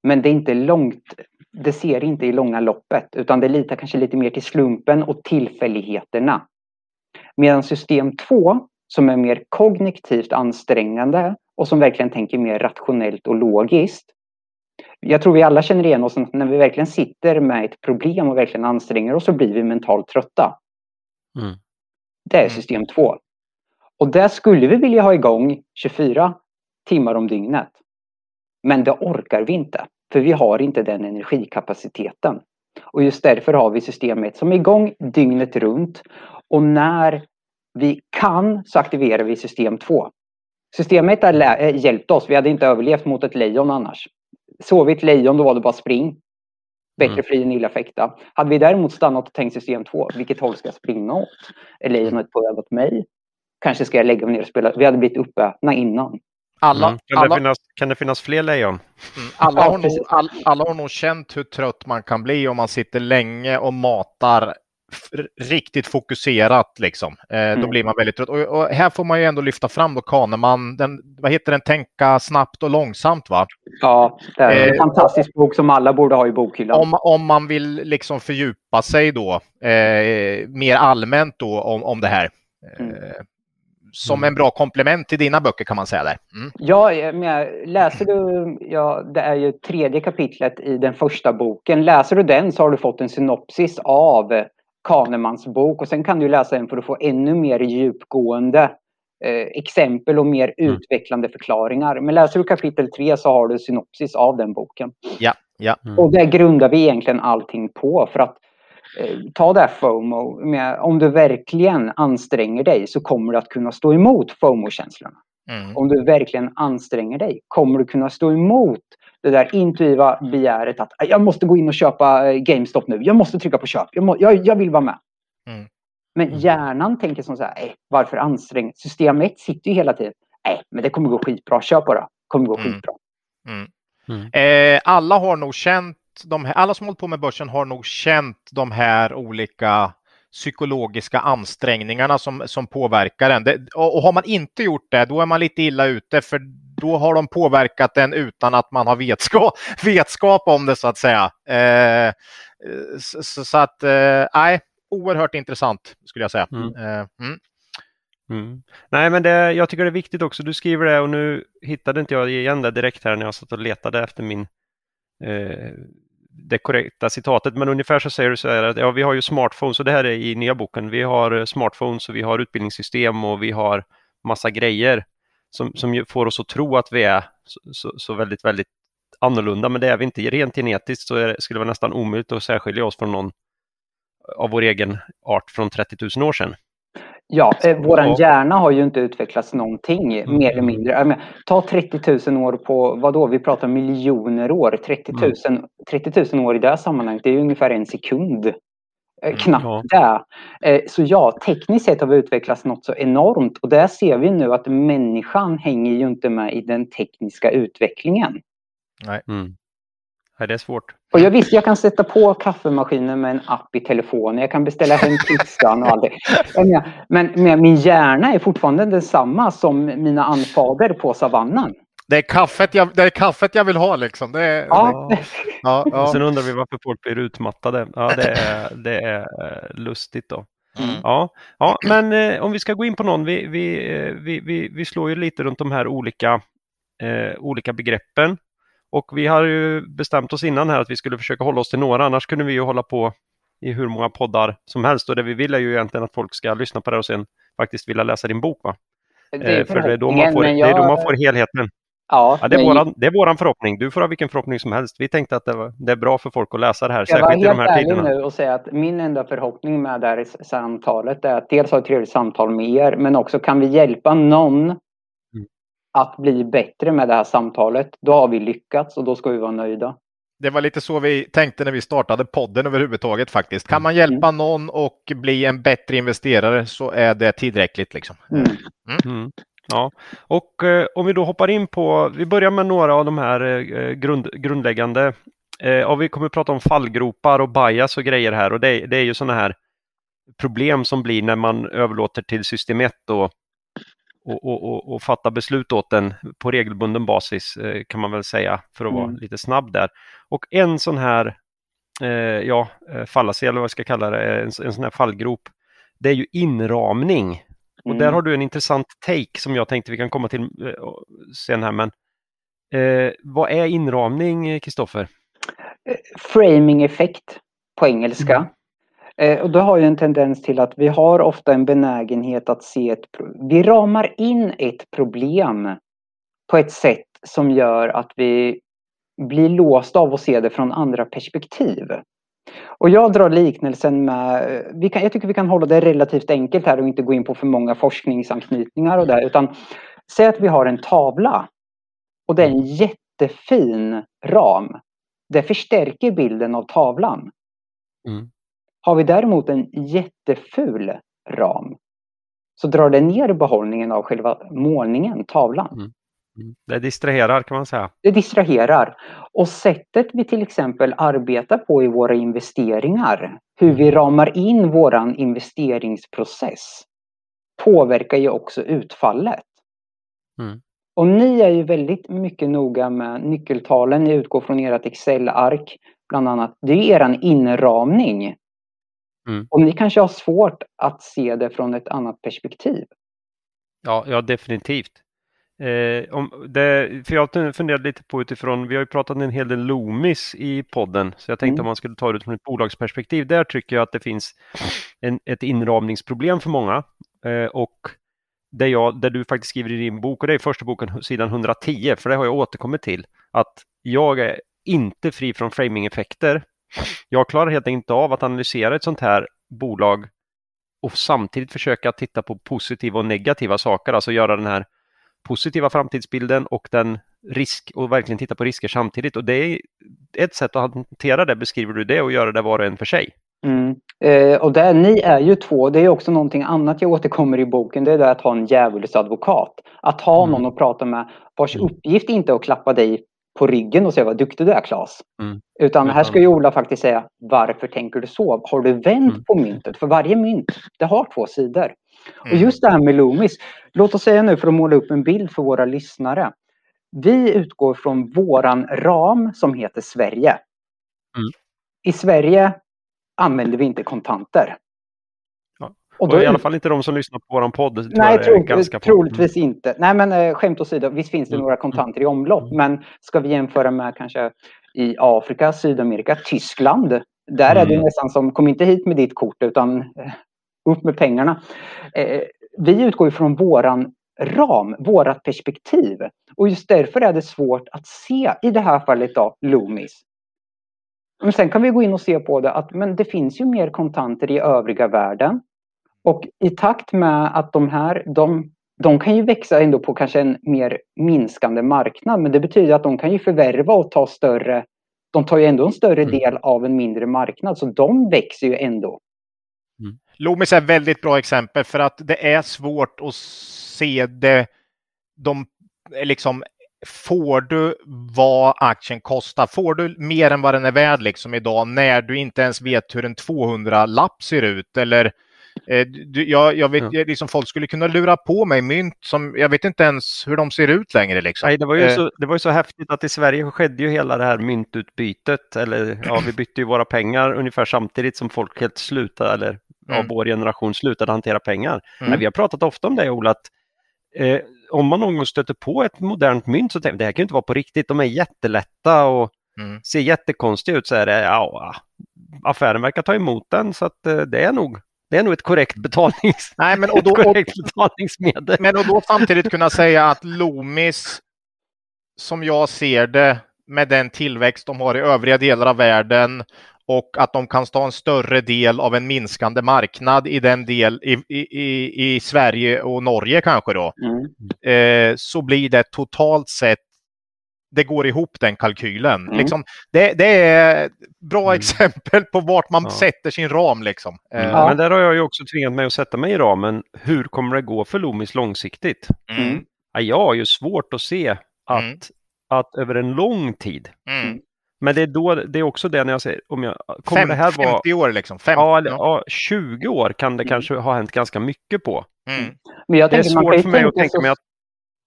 Men det är inte långt, det ser inte i långa loppet utan det litar kanske lite mer till slumpen och tillfälligheterna. Medan system 2 som är mer kognitivt ansträngande och som verkligen tänker mer rationellt och logiskt jag tror vi alla känner igen oss när vi verkligen sitter med ett problem och verkligen anstränger oss så blir vi mentalt trötta. Mm. Det är mm. system 2. Och det skulle vi vilja ha igång 24 timmar om dygnet. Men det orkar vi inte, för vi har inte den energikapaciteten. Och just därför har vi systemet som är igång dygnet runt. Och när vi kan så aktiverar vi system 2. Systemet har hjälpt oss. Vi hade inte överlevt mot ett lejon annars sovit lejon, då var det bara spring. Bättre mm. fly än illa fäkta. Hade vi däremot stannat och tänkt system 2, vilket håll ska jag springa åt? Är lejonet på väg åt mig? Kanske ska jag lägga mig ner och spela. Vi hade blivit uppätna innan. Alla, mm. kan, alla... Det finnas, kan det finnas fler lejon? Mm. Alla, har nog, all, alla har nog känt hur trött man kan bli om man sitter länge och matar riktigt fokuserat liksom. Eh, mm. Då blir man väldigt trött. Och, och, här får man ju ändå lyfta fram då Kahneman, den, vad heter den, Tänka snabbt och långsamt va? Ja, det är en eh, fantastisk bok som alla borde ha i bokhyllan. Om, om man vill liksom fördjupa sig då eh, mer allmänt då om, om det här. Mm. Eh, som mm. en bra komplement till dina böcker kan man säga där. Mm. Ja, men läser du, ja, det är ju tredje kapitlet i den första boken. Läser du den så har du fått en synopsis av Kahnemans bok och sen kan du läsa den för att få ännu mer djupgående eh, exempel och mer mm. utvecklande förklaringar. Men läser du kapitel 3 så har du synopsis av den boken. Ja, ja. Mm. Och det grundar vi egentligen allting på för att eh, ta det här FOMO. Med, om du verkligen anstränger dig så kommer du att kunna stå emot FOMO-känslorna. Mm. Om du verkligen anstränger dig kommer du kunna stå emot det där intuitiva begäret att jag måste gå in och köpa eh, GameStop nu. Jag måste trycka på köp. Jag, må, jag, jag vill vara med. Mm. Men Mm. hjärnan tänker som så här, "Nej, varför anstränga? System 1 sitter ju hela tiden. Nej, men det kommer gå skitbra. Kör bara. Det kommer gå Mm. skitbra. Eh, alla har nog känt, de här, alla som hållit på med börsen har nog känt de här olika psykologiska ansträngningarna som, som påverkar en. Det, och, och har man inte gjort det, då är man lite illa ute för då har de påverkat en utan att man har vetskap, (laughs) vetskap om det så att säga. Eh, så, så- att, eh, nej, oerhört intressant skulle jag säga. Mm. Eh, mm. Mm. Nej, men det, jag tycker det är viktigt också. Du skriver det och nu hittade inte jag igen det direkt här när jag satt och letade efter min eh, det korrekta citatet. Men ungefär så säger du så här att ja, vi har ju smartphones och det här är i nya boken. Vi har eh, smartphones och vi har utbildningssystem och vi har massa grejer som, som får oss att tro att vi är så, så, så väldigt, väldigt annorlunda. Men det är vi inte. Rent genetiskt så det- skulle det vara nästan omöjligt att särskilja oss från någon av vår egen art från 30 000 år sedan. Ja, eh, Ja. hjärna har ju inte utvecklats någonting Mm. mer eller mindre. Menar, ta 30 000 år på, vad då? vi pratar miljoner år. 30 000, Mm. 30 000 år i det här sammanhanget, det är ungefär en sekund. Eh, Knappt ja. det. Eh, Så ja, tekniskt sett har vi utvecklats något så enormt och där ser vi nu att människan hänger ju inte med i den tekniska utvecklingen. Mm. Nej, det är svårt. Och jag visst, jag kan sätta på kaffemaskinen med en app i telefonen. Jag kan beställa hem (laughs) pizzan och allt det. Men, men min hjärna är fortfarande densamma som mina anfader på savannen. Det, är kaffet jag, det är kaffet jag vill ha liksom. Det är, Ja, ja, ja. Sen undrar vi varför folk blir utmattade. Ja, det är, det är eh, lustigt då. Mm. Ja, ja men eh, om vi ska gå in på någon. Vi, vi, eh, vi, vi, vi slår ju lite runt de här olika, eh, olika begreppen. Och vi har ju bestämt oss innan här att vi skulle försöka hålla oss till några. Annars kunde vi ju hålla på i hur många poddar som helst. Och det vi vill är ju egentligen att folk ska lyssna på det och sen faktiskt vilja läsa din bok. Va? det Eh, för det är, då man får, det är då man får helheten. Ja, Ja, det, är men våran, det är våran förhoppning. Du får ha vilken förhoppning som helst. Vi tänkte att det, var, det är bra för folk att läsa det här, Jag särskilt i de helt här ärlig tiderna. nu och säga att min enda förhoppning med det här samtalet är att dels ha ett trevligt samtal med er, men också kan vi hjälpa någon Mm. att bli bättre med det här samtalet, då har vi lyckats och då ska vi vara nöjda. Det var lite så vi tänkte när vi startade podden överhuvudtaget faktiskt. Kan man hjälpa någon och bli en bättre investerare så är det tillräckligt. Liksom. Mm. Ja, och eh, om vi då hoppar in på, vi börjar med några av de här eh, grund, grundläggande. Eh, vi kommer att prata om fallgropar och bias och grejer här och det, det är ju sådana här problem som blir när man överlåter till system 1 och, och, och, och, fatta beslut åt den på regelbunden basis eh, kan man väl säga för att vara Mm. lite snabb där. Och en sån här eh, ja, eh, fallacy eller vad jag ska kalla det, en, en sån här fallgrop, det är ju inramning. Och där Mm. har du en intressant take som jag tänkte vi kan komma till eh, sen här. Men eh, vad är inramning, Kristoffer? framing-effekt på engelska. Mm. Eh, och det har ju en tendens till att vi har ofta en benägenhet att se ett... Vi ramar in ett problem på ett sätt som gör att vi blir låsta av att se det från andra perspektiv. Och jag drar liknelsen med, vi kan, jag tycker vi kan hålla det relativt enkelt här och inte gå in på för många forskningsanknytningar och där, utan säg att vi har en tavla och det är en jättefin ram. Det förstärker bilden av tavlan. Mm. Har vi däremot en jätteful ram så drar det ner behållningen av själva målningen, tavlan. Mm. Det distraherar kan man säga. Det distraherar. Och sättet vi till exempel arbetar på i våra investeringar, hur vi ramar in våran investeringsprocess, påverkar ju också utfallet. Mm. Och ni är ju väldigt mycket noga med nyckeltalen. Ni utgår från ert Excel-ark bland annat. Det är ju eran inramning. Mm. Och ni kanske har svårt att se det från ett annat perspektiv. Ja, ja definitivt. Eh, om det, för jag funderade lite på utifrån, vi har ju pratat en hel del Loomis i podden, så jag tänkte Mm. om man skulle ta det utifrån ett bolagsperspektiv. Där tycker jag att det finns en, ett inramningsproblem för många. Eh, och det, jag, det du faktiskt skriver i din bok, och det är första boken, sidan 110, för det har jag återkommit till, att jag är inte fri från framing-effekter. Jag klarar helt enkelt inte av att analysera ett sånt här bolag och samtidigt försöka titta på positiva och negativa saker, alltså göra den här positiva framtidsbilden och den risk och verkligen titta på risker samtidigt. Och det är ett sätt att hantera det, beskriver du det, och göra det var och en för sig. Mm. Eh, och där, ni är ju två, det är också någonting annat jag återkommer i boken, det är det att ha en djävulsadvokat. Att ha mm. någon att prata med vars mm. uppgift inte är att klappa dig på ryggen och säga vad duktig du är Claes. Mm. Utan här ska ju Ola faktiskt säga varför tänker du så? Har du vänt mm. på myntet? För varje mynt, det har två sidor. Och mm. just det här med Loomis, låt oss säga nu för att måla upp en bild för våra lyssnare. Vi utgår från våran ram som heter Sverige. Mm. I Sverige använder vi inte kontanter. Och, då, och i alla fall inte de som lyssnar på våran podd. Nej, tro, ganska troligtvis mm. inte. Nej, men äh, skämt åsido, visst finns det mm. några kontanter i omlopp, mm. men ska vi jämföra med kanske i Afrika, Sydamerika, Tyskland, där är det nästan som, kom inte hit med ditt kort utan eh, upp med pengarna. Eh, vi utgår ifrån våran ram, vårat perspektiv. Och just därför är det svårt att se, i det här fallet då, Loomis. Men sen kan vi gå in och se på det att men det finns ju mer kontanter i övriga världen. Och i takt med att de här, de, de kan ju växa ändå på kanske en mer minskande marknad. Men det betyder att de kan ju förvärva och ta större, de tar ju ändå en större mm. del av en mindre marknad. Så de växer ju ändå. Loomis är ett väldigt bra exempel för att det är svårt att se det. De liksom får du vad aktien kostar? Får du mer än vad den är värd liksom idag när du inte ens vet hur en 200-lapp ser ut? Eller Eh, du, jag, jag vet, ja. liksom, folk skulle kunna lura på mig mynt som jag vet inte ens hur de ser ut längre. Liksom. Nej, det, var ju eh. så, det var ju så häftigt att i Sverige skedde ju hela det här myntutbytet. Eller ja, vi bytte ju våra pengar ungefär samtidigt som folk helt slutade, eller mm. av vår generation slutade hantera pengar. Mm. Vi har pratat ofta om det, Ola, att eh, om man någon gång stöter på ett modernt mynt så tänker man det här kan inte vara på riktigt. De är jättelätta och mm. ser jättekonstiga ut. Så är det, ja, affären verkar ta emot den så att eh, det är nog det är nog ett korrekt, betalnings... Nej, men och då, (laughs) korrekt betalningsmedel. Men och då samtidigt kunna säga att Loomis, som jag ser det, med den tillväxt de har i övriga delar av världen och att de kan ta en större del av en minskande marknad i den del i, i, i Sverige och Norge kanske då. Mm. Eh, så blir det totalt sett det går ihop den kalkylen. Mm. Liksom, det, det, är bra mm. exempel på vart man ja. sätter sin ram. Liksom. Mm. Ja. Men där har jag ju också tvingat mig att sätta mig i ramen. Hur kommer det gå för Loomis långsiktigt? Mm. Ja, jag har ju svårt att se att, mm. att över en lång tid mm. Men det är, då, det är också det när jag säger, om jag, kommer Fem, det här vara... 50 år liksom? 50, ja, ja, 20 år kan det kanske ha hänt ganska mycket på. Men jag det är svårt för mig att tänka mig att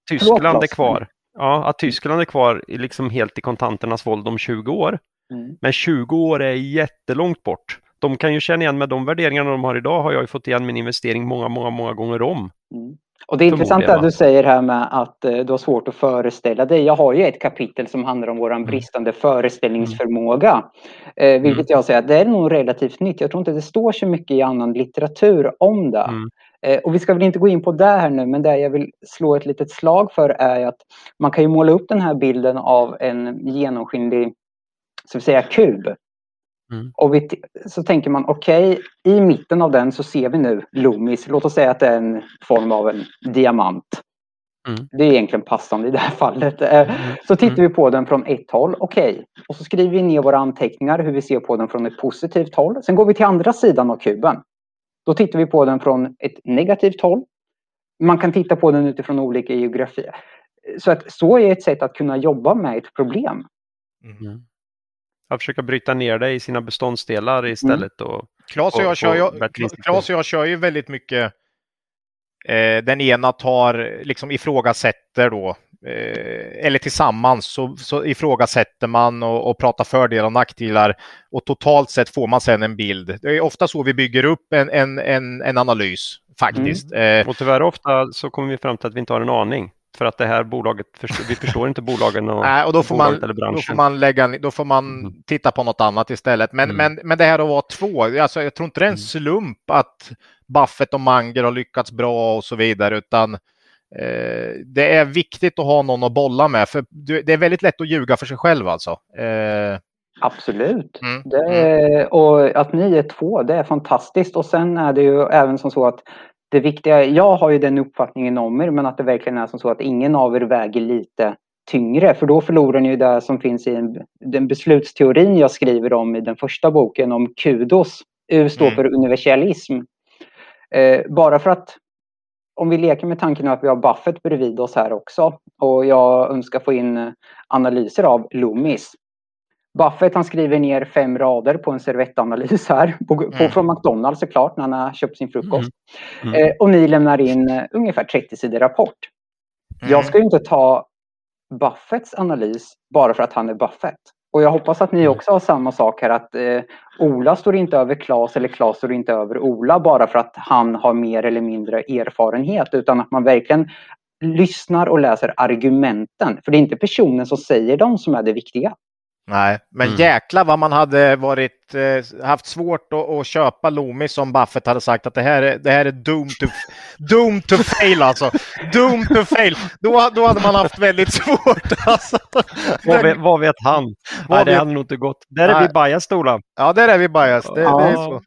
Tyskland är kvar. Ja, att Tyskland är kvar liksom helt i kontanternas våld om 20 år. Mm. Men 20 år är jättelångt bort. De kan ju känna igen med de värderingarna de har idag har jag ju fått igen min investering många, många, många gånger om. Mm. Och det är intressant det du säger här med att eh, du har svårt att föreställa dig. Jag har ju ett kapitel som handlar om våran mm. bristande mm. föreställningsförmåga. Eh, vilket mm. jag säger att det är nog relativt nytt. Jag tror inte det står så mycket i annan litteratur om det. Mm. Eh, och vi ska väl inte gå in på det här nu, men det jag vill slå ett litet slag för är att man kan ju måla upp den här bilden av en genomskinlig, så att säga, kub. Mm. Och vi, så tänker man, okej, okay, i mitten av den så ser vi nu Loomis, låt oss säga att det är en form av en diamant. Mm. Det är egentligen passande i det här fallet. Eh, mm. Så tittar vi på den från ett håll, okej. Okay. Och så skriver vi ner våra anteckningar hur vi ser på den från ett positivt håll. Sen går vi till andra sidan av kuben. Då tittar vi på den från ett negativt håll. Man kan titta på den utifrån olika geografier. Så att så är ett sätt att kunna jobba med ett problem. Mm. Att försöka bryta ner det i sina beståndsdelar istället. Mm. Och, Klas och, jag kör ju, Klas och jag kör ju väldigt mycket eh, den ena tar, liksom ifrågasätter då Eh, eller tillsammans så, så ifrågasätter man och, och pratar fördelar och nackdelar och totalt sett får man sen en bild. Det är ofta så vi bygger upp en, en, en, en analys faktiskt. Mm. Eh, och tyvärr ofta så kommer vi fram till att vi inte har en aning. För att det här bolaget, vi förstår inte bolagen och, (laughs) Nej, och då får man, Då får man, lägga, då får man titta på något annat istället. Men, mm. men, men det här att vara två, alltså, jag tror inte det är en mm. slump att Buffett och Manger har lyckats bra och så vidare, utan Eh, det är viktigt att ha någon att bolla med, för det är väldigt lätt att ljuga för sig själv alltså. Eh, Absolut. Mm. Är, mm. och att ni är två, det är fantastiskt. Och sen är det ju även som så att det viktiga, jag har ju den uppfattningen om er, men att det verkligen är som så att ingen av er väger lite tyngre för då förlorar ni ju det som finns i en, den beslutsteorin jag skriver om i den första boken om kudos. U står Mm. för universalism. Eh, bara för att om vi leker med tanken att vi har Buffett bredvid oss här också och jag önskar få in analyser av Loomis. Buffett han skriver ner fem rader på en servettanalys här, på, på, Mm. från McDonalds såklart när han har köpt sin frukost. Mm. Eh, och ni lämnar in eh, ungefär 30 sidor rapport. Mm. Jag ska ju inte ta Buffetts analys bara för att han är Buffett. Och jag hoppas att ni också har samma sak här att eh, Ola står inte över Klas eller Klas står inte över Ola bara för att han har mer eller mindre erfarenhet utan att man verkligen lyssnar och läser argumenten. För det är inte personen som säger dem som är det viktiga. Nej, men Mm. jäkla vad man hade varit, eh, haft svårt att, att köpa Loomis som Buffett hade sagt att det här är, det här är doomed to, doomed to fail alltså. Doomed to fail. Då, då hade man haft väldigt svårt alltså. Vad vet, vad vet han? Vad Nej, det vet- hade nog inte gått. Där är Nej. vi bias Ola. Ja, där är vi bias. Det, det är Ja. så.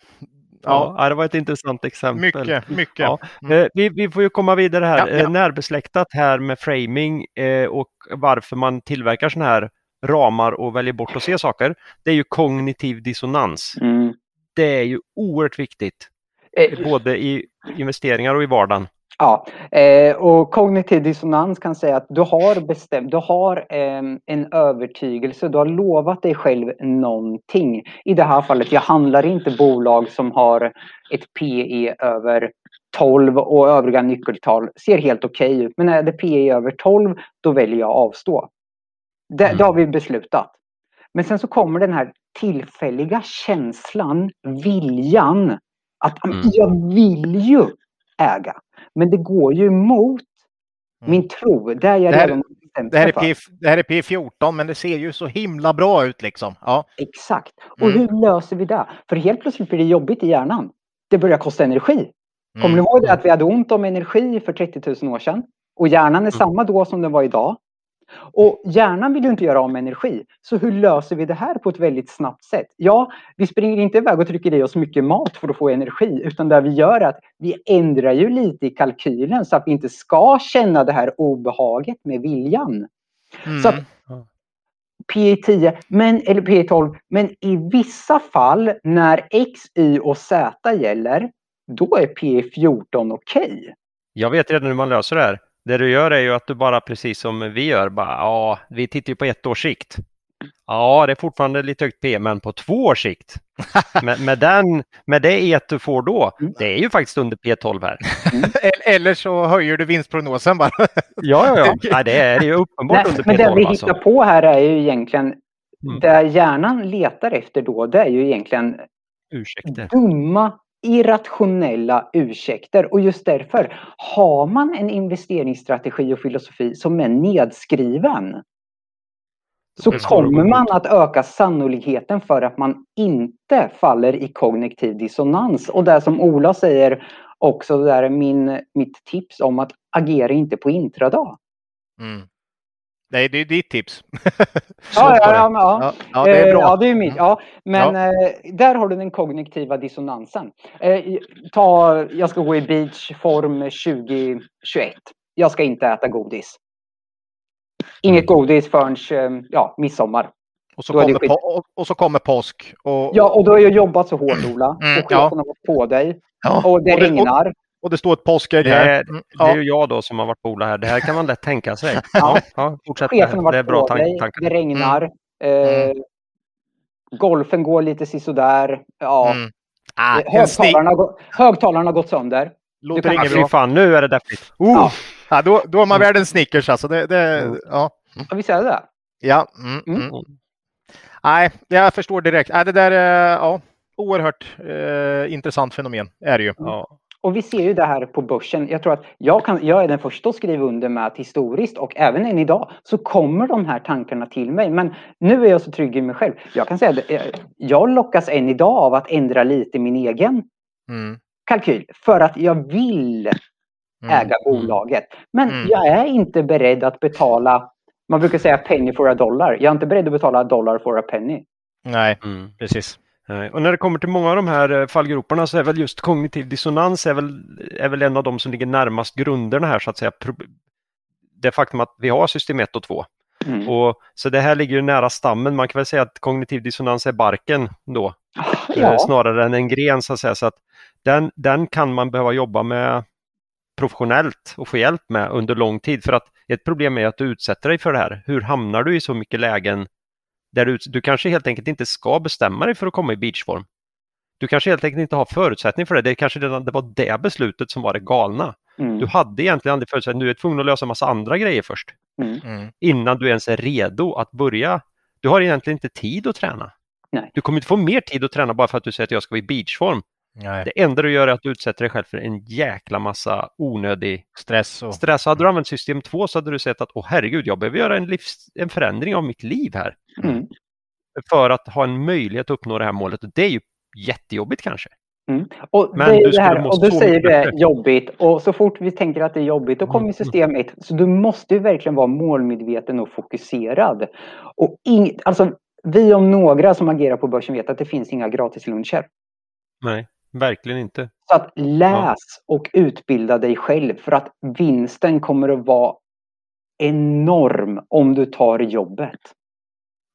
Ja, Ja, det var ett intressant exempel. mycket, mycket. Ja. Mm. Eh, vi, vi får ju komma vidare här. Ja, ja. Eh, närbesläktat här med framing och varför man tillverkar sådana här ramar och väljer bort att se saker. Det är ju kognitiv dissonans. Mm. Det är ju oerhört viktigt. Eh, Både i investeringar och i vardagen. Ja, eh, och kognitiv dissonans kan säga att du har bestämt, du har eh, en övertygelse, du har lovat dig själv någonting. I det här fallet, jag handlar inte bolag som har ett PE över 12 och övriga nyckeltal ser helt okej ut. Men är det PE över 12, då väljer jag avstå. Det, Mm. det har vi beslutat. Men sen så kommer den här tillfälliga känslan, viljan att Mm. jag vill ju äga. Men det går ju emot Mm. min tro. Det är jag Det här- redan Det här, är. P, det här är P14 men det ser ju så himla bra ut liksom. Ja. Exakt. Och Mm. hur löser vi det? För helt plötsligt blir det jobbigt i hjärnan. Det börjar kosta energi. Kommer Mm. ni ihåg det att vi hade ont om energi för 30 000 år sedan? Och hjärnan Mm. är samma då som den var idag. Och hjärnan vill ju inte göra av med energi. Så hur löser vi det här på ett väldigt snabbt sätt? Ja, vi springer inte iväg och trycker i oss mycket mat för att få energi. Utan det vi gör är att vi ändrar ju lite i kalkylen så att vi inte ska känna det här obehaget med viljan. Mm. Så att P10, men, eller P12, men i vissa fall när X, Y och Z gäller, då är P14 okej. Jag vet redan hur man löser det här. Det du gör är ju att du bara precis som vi gör, bara, ja, vi tittar ju på ett års sikt. Ja, det är fortfarande lite högt P, men på två års sikt. (laughs) med, med, den, med det E du får då, Mm. det är ju faktiskt under P12 här. (laughs) Eller- Eller så höjer du vinstprognosen bara. (laughs) Ja, ja, ja. Nej, det är ju uppenbart Nej, under men det vi P12 alltså. hittar på här är ju egentligen, Mm. det hjärnan letar efter då, det är ju egentligen Ursäkta. dumma, irrationella ursäkter. Och just därför, har man en investeringsstrategi och filosofi som är nedskriven, så kommer man att öka sannolikheten för att man inte faller i kognitiv dissonans. Och det som Ola säger också, där är min, mitt tips om att agera inte på intradag. Mm. Nej, det är ditt tips. (laughs) Ja, ja, ja, men ja. Ja, ja, det är Eh, bra. Ja, det är mitt. Mm. Ja, men eh, där har du den kognitiva dissonansen. Eh, ta, jag ska gå i beachform 2021. Jag ska inte äta godis. Inget godis förrän ja, midsommar. Och så, kommer skit. på, och, och så kommer påsk. Och, Ja, och då har jag jobbat så hårt Ola. Mm, och ja. chefen har varit på dig. Ja, Och det och det- regnar. och det står ett påskägg Det här. är, Mm, det är ju jag då som har varit på här. Det här kan man lätt tänka sig. (laughs) Ja. Ja, fortsätt. Chefen har Det är bra på tank- dig. tankar. Det regnar. Mm. Eh, golfen går lite sisådär. Ja. Mm. Ah, sni- Högtalarna, högtalarna har gått sönder. låter inget fy bra. fan, nu är det deppigt. Oh, Ja. ja, då, då är man värd en Snickers alltså. Det, det, Mm. ja. Ja, visst är det det? Ja. Mm, Mm. mm. Nej, jag förstår direkt. Nej, det där är ja, oerhört eh, intressant fenomen. Är det ju. Ja. Och vi ser ju det här på börsen. Jag tror att jag, kan, jag är den första att skriva under med att historiskt och även än idag så kommer de här tankarna till mig. Men nu är jag så trygg i mig själv. Jag kan säga att eh, jag lockas än idag av att ändra lite min egen Mm. kalkyl för att jag vill Mm. äga bolaget. Men Mm. jag är inte beredd att betala, man brukar säga penny for a dollar. Jag är inte beredd att betala dollar for a penny. Nej, Mm. precis. Nej, Och när det kommer till många av de här eh, fallgroparna så är väl just kognitiv dissonans är väl, är väl en av de som ligger närmast grunderna här så att säga. Det faktum att vi har system 1 och 2. Mm. Och, så det här ligger ju nära stammen. Man kan väl säga att kognitiv dissonans är barken då. Ja. Eh, snarare än en gren så att säga. Så att den, den kan man behöva jobba med professionellt och få hjälp med under lång tid. För att ett problem är att du utsätter dig för det här. Hur hamnar du i så mycket lägen där du, du kanske helt enkelt inte ska bestämma dig för att komma i beachform. Du kanske helt enkelt inte har förutsättning för det. Det kanske redan det var det beslutet som var det galna. Mm. Du hade egentligen aldrig förutsättning. Du är tvungen att lösa massa andra grejer först. Mm. mm. Innan du ens är redo att börja. Du har egentligen inte tid att träna. Nej. Du kommer inte få mer tid att träna bara för att du säger att jag ska vara i beachform. Nej. Det enda du gör är att du utsätter dig själv för en jäkla massa onödig stress. Och... stress. Hade du använt system 2 så hade du sett att åh herregud, jag behöver göra en, livs... en förändring av mitt liv här. Mm. För att ha en möjlighet att uppnå det här målet. Och det är ju jättejobbigt kanske. Mm. Och, Men det det här, och du säger det är jobbigt och så fort vi tänker att det är jobbigt då kommer mm. system 1. Så du måste ju verkligen vara målmedveten och fokuserad. Och ing, alltså, vi om några som agerar på börsen vet att det finns inga gratisluncher. Nej. Verkligen inte. Så att läs och utbilda dig själv för att vinsten kommer att vara enorm om du tar jobbet.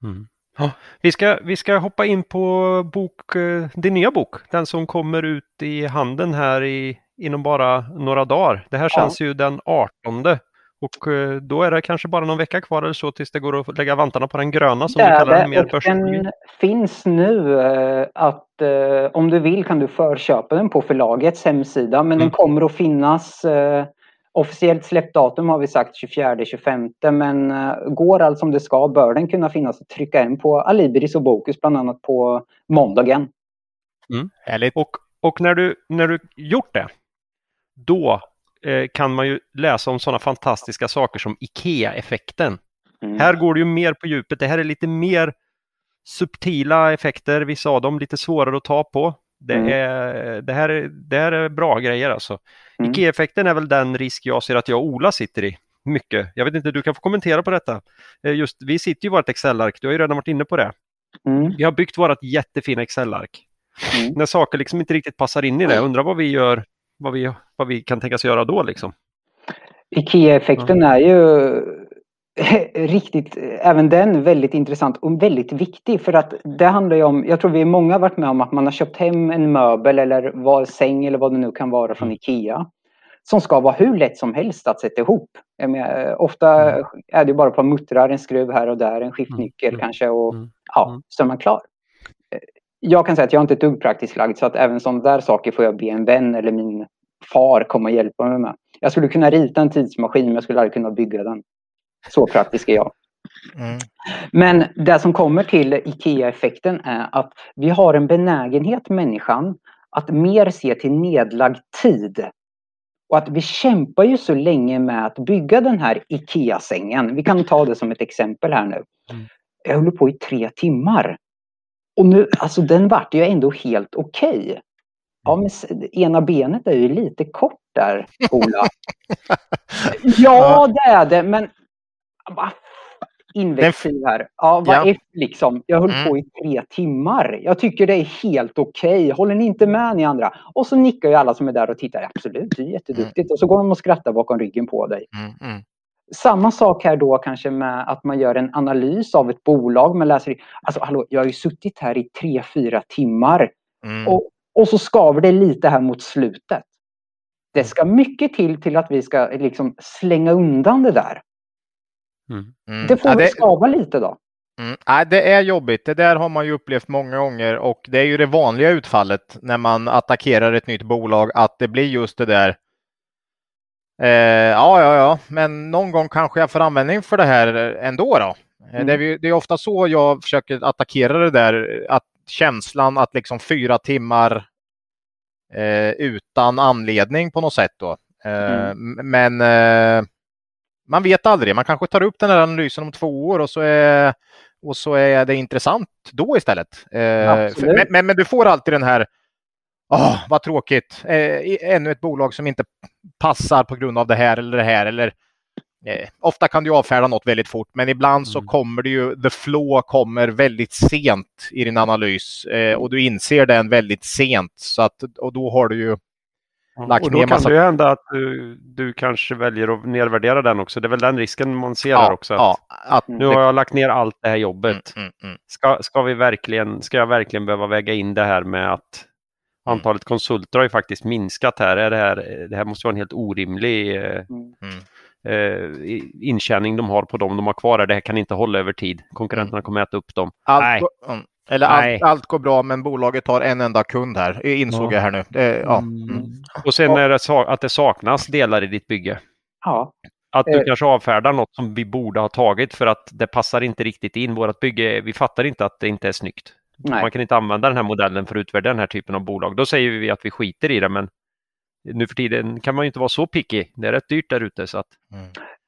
Mm. Ja, vi, ska, vi ska hoppa in på bok, eh, din nya bok, den som kommer ut i handeln här i, inom bara några dagar. Det här känns ja. ju den 18 och eh, då är det kanske bara någon vecka kvar eller så tills det går att lägga vantarna på den gröna som det du kallar den mer Den finns nu eh, att eh, om du vill kan du förköpa den på förlagets hemsida men mm. den kommer att finnas Officiellt släppdatum har vi sagt 24-25 men går allt som det ska bör den kunna finnas att trycka in på Alibris och Bokus bland annat på måndagen. Mm. Härligt. Och, och när, du, när du gjort det, då kan man ju läsa om sådana fantastiska saker som IKEA-effekten. Mm. Här går det ju mer på djupet. Det här är lite mer subtila effekter, vissa av dem lite svårare att ta på. Det, mm. är, det, här, är, det här är bra grejer alltså. Mm. IKEA-effekten är väl den risk jag ser att jag och Ola sitter i. Mycket. Jag vet inte, du kan få kommentera på detta. Eh, just, vi sitter ju i vårt Excel-ark, du har ju redan varit inne på det. Mm. Vi har byggt vårt jättefina Excel-ark. Mm. När saker liksom inte riktigt passar in i det, undrar vad vi gör vad vi, vad vi kan tänkas göra då liksom. IKEA-effekten är ju (laughs) riktigt, även den väldigt intressant och väldigt viktig för att det handlar ju om, jag tror vi många varit med om att man har köpt hem en möbel eller vad, säng eller vad det nu kan vara från mm. IKEA som ska vara hur lätt som helst att sätta ihop. Menar, ofta mm. är det bara ett par muttrar, en skruv här och där, en skiftnyckel mm. kanske och mm. ja, mm. så är man klar jag kan säga att jag inte är ett dugg praktiskt lagd så att även sådana där saker får jag be en vän eller min far komma och hjälpa mig med. Jag skulle kunna rita en tidsmaskin men jag skulle aldrig kunna bygga den. Så praktisk är jag. Mm. Men det som kommer till IKEA-effekten är att vi har en benägenhet människan att mer se till nedlagd tid. Och att vi kämpar ju så länge med att bygga den här IKEA-sängen. Vi kan ta det som ett exempel här nu. Mm. Jag håller på i tre timmar. Och nu, alltså den vart ju ändå helt okej. Okay. Ja, men ena benet är ju lite kort där, Ola. (laughs) ja, det är det, men inväxling här. Ja, vad ja. är liksom? Jag höll mm. på i tre timmar. Jag tycker det är helt okej. Okay. Håller ni inte med ni andra? Och så nickar ju alla som är där och tittar. Absolut, det är jätteduktigt. Mm. Och så går de och skrattar bakom ryggen på dig. Mm. Mm. Samma sak här då kanske med att man gör en analys av ett bolag. Man läser, alltså hallå, jag har ju suttit här i tre, fyra timmar mm. och, och så skaver det lite här mot slutet. Det ska mycket till till att vi ska liksom slänga undan det där. Mm. Mm. Det får ja, det... skava lite då. Mm. Nej, det är jobbigt. Det där har man ju upplevt många gånger och det är ju det vanliga utfallet när man attackerar ett nytt bolag att det blir just det där Eh, ja, ja, ja, men någon gång kanske jag får användning för det här ändå. Då. Mm. Det, är, det är ofta så jag försöker attackera det där, att känslan att liksom fyra timmar eh, utan anledning på något sätt. Då. Eh, mm. Men eh, man vet aldrig. Man kanske tar upp den här analysen om två år och så är, och så är det intressant då istället. Eh, men, men, men, du får alltid den här oh, vad tråkigt, eh, ännu ett bolag som inte passar på grund av det här eller det här. Eller, eh, ofta kan du avfärda något väldigt fort, men ibland mm. så kommer det ju, the flow kommer väldigt sent i din analys eh, och du inser den väldigt sent. Så att, och då har du ju lagt Och då kan massa... det hända att du, du kanske väljer att nedvärdera den också. Det är väl den risken man ser Ja, också. ja, att Nu har jag lagt ner allt det här jobbet. Mm, mm, mm. Ska, ska, vi verkligen, ska jag verkligen behöva väga in det här med att antalet konsulter har ju faktiskt minskat här. Är det, här det här måste vara en helt orimlig eh, eh, intjäning de har på dem de har kvar. här. Det här kan inte hålla över tid. Konkurrenterna kommer äta upp dem. Allt, Nej. går- mm. Eller Nej. allt, allt går bra men bolaget har en enda kund här, insåg Ja. jag här nu. Det, ja. Mm. Och sen är det att det saknas delar i ditt bygge. Ja, Att du Eh. kanske avfärdar något som vi borde ha tagit för att det passar inte riktigt in. Vårt bygge, vi fattar inte att det inte är snyggt. Nej. Man kan inte använda den här modellen för att utvärdera den här typen av bolag. Då säger vi att vi skiter i det, men nu för tiden kan man ju inte vara så picky. Det är rätt dyrt där ute. Så att,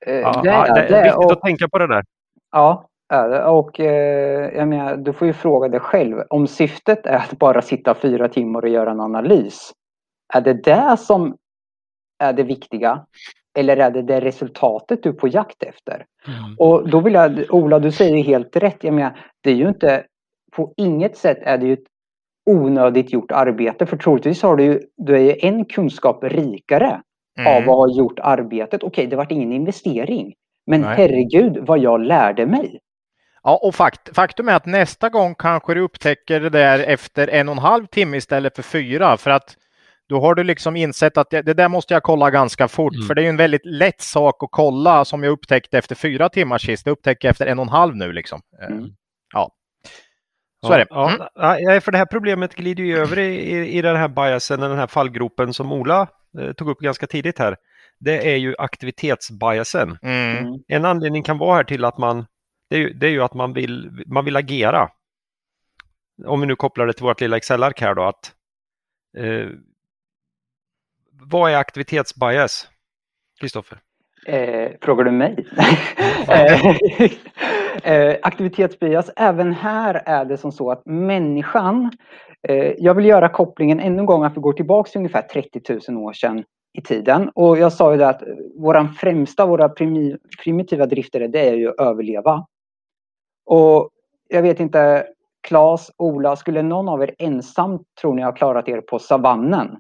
Eh, ja, det ja, är det är viktigt Och, att tänka på det där. ja, och eh, jag menar, du får ju fråga dig själv. Om syftet är att bara sitta fyra timmar och göra en analys. Är det det som är det viktiga? Eller är det det resultatet du är på jakt efter? Och då vill jag, Ola, du säger ju helt rätt. Jag menar, det är ju inte, på inget sätt är det ju ett onödigt gjort arbete. För troligtvis har du ju, du är ju en kunskap rikare Mm. av att ha gjort arbetet. Okej, det vart ingen investering. Men Nej. herregud vad jag lärde mig. Ja, och fakt, faktum är att nästa gång kanske du upptäcker det där efter en och en halv timme istället för fyra. För att då har du liksom insett att det, det där måste jag kolla ganska fort. Mm. För det är ju en väldigt lätt sak att kolla som jag upptäckte efter fyra timmar sist. Det upptäcker jag efter en och en halv nu liksom. Eh, Mm. Ja, så är det. Ja, Mm. ja, för det här problemet glider ju över i, i, i den här biasen, den här fallgropen som Ola eh, tog upp ganska tidigt här. Det är ju aktivitetsbiasen. Mm. Mm. En anledning kan vara här till att man, det är ju, det är ju att man vill, man vill agera. Om vi nu kopplar det till vårt lilla Excel-ark här då, att eh, vad är aktivitetsbias? Kristoffer? Eh, frågar du mig? (laughs) eh, eh, aktivitetsbias, även här är det som så att människan, eh, jag vill göra kopplingen ännu en gång att vi går tillbaka till ungefär 30 000 år sedan i tiden. Och jag sa ju det att våran främsta, våra primi, primitiva drifter, det är ju att överleva. Och jag vet inte, Claes, Ola, skulle någon av er ensam tror ni har klarat er på savannen?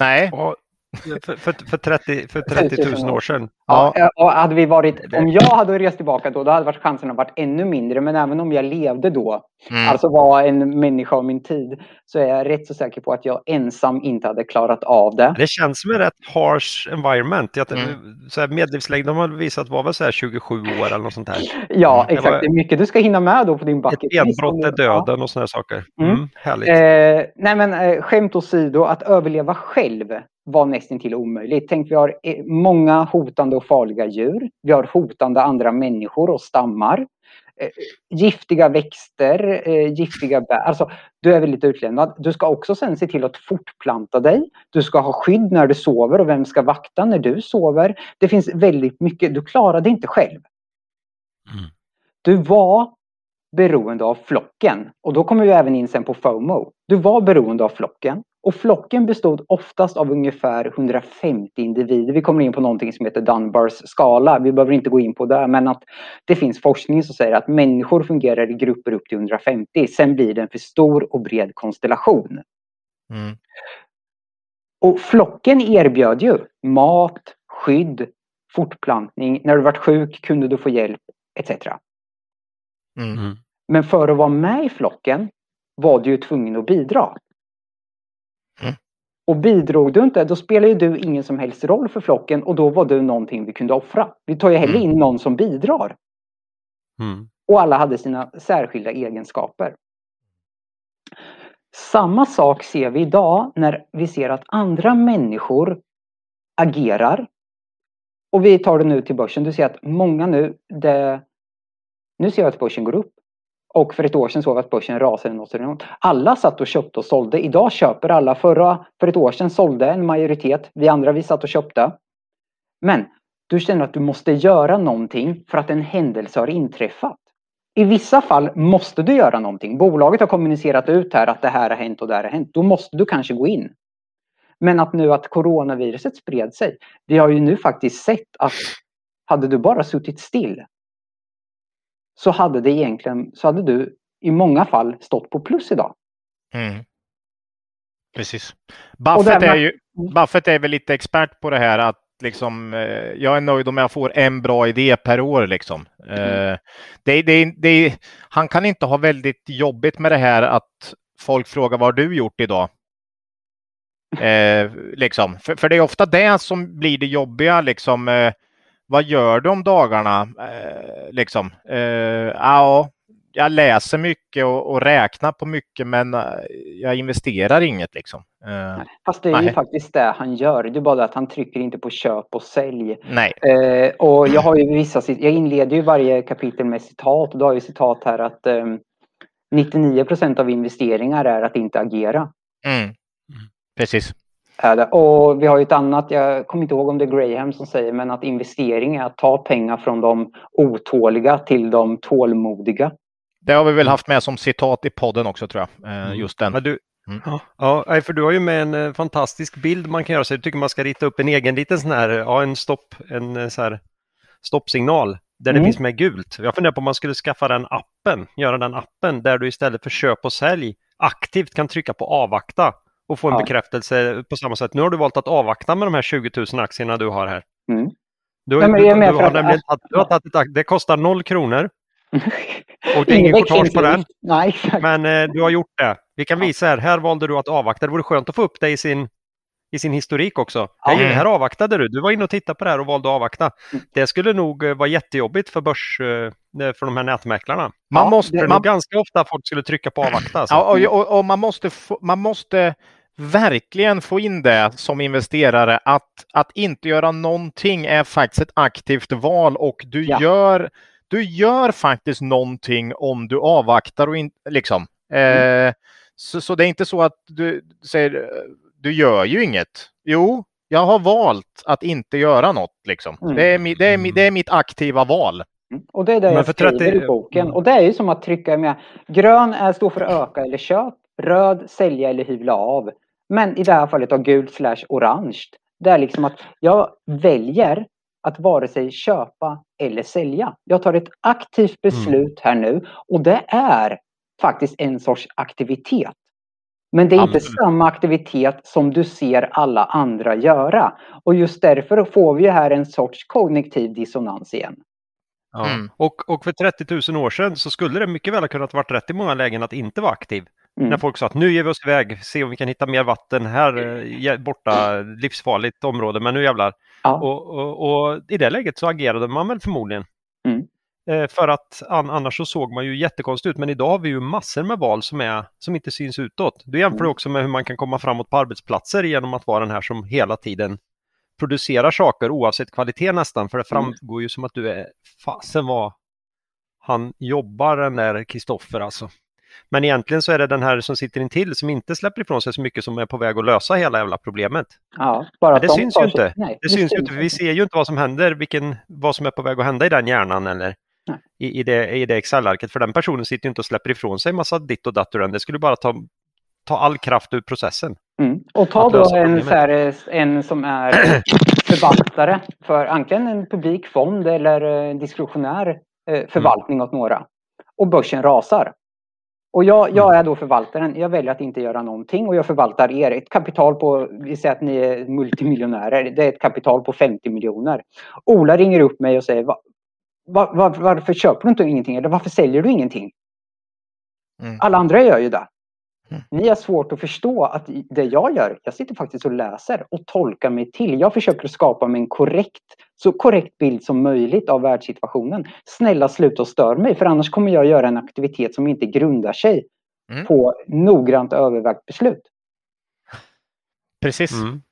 Nej, Ja, för, för, för, 30, för 30 000 år sedan. Ja. Ja, och hade vi varit, om jag hade rest tillbaka då, då hade varit chanserna varit ännu mindre. Men även om jag levde då, Mm. alltså var en människa av min tid, så är jag rätt så säker på att jag ensam inte hade klarat av det. Det känns som en rätt harsh environment. Jag, Mm. så här, medellivslängden har visat var väl så här 27 år eller något sånt där. Ja, Mm, det exakt. var- Det är mycket du ska hinna med då på din Ett bucket list. benbrott är döden och här saker. Mm. Mm, härligt. Eh, nej men eh, skämt åsido, att överleva själv var nästintill omöjligt. Tänk vi har eh, många hotande och farliga djur. Vi har hotande andra människor och stammar. Eh, giftiga växter, eh, giftiga bär. Alltså, du är väldigt utlämnad. Du ska också sen se till att fortplanta dig. Du ska ha skydd när du sover och vem ska vakta när du sover. Det finns väldigt mycket. Du klarar det inte själv. Mm. Du var beroende av flocken. Och då kommer vi även in sen på FOMO. Du var beroende av flocken. Och flocken bestod oftast av ungefär 150 individer. Vi kommer in på någonting som heter Dunbars skala. Vi behöver inte gå in på det. Men att det finns forskning som säger att människor fungerar i grupper upp till 150. Sen blir det en för stor och bred konstellation. Mm. Och flocken erbjöd ju mat, skydd, fortplantning. När du varit sjuk kunde du få hjälp etc. Mm. Men för att vara med i flocken var du ju tvungen att bidra. Mm. Och bidrog du inte, då spelar ju du ingen som helst roll för flocken och då var du någonting vi kunde offra. Vi tar ju hellre Mm. in någon som bidrar. Mm. Och alla hade sina särskilda egenskaper. Samma sak ser vi idag när vi ser att andra människor agerar. Och vi tar det nu till börsen. Du ser att många nu, det, nu ser jag att börsen går upp. Och för ett år sedan såg vi att börsen rasade något enormt. Alla satt och köpte och sålde. Idag köper alla. Förra, för ett år sedan sålde en majoritet. Vi andra vi satt och köpte. Men du känner att du måste göra någonting för att en händelse har inträffat. I vissa fall måste du göra någonting. Bolaget har kommunicerat ut här att det här har hänt och det här har hänt. Då måste du kanske gå in. Men att nu att coronaviruset spred sig. Vi har ju nu faktiskt sett att hade du bara suttit still så hade det egentligen så hade du i många fall stått på plus idag. Mm. Precis. Buffett, är ju, Buffett är väl lite expert på det här att liksom, eh, jag är nöjd om jag får en bra idé per år. Liksom. Mm. Det, det, det, han kan inte ha väldigt jobbigt med det här att folk frågar vad har du gjort idag? (laughs) Eh, liksom. för, för, det är ofta det som blir det jobbiga. Liksom, eh, vad gör du om dagarna? Eh, liksom. Eh, ja, jag läser mycket och, och, räknar på mycket men eh, jag investerar inget. Liksom. Eh, Fast det är nej. ju faktiskt det han gör. Det är bara att han trycker inte på köp och sälj. Nej. Eh, och jag har ju vissa, jag inleder ju varje kapitel med citat och då har jag citat här att eh, 99 procent av investeringar är att inte agera. Mm. Precis. Och vi har ju ett annat, jag kommer inte ihåg om det är Graham som säger, men att investering är att ta pengar från de otåliga till de tålmodiga. Det har vi väl haft med som citat i podden också tror jag. Eh, mm. Just den. Men du, mm. Ja, för du har ju med en eh, fantastisk bild man kan göra så jag tycker man ska rita upp en egen liten sån här, ja en stopp, en eh, så här stoppsignal där mm. det finns med gult. Jag funderar på om man skulle skaffa den appen, göra den appen där du istället för köp och sälj aktivt kan trycka på avvakta och få en ja. bekräftelse på samma sätt. Nu har du valt att avvakta med de här 20 000 aktierna du har här. Mm. Du, Nej, du, du, du har nämligen att... du har tagit ett, det kostar noll kronor. (laughs) Och det är ingen courtage på den. Nej, Men eh, du har gjort det. Vi kan visa här, här valde du att avvakta. Det vore skönt att få upp det i sin, i sin historik också. Hej, mm. här avvaktade du. Du var inne och tittade på det här och valde att avvakta. Mm. Det skulle nog eh, vara jättejobbigt för börs, eh, för de här nätmäklarna. Man måste, det man... ganska ofta folk skulle trycka på avvakta. Alltså. Ja, och, och, och, man, måste få, man måste verkligen få in det som investerare att, att inte göra någonting är faktiskt ett aktivt val och du ja. gör du gör faktiskt någonting om du avvaktar och inte liksom. Mm. Eh, så, så det är inte så att du säger du gör ju inget. Jo, jag har valt att inte göra något. Liksom. Mm. Det, är, det, är, det är mitt aktiva val. Mm. Och det är det jag skriver 30... i boken. Och det är ju som att trycka med. Grön är står för öka eller köp. Röd sälja eller hyvla av. Men i det här fallet har gult slash orange. Det är liksom att jag väljer att vare sig köpa eller sälja. Jag tar ett aktivt beslut här nu och det är faktiskt en sorts aktivitet. Men det är inte samma aktivitet som du ser alla andra göra. Och just därför får vi här en sorts kognitiv dissonans igen. Ja. Mm. Och, och för 30 000 år sedan så skulle det mycket väl ha kunnat vara rätt i många lägen att inte vara aktiv. Mm. När folk sa att nu ger vi oss iväg, se om vi kan hitta mer vatten här eh, borta, livsfarligt område, men nu jävlar. Ja. Och, och, och, i det läget så agerade man väl förmodligen. Mm. Eh, för att an, annars så såg man ju jättekonstigt ut, men idag har vi ju massor med val som, är, som inte syns utåt. Du jämför mm. också med hur man kan komma framåt på arbetsplatser genom att vara den här som hela tiden producerar saker oavsett kvalitet nästan, för det mm. framgår ju som att du är, fasen vad han jobbar den där Kristoffer alltså. Men egentligen så är det den här som sitter intill som inte släpper ifrån sig så mycket som är på väg att lösa hela jävla problemet. Ja, bara det syns ju inte. Nej, det, det syns ju inte, för vi ser ju inte vad som händer, vilken, vad som är på väg att hända i den hjärnan eller i, i, det, i det Excel-arket. För den personen sitter ju inte och släpper ifrån sig massa ditt och datt ur Det skulle bara ta, ta all kraft ur processen. Mm. Och ta då en, här, en som är (clears throat) förvaltare för antingen en publik fond eller diskretionär eh, förvaltning mm. åt några. Och börsen rasar. Och jag, jag, mm. är då förvaltaren. Jag väljer att inte göra någonting och jag förvaltar er. Ett kapital på, vi säger att ni är multimiljonärer. Det är ett kapital på 50 miljoner. Ola ringer upp mig och säger var, var, varför köper du inte ingenting? Eller varför säljer du ingenting? Mm. Alla andra gör ju det. Mm. Ni har svårt att förstå att det jag gör, jag sitter faktiskt och läser och tolkar mig till. Jag försöker skapa mig en korrekt, så korrekt bild som möjligt av världssituationen. Snälla sluta och stör mig, för annars kommer jag göra en aktivitet som inte grundar sig mm. på noggrant övervägt beslut. Precis. Mm.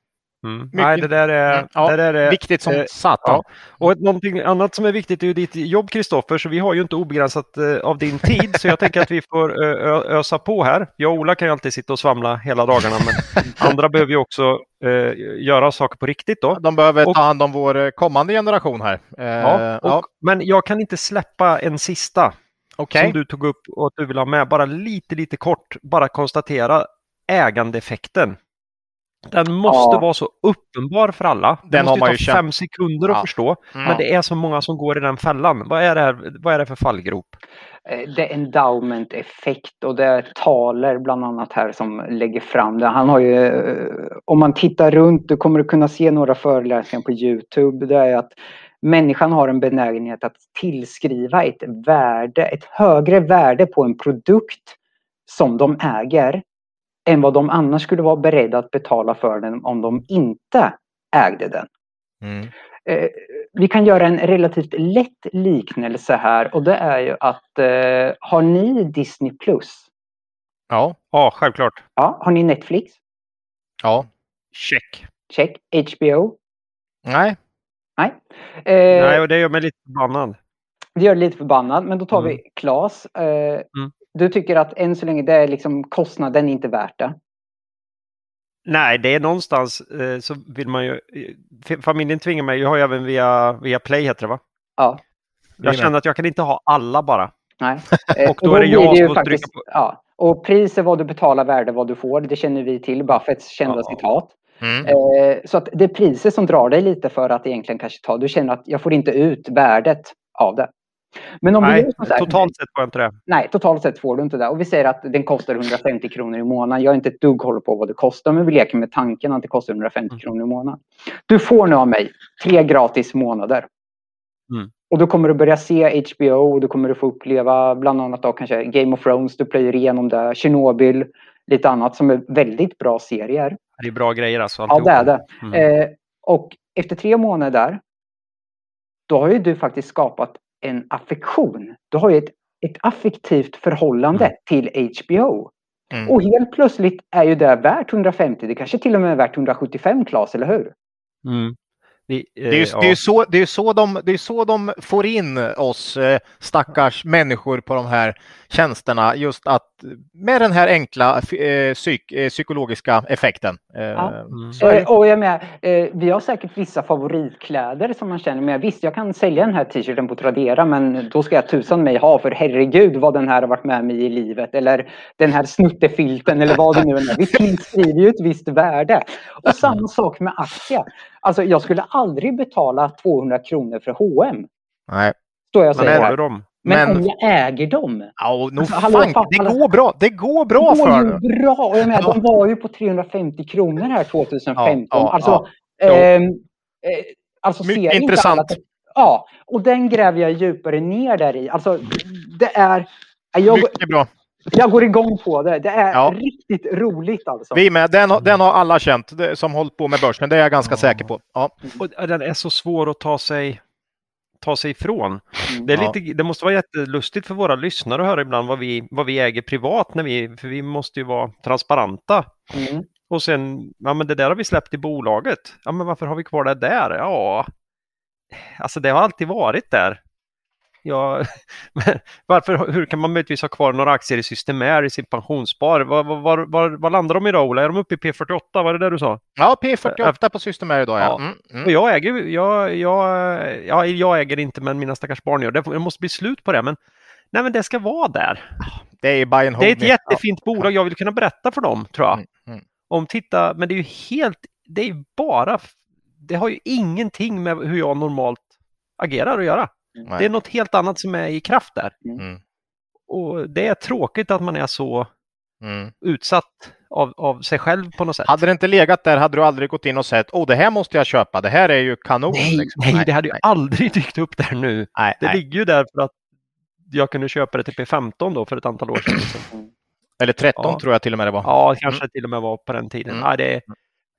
Mm. Nej, det där är, mm. ja, det där är viktigt som eh, satan. Ja. Och någonting annat som är viktigt är ju ditt jobb Kristoffer, så vi har ju inte obegränsat eh, av din tid, så jag tänker att vi får ösa på här. Jag och Ola kan ju alltid sitta och svamla hela dagarna, men (laughs) andra behöver ju också eh, göra saker på riktigt då. De behöver och, ta hand om vår kommande generation här. Eh, ja, och, ja, Men jag kan inte släppa en sista okay. som du tog upp och att du vill ha med, bara lite, lite kort, bara konstatera ägandeeffekten Den måste ja. vara så uppenbar för alla. Den, den måste har man ju ta fem sekunder att ja. förstå. Mm. Men det är så många som går i den fällan. Vad är det, här, vad är det för fallgrop? Eh, det är endowment-effekt och det är Taler bland annat här som lägger fram det. Han har ju, eh, om man tittar runt, du kommer att kunna se några föreläsningar på Youtube. Det är att människan har en benägenhet att tillskriva ett värde, ett högre värde på en produkt som de äger än vad de annars skulle vara beredda att betala för den om de inte ägde den. Mm. Eh, vi kan göra en relativt lätt liknelse här och det är ju att eh, har ni Disney Plus? Ja, ja, självklart. Ja, har ni Netflix? Ja, check. Check. HBO? Nej. Nej. Eh, Nej, och det gör mig lite förbannad. Det gör lite förbannad, men då tar mm. vi Klas. Eh, mm. Du tycker att än så länge det är liksom kostnaden inte värt det? Nej, det är någonstans eh, så vill man ju. Familjen tvingar mig. Jag har ju även via, via Play heter det va? Ja. Jag känner att jag kan inte ha alla bara. Nej. (laughs) och då, och då är det jag som måste trycka på. Ja. Och pris är vad du betalar, värde vad du får. Det känner vi till. Buffetts kända ja. citat. Mm. Eh, så att det är priset som drar dig lite för att egentligen kanske ta. Du känner att jag får inte ut värdet av det. Men om nej, vi totalt sett får jag inte det. Nej, totalt sett får du inte det. Och vi säger att den kostar 150 kronor i månaden. Jag är inte ett dugg håller på vad det kostar, men vi leker med tanken att det kostar 150 mm. kronor i månaden. Du får nu av mig tre gratis månader. Mm. Och då kommer du börja se HBO och då kommer du få uppleva bland annat då kanske Game of Thrones, du plöjer igenom det, Chernobyl, lite annat som är väldigt bra serier. Det är bra grejer alltså. Ja, det är det. Mm. Eh, och efter tre månader, då har ju du faktiskt skapat en affektion. Du har ju ett, ett affektivt förhållande mm. till HBO. Mm. Och helt plötsligt är ju det värt 150. Det kanske till och med är värt 175 Klas, eller hur? Mm. Det, det, är ju, ja. det, är så, det, är så de, det är så de får in oss eh, stackars människor på de här tjänsterna. Just att med den här enkla eh, psyk, eh, psykologiska effekten. Ja. mm. och jag eh, vi har säkert vissa favoritkläder som man känner. Men visst, jag kan sälja den här t-shirten på Tradera men då ska jag tusan mig ha för herregud vad den här har varit med mig i livet. Eller den här snuttefilten eller vad det nu är. Vi tillskriver ju ett visst värde. Och samma sak med aktier. Alltså jag skulle aldrig betala 200 kronor för H&M. Nej. Står jag säger dem. Men, men, om jag äger dem? Ja, no, alltså, hallå, fan, det går bra. Det går bra det går för ju bra. Och jag menar, De var ju på 350 kronor här 2015. Ja, ja, alltså, ja. Eh, alltså Mycket intressant. Alla, ja, och den gräver jag djupare ner där i. Alltså, det är... Jag, Mycket bra. Jag går igång på det. Det är ja. riktigt roligt alltså. Vi med. Den, den har alla känt som hållit på med börsen. Det är jag ganska säker på. Ja. Och den är så svår att ta sig ta sig ifrån. Mm, det, är lite, det måste vara jättelustigt för våra lyssnare att höra ibland vad vi, vad vi äger privat, när vi, för vi måste ju vara transparenta. Mm. Och sen, ja men det där har vi släppt i bolaget. Ja men varför har vi kvar det där? Ja, alltså det har alltid varit där. Ja, (laughs) varför, hur kan man möjligtvis ha kvar några aktier i Systemair i sin pensionsspar? Var, var, var, var, landar de idag Ola? Är de uppe i P48? Var det det du sa? Ja, P48 på Systemair idag ja. Mm, mm. Och jag äger, jag, jag, ja, jag äger inte men mina stackars barn gör det. Det måste bli slut på det. Men, nej, men det ska vara där. Det är buy and Det är ett jättefint ja. bolag. Jag vill kunna berätta för dem tror jag. Mm, mm. Om titta, men det är ju helt, det är bara, det har ju ingenting med hur jag normalt agerar att göra. Nej. Det är något helt annat som är i kraft där. Mm. mm. Och det är tråkigt att man är så mm. utsatt av, av sig själv på något sätt. Hade det inte legat där hade du aldrig gått in och sett åh det här måste jag köpa, det här är ju kanon. Nej, liksom. nej, nej det hade ju aldrig dykt upp där nu. Nej, det nej. ligger ju där för att jag kunde köpa det till P15 då för ett antal år sedan. Eller 13 ja. tror jag till och med det var. Ja, kanske mm. till och med var på den tiden. Mm. Ja, det,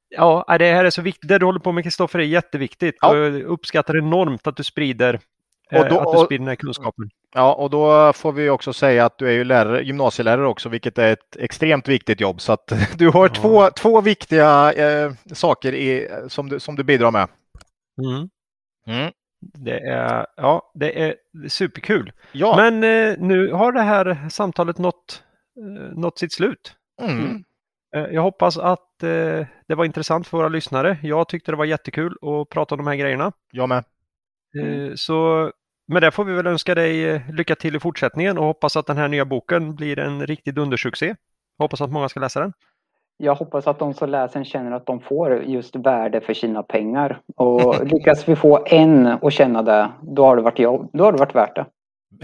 ja, det här är så viktigt. Det du håller på med Kristoffer är jätteviktigt. Ja. Jag uppskattar enormt att du sprider och eh, då, att du sprider den här kunskapen. Ja, och då får vi också säga att du är ju lärare, gymnasielärare också, vilket är ett extremt viktigt jobb. Så att (laughs) du har ja. två, två viktiga eh, saker i, som, du, som du bidrar med. Mm. Mm. Det, är, ja, det är superkul. Ja. Men eh, nu har det här samtalet nått, eh, nått sitt slut. Mm. Eh, jag hoppas att eh, det var intressant för våra lyssnare. Jag tyckte det var jättekul att prata om de här grejerna. Jag med. Mm. Så med det får vi väl önska dig eh, lycka till i fortsättningen och hoppas att den här nya boken blir en riktig dundersuccé. Hoppas att många ska läsa den. jag hoppas att de som läser den känner att de får just värde för sina pengar. Och (laughs) lyckas vi få en att känna det, då har det varit, jobb, då har det varit värt det.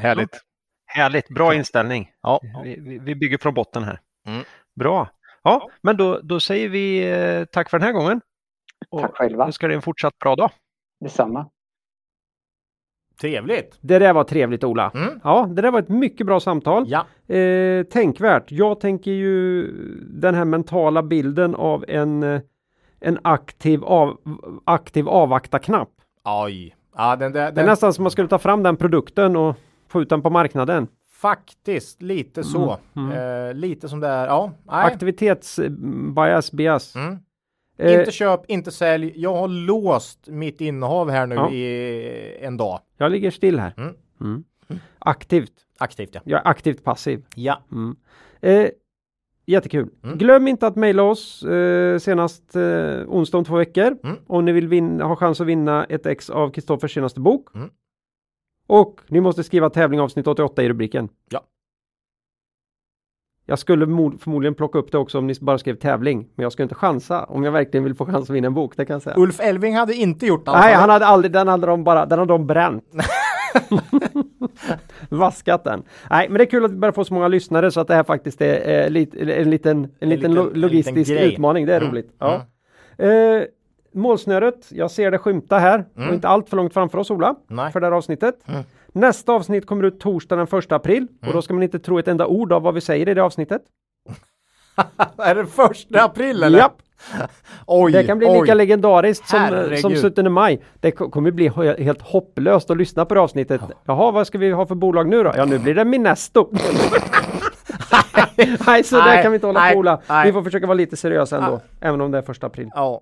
Härligt. Härligt, bra inställning. Ja. Vi, vi bygger från botten här. Mm. Bra. Ja, men då, då säger vi eh, tack för den här gången. Och tack själva. Då ska det en fortsatt bra dag. Detsamma. Trevligt! Det där var trevligt Ola. Mm. Ja, det där var ett mycket bra samtal. Ja. Eh, tänkvärt. Jag tänker ju den här mentala bilden av en, eh, en aktiv, av, aktiv avvakta-knapp. Oj! Ja, den, den, det är nästan som man skulle ta fram den produkten och få ut den på marknaden. Faktiskt lite så. Mm. Mm. Eh, lite som det är. Ja, Aktivitetsbias, bias. Mm. Eh, inte köp, inte sälj. Jag har låst mitt innehav här nu ja. i en dag. Jag ligger still här. Mm. Mm. Aktivt. Aktivt ja. Jag är aktivt passiv. Ja. Mm. Eh, jättekul. Mm. Glöm inte att mejla oss eh, senast eh, onsdag om två veckor. Mm. Om ni vill vinna, ha chans att vinna ett ex av Kristoffers senaste bok. Mm. Och ni måste skriva tävling avsnitt 88 i rubriken. Ja. Jag skulle förmodligen plocka upp det också om ni bara skrev tävling. Men jag skulle inte chansa om jag verkligen vill få chans att vinna en bok. Det kan jag säga. Ulf Elving hade inte gjort det. Nej, han hade aldrig, den hade de bara, den hade de bränt. (laughs) (laughs) Vaskat den. Nej, men det är kul att vi börjar få så många lyssnare så att det här faktiskt är eh, lit, en liten, en, en liten, logistisk liten utmaning. Det är mm. roligt. Ja. Mm. Eh, målsnöret, jag ser det skymta här mm. och inte allt för långt framför oss Ola. Nej. För det här avsnittet. Nästa avsnitt kommer ut torsdag den första april mm. och då ska man inte tro ett enda ord av vad vi säger i det avsnittet. (laughs) är det första april eller? Japp. (laughs) oj, det kan bli oj. lika legendariskt som, som 17 maj. Det kommer bli helt hopplöst att lyssna på det avsnittet. Ja. Jaha, vad ska vi ha för bolag nu då? Ja, nu blir det Minesto. (laughs) nej, så där kan vi inte hålla på. Vi får försöka vara lite seriösa ändå, även om det är första april. Ja.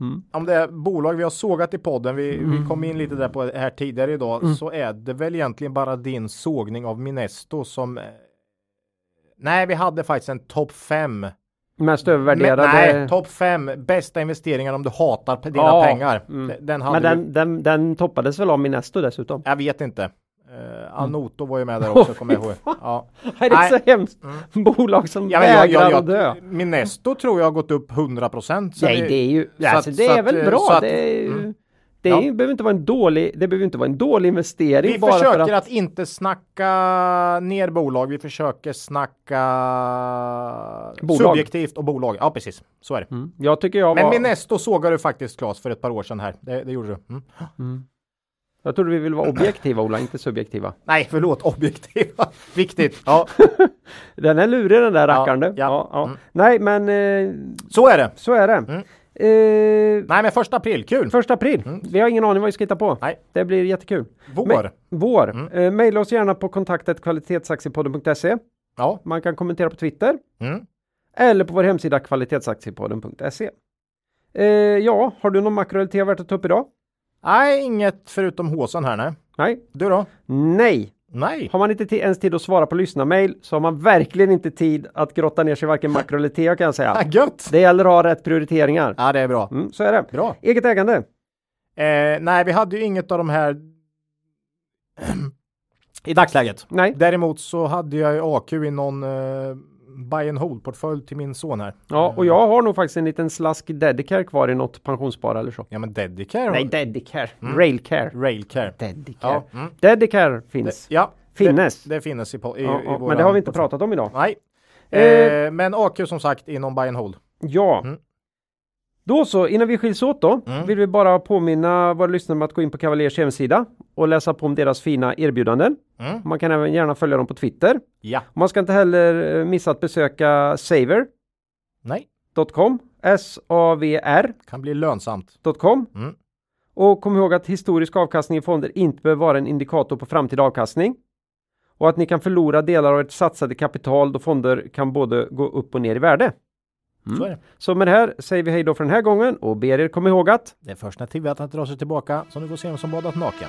Mm. Om det är bolag vi har sågat i podden, vi, mm. vi kom in lite där på det här tidigare idag, mm. så är det väl egentligen bara din sågning av Minesto som eh, Nej, vi hade faktiskt en topp 5 Mest övervärderade? nej, topp 5 bästa investeringar om du hatar dina ja, pengar. Mm. Den Men den, vi... den, den toppades väl av Minesto dessutom? Jag vet inte. Uh, Anoto var ju med där också, kommer jag ihåg. Ja. (laughs) det är så hemskt. Mm. Bolag som ja, vägrar jag, jag, att dö. Minesto tror jag har gått upp 100 procent. Nej, det är ju, alltså, att, det är väl bra. Att, det är ju, mm. Det ja. behöver inte vara en dålig, det behöver inte vara en dålig investering. Vi försöker för att... att... inte snacka ner bolag. Vi försöker snacka bolag. subjektivt och bolag. Ja, precis. Så är det. Mm. Jag tycker jag Men var... Minesto sågade du faktiskt Claes för ett par år sedan här. Det, det gjorde du. Jag trodde vi ville vara objektiva Ola, inte subjektiva. Nej, förlåt, objektiva. (laughs) Viktigt. Ja. (laughs) den är lurig den där rackaren ja, ja. ja, ja. Mm. Nej, men... Eh, så är det. Så är det. Mm. Eh, Nej men första april, kul! Första april. Mm. Vi har ingen aning vad vi ska hitta på. Nej. Det blir jättekul. Vår. Ma vår. Mm. Eh, maila oss gärna på kontaktet kvalitetsaktiepodden.se. Ja. Man kan kommentera på Twitter. Mm. Eller på vår hemsida kvalitetsaktiepodden.se. Eh, ja, har du någon makro eller värt att ta upp idag? Nej, inget förutom håsan här nej. Nej. Du då? Nej. Nej. Har man inte ens tid att svara på lyssnarmail så har man verkligen inte tid att grotta ner sig varken makro eller te kan jag säga. (laughs) Gött. Det gäller att ha rätt prioriteringar. Ja, det är bra. Mm, så är det. Bra. Eget ägande? Eh, nej, vi hade ju inget av de här (clears throat) i dagsläget. Nej. Däremot så hade jag AQ i någon eh, buy and hold portfölj till min son här. Ja, och jag har nog faktiskt en liten slask Dedicare kvar i något pensionsspar eller så. Ja, men Dedicare? Nej, Dedicare. Mm. Railcare. Railcare. Dedicare. Ja. Mm. Dedicare finns. Det, ja. Finnes. Det, det finns i, i, ja, i ja, Men det har vi inte pratat om idag. Nej. Eh, men AQ som sagt inom buy and hold. Ja. Mm. Då så, innan vi skiljs åt då, mm. vill vi bara påminna våra lyssnare om att gå in på Cavaliers hemsida och läsa på om deras fina erbjudanden. Mm. Man kan även gärna följa dem på Twitter. Ja. Man ska inte heller eh, missa att besöka Saver. Nej. .com S-A-V-R. Kan bli lönsamt. .com. Mm. Och kom ihåg att historisk avkastning i fonder inte behöver vara en indikator på framtida avkastning. Och att ni kan förlora delar av ert satsade kapital då fonder kan både gå upp och ner i värde. Mm. Så, så, med det här säger vi hej då för den här gången och ber er komma ihåg att det är först när tillvättat drar sig tillbaka som du får se vem som badat naken.